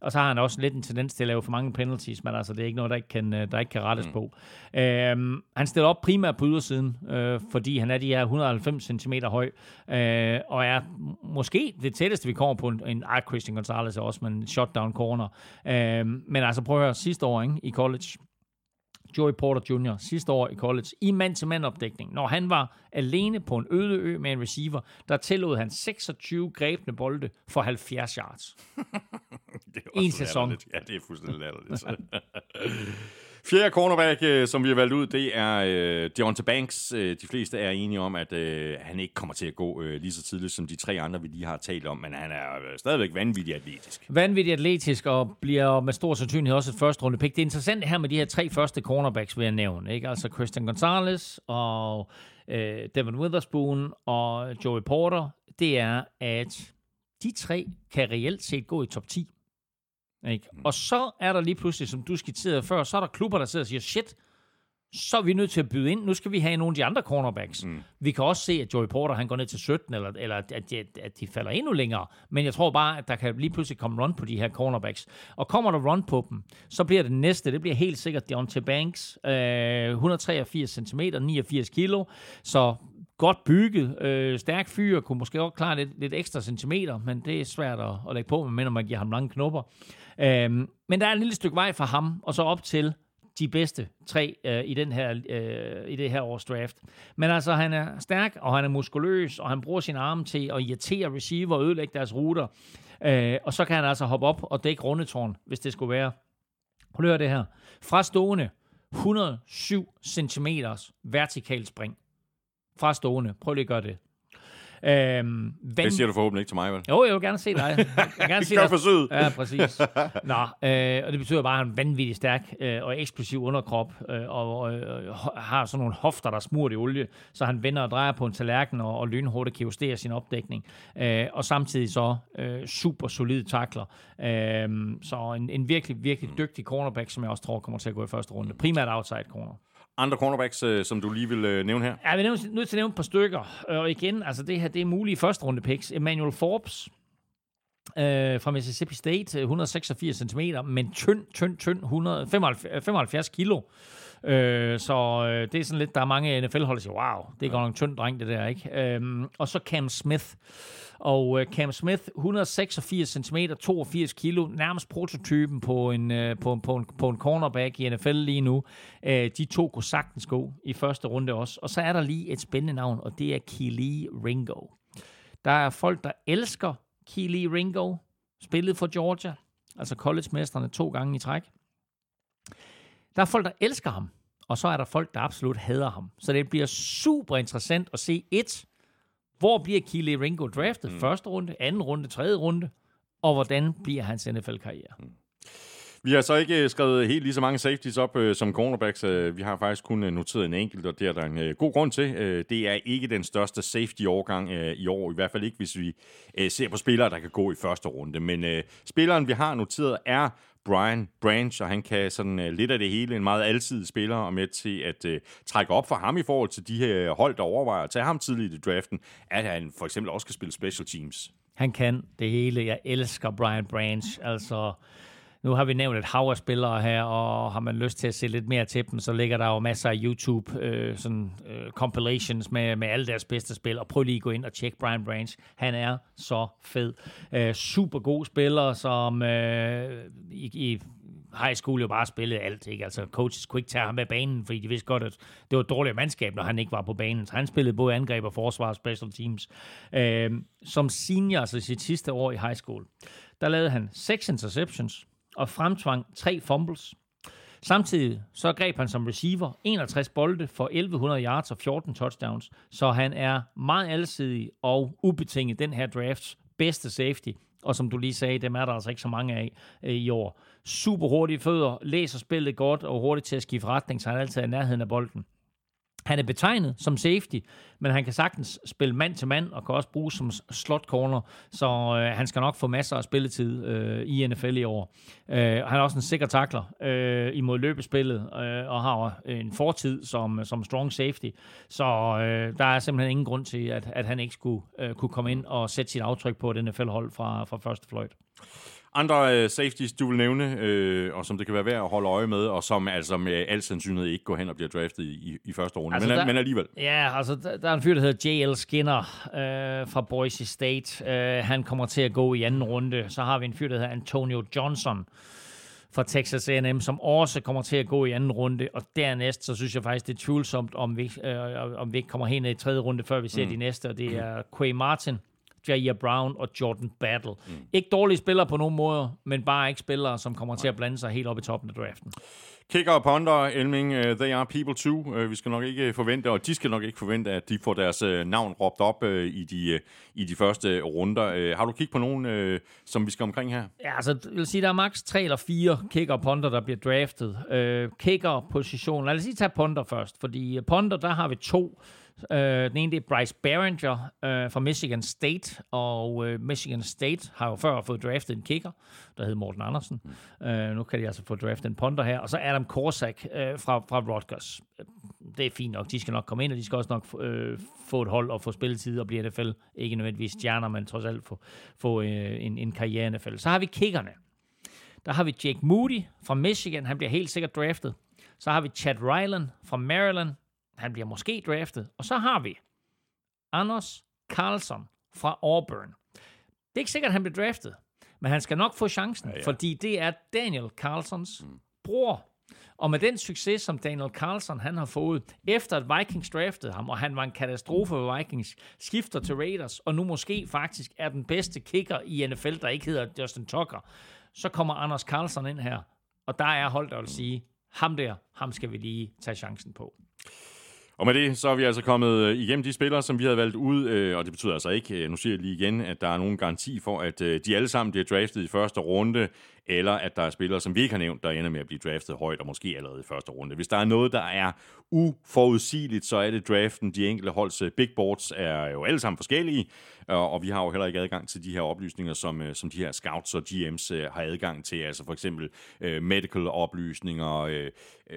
Og så har han også lidt en tendens til at lave for mange penalties, men altså, det er ikke noget, der ikke kan, øh, der ikke kan rettes mm. på. Øhm, han stiller op primært på ydersiden, øh, fordi han er de her 190 cm høj, øh, og er måske det tætteste, vi kommer på en, en Art Christian Gonzalez også, men shutdown corner. Øh, men altså, prøv at høre, sidste år ikke, i college, Joey Porter Jr. sidste år i college i mand-til-mand opdækning. Når han var alene på en øde ø med en receiver, der tillod han 26 grebne bolde for 70 yards. det er en sæson. Ja, det er fuldstændig latterligt. Fjerde cornerback, øh, som vi har valgt ud, det er øh, Deontay Banks. Øh, de fleste er enige om, at øh, han ikke kommer til at gå øh, lige så tidligt som de tre andre, vi lige har talt om, men han er øh, stadigvæk vanvittigt atletisk. Vanvittigt atletisk, og bliver med stor sandsynlighed også et første runde pick. Det er interessant her med de her tre første cornerbacks, vil jeg nævne. Ikke? Altså Christian Gonzalez og øh, Devin Witherspoon og Joey Porter. Det er, at de tre kan reelt set gå i top 10. Ikke? Mm. Og så er der lige pludselig, som du skitserede før, så er der klubber, der sidder og siger, shit, så er vi nødt til at byde ind. Nu skal vi have nogle af de andre cornerbacks. Mm. Vi kan også se, at Joey Porter han går ned til 17, eller, eller at, de, at de falder endnu længere. Men jeg tror bare, at der kan lige pludselig komme run på de her cornerbacks. Og kommer der run på dem, så bliver det næste, det bliver helt sikkert Deontay Banks. Øh, 183 cm, 89 kilo. Så godt bygget, øh, stærk fyr, kunne måske også klare lidt, lidt ekstra centimeter, men det er svært at, at lægge på, medmindre man giver ham lange knopper. Øhm, men der er et lille stykke vej fra ham, og så op til de bedste tre øh, i, den her, øh, i det her års draft. Men altså, han er stærk, og han er muskuløs, og han bruger sin arme til at irritere receiver og ødelægge deres ruter. Øh, og så kan han altså hoppe op og dække rundetårn, hvis det skulle være. Prøv at høre det her. Fra stående 107 cm vertikal spring. Fra stående. Prøv lige at gøre det. Øhm, van... Det siger du forhåbentlig ikke til mig, vel? Jo, jeg vil gerne se dig. Jeg vil gerne se dig. forsøget. Ja, præcis. Nå, øh, og det betyder bare, at han er en vanvittig stærk øh, og eksplosiv underkrop, øh, og øh, har sådan nogle hofter, der smurt i olie, så han vender og drejer på en tallerken og, og lynhurtigt kan justere sin opdækning. Øh, og samtidig så øh, super solid takler. Øh, så en, en virkelig, virkelig dygtig cornerback, som jeg også tror kommer til at gå i første runde. Primært outside corner andre cornerbacks, øh, som du lige vil øh, nævne her? Ja, vi er nødt til at nævne et par stykker. Øh, og igen, altså det her, det er mulige første runde picks. Emmanuel Forbes øh, fra Mississippi State, 186 cm, men tynd, tynd, tynd, 175 75 kilo. Øh, så øh, det er sådan lidt, der er mange NFL-hold, der siger, wow, det er godt nok en tynd dreng, det der, ikke? Øh, og så Cam Smith. Og øh, Cam Smith, 186 cm, 82 kilo, nærmest prototypen på en, øh, på, på, en, på en cornerback i NFL lige nu. Øh, de to kunne sagtens gå i første runde også. Og så er der lige et spændende navn, og det er Keely Ringo. Der er folk, der elsker Keely Ringo, spillet for Georgia, altså college-mesterne to gange i træk. Der er folk, der elsker ham, og så er der folk, der absolut hader ham. Så det bliver super interessant at se et, hvor bliver Keely Ringo draftet? Mm. Første runde, anden runde, tredje runde, og hvordan bliver hans NFL-karriere? Mm. Vi har så ikke øh, skrevet helt lige så mange safeties op øh, som cornerbacks. Øh, vi har faktisk kun øh, noteret en enkelt, og det er der en øh, god grund til. Øh, det er ikke den største safety-årgang øh, i år, i hvert fald ikke, hvis vi øh, ser på spillere, der kan gå i første runde. Men øh, spilleren, vi har noteret, er Brian Branch, og han kan sådan øh, lidt af det hele, en meget alsidig spiller, og med til at øh, trække op for ham i forhold til de her øh, hold, der overvejer at tage ham tidligt i draften, at han for eksempel også kan spille special teams. Han kan det hele. Jeg elsker Brian Branch. Altså, nu har vi nævnt et hav af spillere her, og har man lyst til at se lidt mere til dem, så ligger der jo masser af YouTube øh, sådan, øh, compilations med, med alle deres bedste spil, og prøv lige at gå ind og tjekke Brian Branch. Han er så fed. Øh, super god spiller, som øh, i, i high school jo bare spillede alt. Ikke? Altså, coaches kunne ikke tage ham af banen, fordi de vidste godt, at det var et dårligt mandskab, når han ikke var på banen. Så han spillede både angreb og forsvar og special teams. Øh, som senior, altså sit sidste år i high school, der lavede han seks interceptions, og fremtvang tre fumbles. Samtidig så greb han som receiver 61 bolde for 1100 yards og 14 touchdowns, så han er meget alsidig og ubetinget den her drafts bedste safety. Og som du lige sagde, dem er der altså ikke så mange af øh, i år. Super hurtige fødder, læser spillet godt og hurtigt til at skifte retning, så han er altid i nærheden af bolden. Han er betegnet som safety, men han kan sagtens spille mand til mand og kan også bruges som slot corner, så øh, han skal nok få masser af spilletid øh, i NFL i år. Øh, han er også en sikker takler øh, imod løbespillet øh, og har en fortid som, som strong safety, så øh, der er simpelthen ingen grund til, at, at han ikke skulle øh, kunne komme ind og sætte sit aftryk på et NFL-hold fra, fra første fløjt. Andre øh, safeties, du vil nævne, øh, og som det kan være værd at holde øje med, og som altså med al sandsynlighed ikke går hen og bliver draftet i, i første runde, altså men, der, men alligevel. Ja, altså der, der er en fyr, der hedder J.L. Skinner øh, fra Boise State. Øh, han kommer til at gå i anden runde. Så har vi en fyr, der hedder Antonio Johnson fra Texas A&M, som også kommer til at gå i anden runde. Og dernæst, så synes jeg faktisk, det er tvivlsomt, om vi, øh, om vi ikke kommer hen i tredje runde, før vi ser mm. de næste. Og det er Quay Martin Jair Brown og Jordan Battle. Mm. Ikke dårlige spillere på nogen måde, men bare ikke spillere, som kommer Nej. til at blande sig helt op i toppen af draften. Kicker og ponder, Elming, uh, they are people too. Uh, vi skal nok ikke forvente, og de skal nok ikke forvente, at de får deres uh, navn råbt op uh, i, de, uh, i de første runder. Uh, har du kigget på nogen, uh, som vi skal omkring her? Ja, altså, jeg vil sige, der er maks tre eller fire kicker og ponder, der bliver draftet. Uh, kicker-position, lad os lige tage ponder først, fordi ponder, der har vi to, Uh, den ene det er Bryce Behringer uh, fra Michigan State, og uh, Michigan State har jo før fået draftet en kicker, der hedder Morten Andersen. Mm. Uh, nu kan de altså få draftet en punter her. Og så Adam Korsak uh, fra, fra Rutgers. Det er fint nok. De skal nok komme ind, og de skal også nok uh, få et hold og få spilletid og blive NFL. Ikke nødvendigvis stjerner, men trods alt få, få uh, en, en karriere i NFL. Så har vi kickerne. Der har vi Jake Moody fra Michigan. Han bliver helt sikkert draftet. Så har vi Chad Ryland fra Maryland. Han bliver måske draftet. Og så har vi Anders Carlson fra Auburn. Det er ikke sikkert, at han bliver draftet, men han skal nok få chancen, ja, ja. fordi det er Daniel Carlsons mm. bror. Og med den succes, som Daniel Carlson han har fået, efter at Vikings draftede ham, og han var en katastrofe for Vikings, skifter til Raiders, og nu måske faktisk er den bedste kicker i NFL, der ikke hedder Justin Tucker, så kommer Anders Carlson ind her, og der er holdt at sige, ham der, ham skal vi lige tage chancen på. Og med det, så er vi altså kommet øh, igennem de spillere, som vi havde valgt ud, øh, og det betyder altså ikke, øh, nu siger jeg lige igen, at der er nogen garanti for, at de alle sammen bliver draftet i første runde, eller at der er spillere, som vi ikke har nævnt, der ender med at blive draftet højt, og måske allerede i første runde. Hvis der er noget, der er uforudsigeligt, så er det draften. De enkelte holds øh, big boards er jo alle sammen forskellige, øh, og vi har jo heller ikke adgang til de her oplysninger, som, øh, som de her scouts og GM's har adgang til, altså for eksempel medical oplysninger,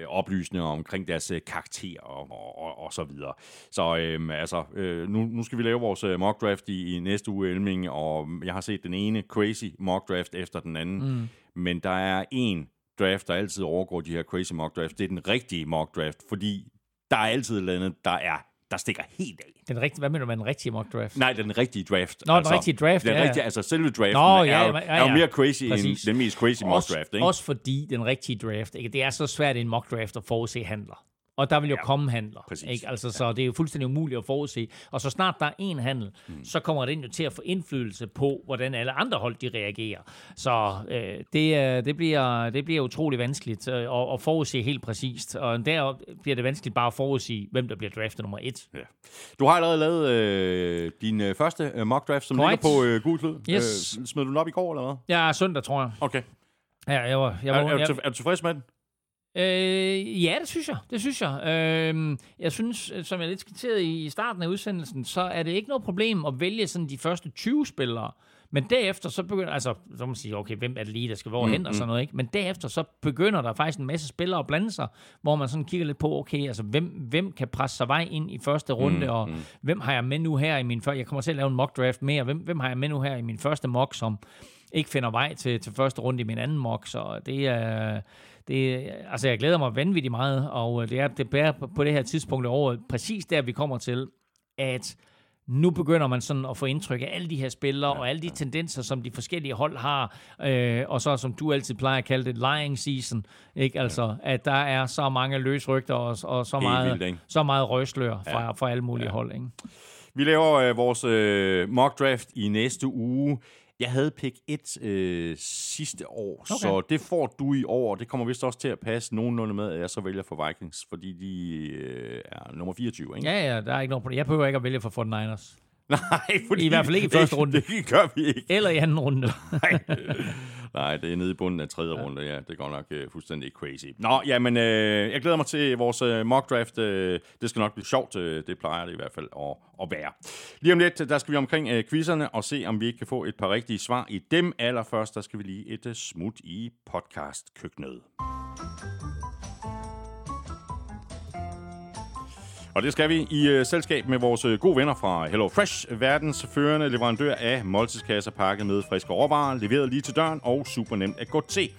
oplysninger omkring deres karakter og, og, og, så videre. Så øhm, altså, øh, nu, nu skal vi lave vores mock draft i, i næste uge, Elming, og jeg har set den ene crazy mock draft efter den anden, mm men der er en draft, der altid overgår de her crazy mock draft. Det er den rigtige mock draft, fordi der er altid et eller andet, der er der stikker helt af. Den rigtige, hvad mener du med den rigtige mock draft? Nej, den rigtige draft. Nå, altså, den rigtige draft, den ja. Rigtige, altså selve draften Nå, ja, ja, ja, ja. er jo mere crazy Præcis. end den mest crazy mock draft. Ikke? Også fordi den rigtige draft, ikke? det er så svært i en mock draft at forudse handler. Og der vil jo ja, komme handler. Præcis. Ikke? Altså, så det er jo fuldstændig umuligt at forudse. Og så snart der er en handel, mm. så kommer den jo til at få indflydelse på, hvordan alle andre hold de reagerer. Så øh, det, det, bliver, det bliver utrolig vanskeligt øh, at, at forudse helt præcist. Og der bliver det vanskeligt bare at forudse, hvem der bliver draftet nummer et. Ja. Du har allerede lavet øh, din øh, første øh, mock draft, som Correct. ligger på øh, gul klud. Yes. Øh, smed du den op i går, eller hvad? Ja, søndag, tror jeg. Okay. Ja, jeg var, jeg Er, var, er, du, jeg, er du tilfreds med den? Øh, ja, det synes jeg. Det synes jeg. Øh, jeg synes, øh, som jeg lidt skitserede i starten af udsendelsen, så er det ikke noget problem at vælge sådan de første 20 spillere. Men derefter så begynder, altså, så må man sige, okay, hvem er det lige, der skal hvor hen og sådan noget, ikke? Men derefter så begynder der faktisk en masse spillere at blande sig, hvor man sådan kigger lidt på, okay, altså, hvem, hvem kan presse sig vej ind i første runde, og hvem har jeg med nu her i min første, jeg kommer til at lave en mock draft mere, hvem, hvem har jeg med nu her i min første mock, som ikke finder vej til, til første runde i min anden mock, så det er, det, altså jeg glæder mig vanvittigt meget, og det er, det er på- det her tidspunkt året, præcis der vi kommer til, at nu begynder man sådan at få indtryk af alle de her spillere, ja, og alle de tendenser, som de forskellige hold har, øh, og så som du altid plejer at kalde det, lying season, ikke? Altså, at der er så mange løsrygter og, og så, Helt meget, vildt, ikke? så meget røgslør fra, ja. fra alle mulige ja. hold, ikke? Vi laver øh, vores øh, mock draft i næste uge. Jeg havde pick 1 øh, sidste år, okay. så det får du i år. Det kommer vist også til at passe nogenlunde med, at jeg så vælger for Vikings, fordi de øh, er nummer 24, ikke? Ja, ja, der er ikke noget problem. Jeg behøver ikke at vælge for 49ers. Nej, fordi I hvert fald ikke i første runde. Det, det gør vi ikke. Eller i anden runde. Nej. Nej, det er nede i bunden af tredje ja. runde, ja. Det går nok øh, fuldstændig crazy. Nå, jamen, øh, jeg glæder mig til vores øh, mock draft. Øh, det skal nok blive sjovt. Øh, det plejer det i hvert fald at, at være. Lige om lidt, der skal vi omkring øh, quizzerne og se, om vi ikke kan få et par rigtige svar i dem. Allerførst, der skal vi lige et øh, smut i podcast-køkkenet. Og det skal vi i øh, selskab med vores øh, gode venner fra Hello Fresh, verdens førende leverandør af måltidskasser pakket med friske råvarer, leveret lige til døren og super nemt at gå til.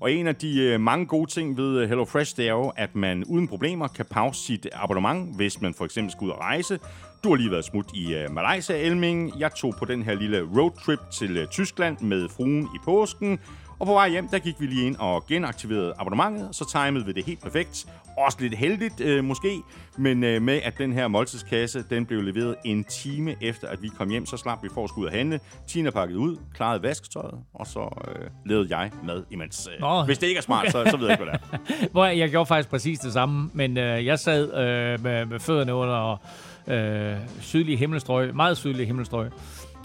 Og en af de øh, mange gode ting ved øh, Hello Fresh, det er jo, at man uden problemer kan pause sit abonnement, hvis man for eksempel skal ud og rejse. Du har lige været smut i øh, Malaysia, Elming. Jeg tog på den her lille roadtrip til øh, Tyskland med fruen i påsken. Og på vej hjem, der gik vi lige ind og genaktiverede abonnementet, så timede vi det helt perfekt. Også lidt heldigt øh, måske, men øh, med at den her måltidskasse, den blev leveret en time efter, at vi kom hjem, så slap vi for at skulle ud og handle. Tina pakket ud, klarede vasketøjet, og så øh, lavede jeg mad imens. Øh, Nå. Hvis det ikke er smart, så, så ved jeg ikke, hvad det er. Hvor jeg, gjorde faktisk præcis det samme, men øh, jeg sad øh, med, med fødderne under øh, sydlige himmelstrøg, meget sydlige himmelstrøg,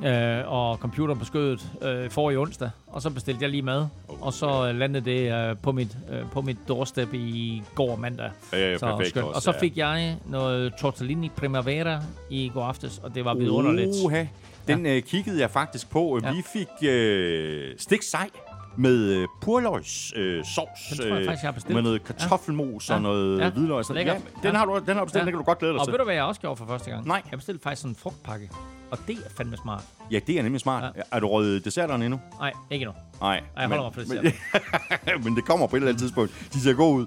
øh, og computeren på skødet øh, for i onsdag, og så bestilte jeg lige mad, og så øh, landede det øh, på, mit, øh, på mit doorstep i går mandag. Ja, ja, så perfekt skønt. også, Og så ja. fik jeg noget tortellini primavera i går aftes, og det var vidunderligt. Uha. Den øh, kiggede jeg faktisk på. Ja. Vi fik øh, stik sej med øh, purløgs øh, sovs. Den tror jeg faktisk, jeg har bestilt. Med noget kartoffelmos ja. og Ja. noget Ja. hvidløg. og. Ja, den, Ja. har du, den har du bestilt, Ja. den kan du godt glæde dig Og til. ved du, hvad jeg også gjorde for første gang? Nej. Jeg bestilte faktisk sådan en frugtpakke, og det er fandme smart. Ja, det er nemlig smart. Ja. Er du røget desserterne endnu? Nej, ikke nu. Nej. Ej, jeg holder mig for det men, men det kommer på et eller andet tidspunkt. De ser gode ud.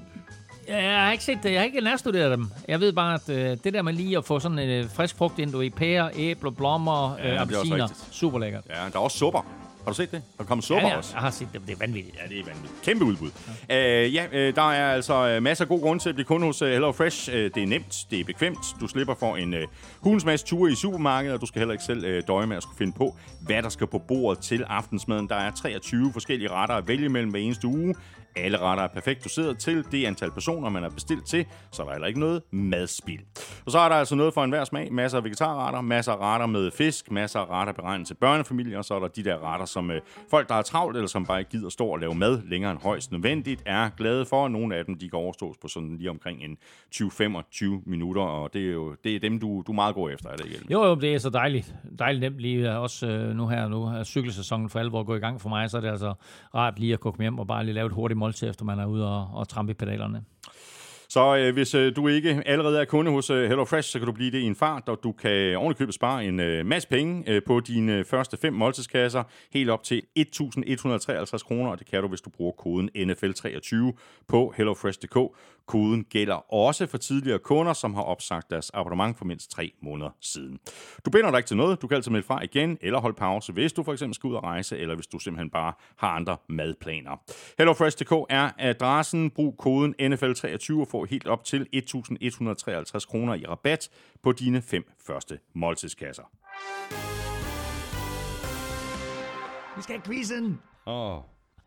Ja, Jeg har ikke set det. Jeg har ikke nærstuderet dem. Jeg ved bare, at øh, det der med lige at få sådan en øh, frisk frugt ind, du i pærer, æbler, blommer, Ja, er øh, også appelsiner. Super lækkert. Ja, der er også supper. Har du set det? Der kommer supper Ja, jeg, også. jeg har set det. Det er vanvittigt. Ja, det er vanvittigt. Kæmpe udbud. Ja, uh, ja uh, der er altså uh, masser af gode grunde til at blive kunde hos uh, Hello Fresh. Uh, det er nemt, det er bekvemt. Du slipper for en uh, hulens masse ture i supermarkedet, og du skal heller ikke selv uh, døje med at skulle finde på, hvad der skal på bordet til aftensmaden. Der er 23 forskellige retter at vælge mellem hver eneste uge. Alle retter er perfekt doseret til det antal personer, man har bestilt til, så er der heller ikke noget madspild. Og så er der altså noget for enhver smag. Masser af vegetarretter, masser af retter med fisk, masser af retter beregnet til børnefamilier, og så er der de der retter, som øh, folk, der er travlt, eller som bare ikke gider stå og lave mad længere end højst nødvendigt, er glade for. Nogle af dem, de kan overstås på sådan lige omkring en 20-25 minutter, og det er jo det er dem, du, du meget går efter, er det ikke? Jo, jo, det er så dejligt. Dejligt nemt lige øh, også øh, nu her. Nu er cykelsæsonen for alvor gået i gang for mig, så er det altså rart lige at komme hjem og bare lige lave et hurtigt måltid, efter man er ude og, og trampe i pedalerne. Så øh, hvis øh, du ikke allerede er kunde hos øh, HelloFresh, så kan du blive det i en fart, og du kan ovenikøbet spare en øh, masse penge øh, på dine øh, første fem måltidskasser, helt op til 1.153 kroner, og det kan du, hvis du bruger koden NFL23 på hellofresh.dk. Koden gælder også for tidligere kunder, som har opsagt deres abonnement for mindst tre måneder siden. Du binder dig ikke til noget, du kan altid melde fra igen, eller holde pause, hvis du for eksempel skal ud og rejse, eller hvis du simpelthen bare har andre madplaner. HelloFresh.dk er adressen. Brug koden NFL23 og få helt op til 1.153 kroner i rabat på dine fem første måltidskasser. Vi skal have quizzen! Oh.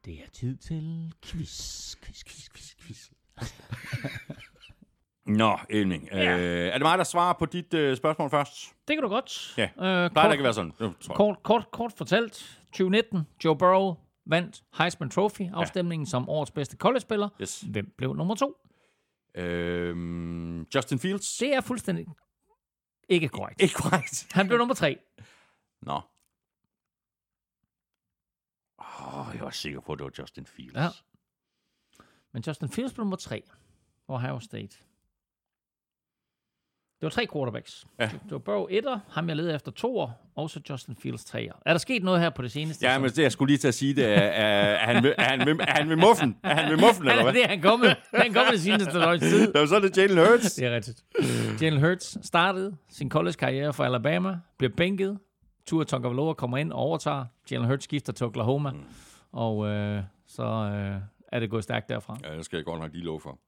Det er tid til quiz, quiz, quiz, quiz, quiz. Nå, Elming. Ja. Øh, er det mig, der svarer på dit øh, spørgsmål først? Det kan du godt. Ja. Øh, kort, det at være sådan? Det tror jeg. kort, kort, kort fortalt. 2019, Joe Burrow, vandt Heisman Trophy-afstemningen ja. som årets bedste college-spiller. Yes. Hvem blev nummer to? Øhm, Justin Fields. Det er fuldstændig ikke korrekt. Ikke korrekt. Han blev nummer tre. Nå. Oh, jeg var sikker på, at det var Justin Fields. Ja. Men Justin Fields blev nummer tre. Ohio State. Det var tre quarterbacks. Ja. Det var Burrow etter, ham jeg leder efter toer, og så Justin Fields treer. Er der sket noget her på det seneste? Ja, men det jeg skulle lige til at sige, det er, er, er, han, ved, er, han, ved, er han ved muffen? Er han ved muffen, eller hvad? det er han kommet. Han kommet det seneste døgns tid. Det var så det Jalen Hurts. Det er rigtigt. Jalen Hurts startede sin college-karriere for Alabama, bliver bænket. Tua Tagovailoa kommer ind og overtager. Jalen Hurts skifter til Oklahoma. Mm. Og øh, så øh, er det gået stærkt derfra. Ja, det skal jeg godt nok lige love for.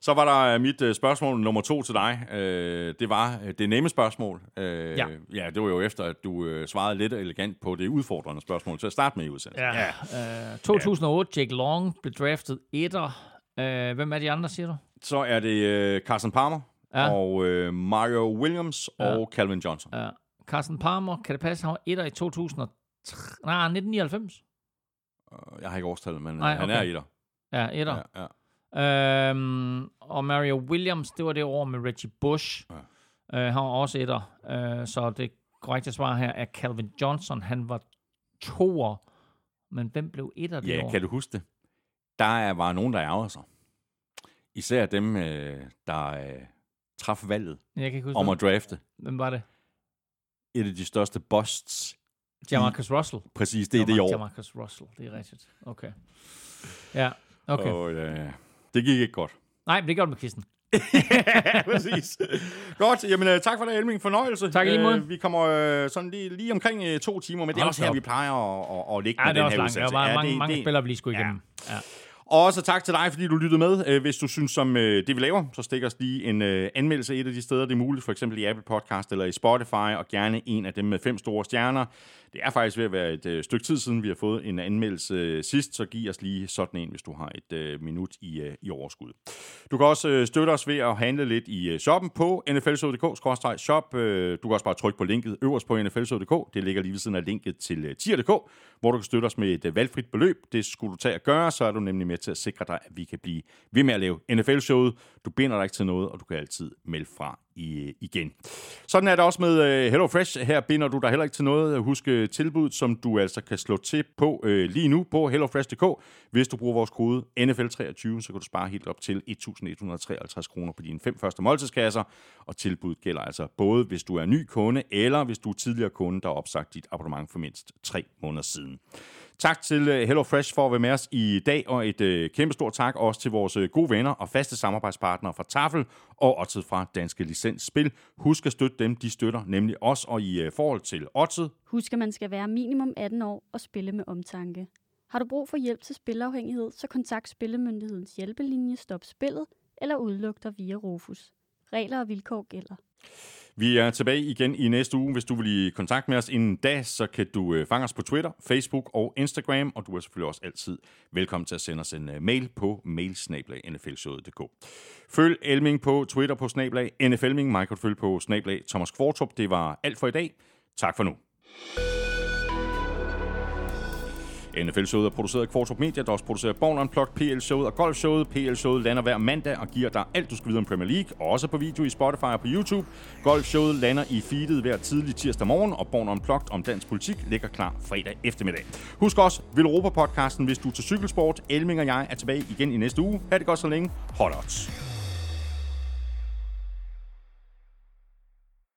Så var der øh, mit uh, spørgsmål nummer to til dig. Uh, det var uh, det nemme spørgsmål. Uh, Ja. ja. det var jo efter, at du uh, svarede lidt elegant på det udfordrende spørgsmål til at starte med i udsendelsen. Ja. Øh, 2008, Jake Long blev draftet etter. Øh, hvem er de andre, siger du? Så er det uh, Carson Palmer Ja. ja. og uh, Mario Williams Ja. og Calvin Johnson. Ja. Carson Palmer, kan det passe, han var etter i 2003? Nej, 1999. Uh, Jeg har ikke årstallet, men uh, Nej, han okay. er i der. Ja, etter. Ja, ja. Øhm, og Mario Williams, det var det år med Reggie Bush. Ja. Øh, han var også etter. Øh, så det korrekte svar her er Calvin Johnson. Han var toer. Men hvem blev etter det ja, år? kan du huske det? Der er, var nogen, der ærger sig. Især dem, øh, der øh, traf valget Jeg kan ikke huske, om at drafte. hvem var det? Et af de største busts. Jamarcus Russell. Præcis, det er det i år. Jamarcus Russell, det er rigtigt. Okay. Ja, okay. Og, øh, det gik ikke godt. Nej, men det gjorde det med kvisten. ja, præcis. Godt, jamen øh, tak for det, Elming. Fornøjelse. Tak i lige måde. Øh, vi kommer øh, sådan lige, lige omkring øh, to timer, men det er Hold også her, op. vi plejer at, at, at ligge Ja, med det er den også her langt. Der udsendelse. var Ja, mange, det- mange det- spillere, vi lige skulle igennem. Ja. Og også tak til dig, fordi du lyttede med. Øh, hvis du synes som øh, det, vi laver, så stik os lige en øh, anmeldelse et af de steder, det er muligt, for eksempel i Apple Podcast eller i Spotify, og gerne en af dem med fem store stjerner. Det er faktisk ved at være et stykke tid siden, vi har fået en anmeldelse sidst, så giv os lige sådan en, hvis du har et minut i, i overskud. Du kan også støtte os ved at handle lidt i shoppen på nflshow.dk-shop. Du kan også bare trykke på linket øverst på nflshow.dk. Det ligger lige ved siden af linket til øh, tier.dk, hvor du kan støtte os med et øh, valgfrit beløb. Det skulle du tage at gøre, så er du nemlig med til at sikre dig, at vi kan blive ved med at lave NFL-showet. Du binder dig ikke til noget, og du kan altid melde fra i, øh, igen. Sådan er det også med øh, Hello HelloFresh. Her binder du dig heller ikke til noget. Husk øh, tilbuddet, som du altså kan slå til på øh, lige nu på hellofresh.dk. Hvis du bruger vores kode NFL23, så kan du spare helt op til 1.153 kroner på dine fem første måltidskasser. Og tilbuddet gælder altså både, hvis du er ny kunde, eller hvis du er tidligere kunde, der har opsagt dit abonnement for mindst tre måneder siden. Øhm, tak til øh, HelloFresh for at være med os i dag, og et øh, kæmpe stort tak også til vores øh, gode venner og faste samarbejdspartnere fra Tafel og Otted fra Danske Licensspil. Husk at støtte dem, de støtter nemlig os, og i øh, forhold til Otted... Husk, at man skal være minimum 18 år og spille med omtanke. Har du brug for hjælp til spilafhængighed, så kontakt Spillemyndighedens hjælpelinje Stop Spillet eller udluk dig via Rufus. Regler og vilkår gælder. Vi er tilbage igen i næste uge. Hvis du vil i kontakt med os inden da, så kan du øh, fange os på Twitter, Facebook og Instagram, og du er selvfølgelig også altid velkommen til at sende os en øh, mail på mailsnablag.nflshowet.dk. Følg Elming på Twitter på snablag NFLming. Mig kan du følge på snablag Thomas Kvartrup. Det var alt for i dag. Tak for nu. NFL-showet er produceret af Kvartrup Media, der også producerer Born Unplugged, PL-showet og Golf-showet. PL-showet lander hver mandag og giver dig alt, du skal vide om Premier League, og også på video i Spotify og på YouTube. Golf-showet lander i feedet hver tidlig tirsdag morgen, og Born Unplugged om dansk politik ligger klar fredag eftermiddag. Husk også, Vil Europa-podcasten, hvis du er til cykelsport. Elming og jeg er tilbage igen i næste uge. Ha' det godt så længe. Hot odds.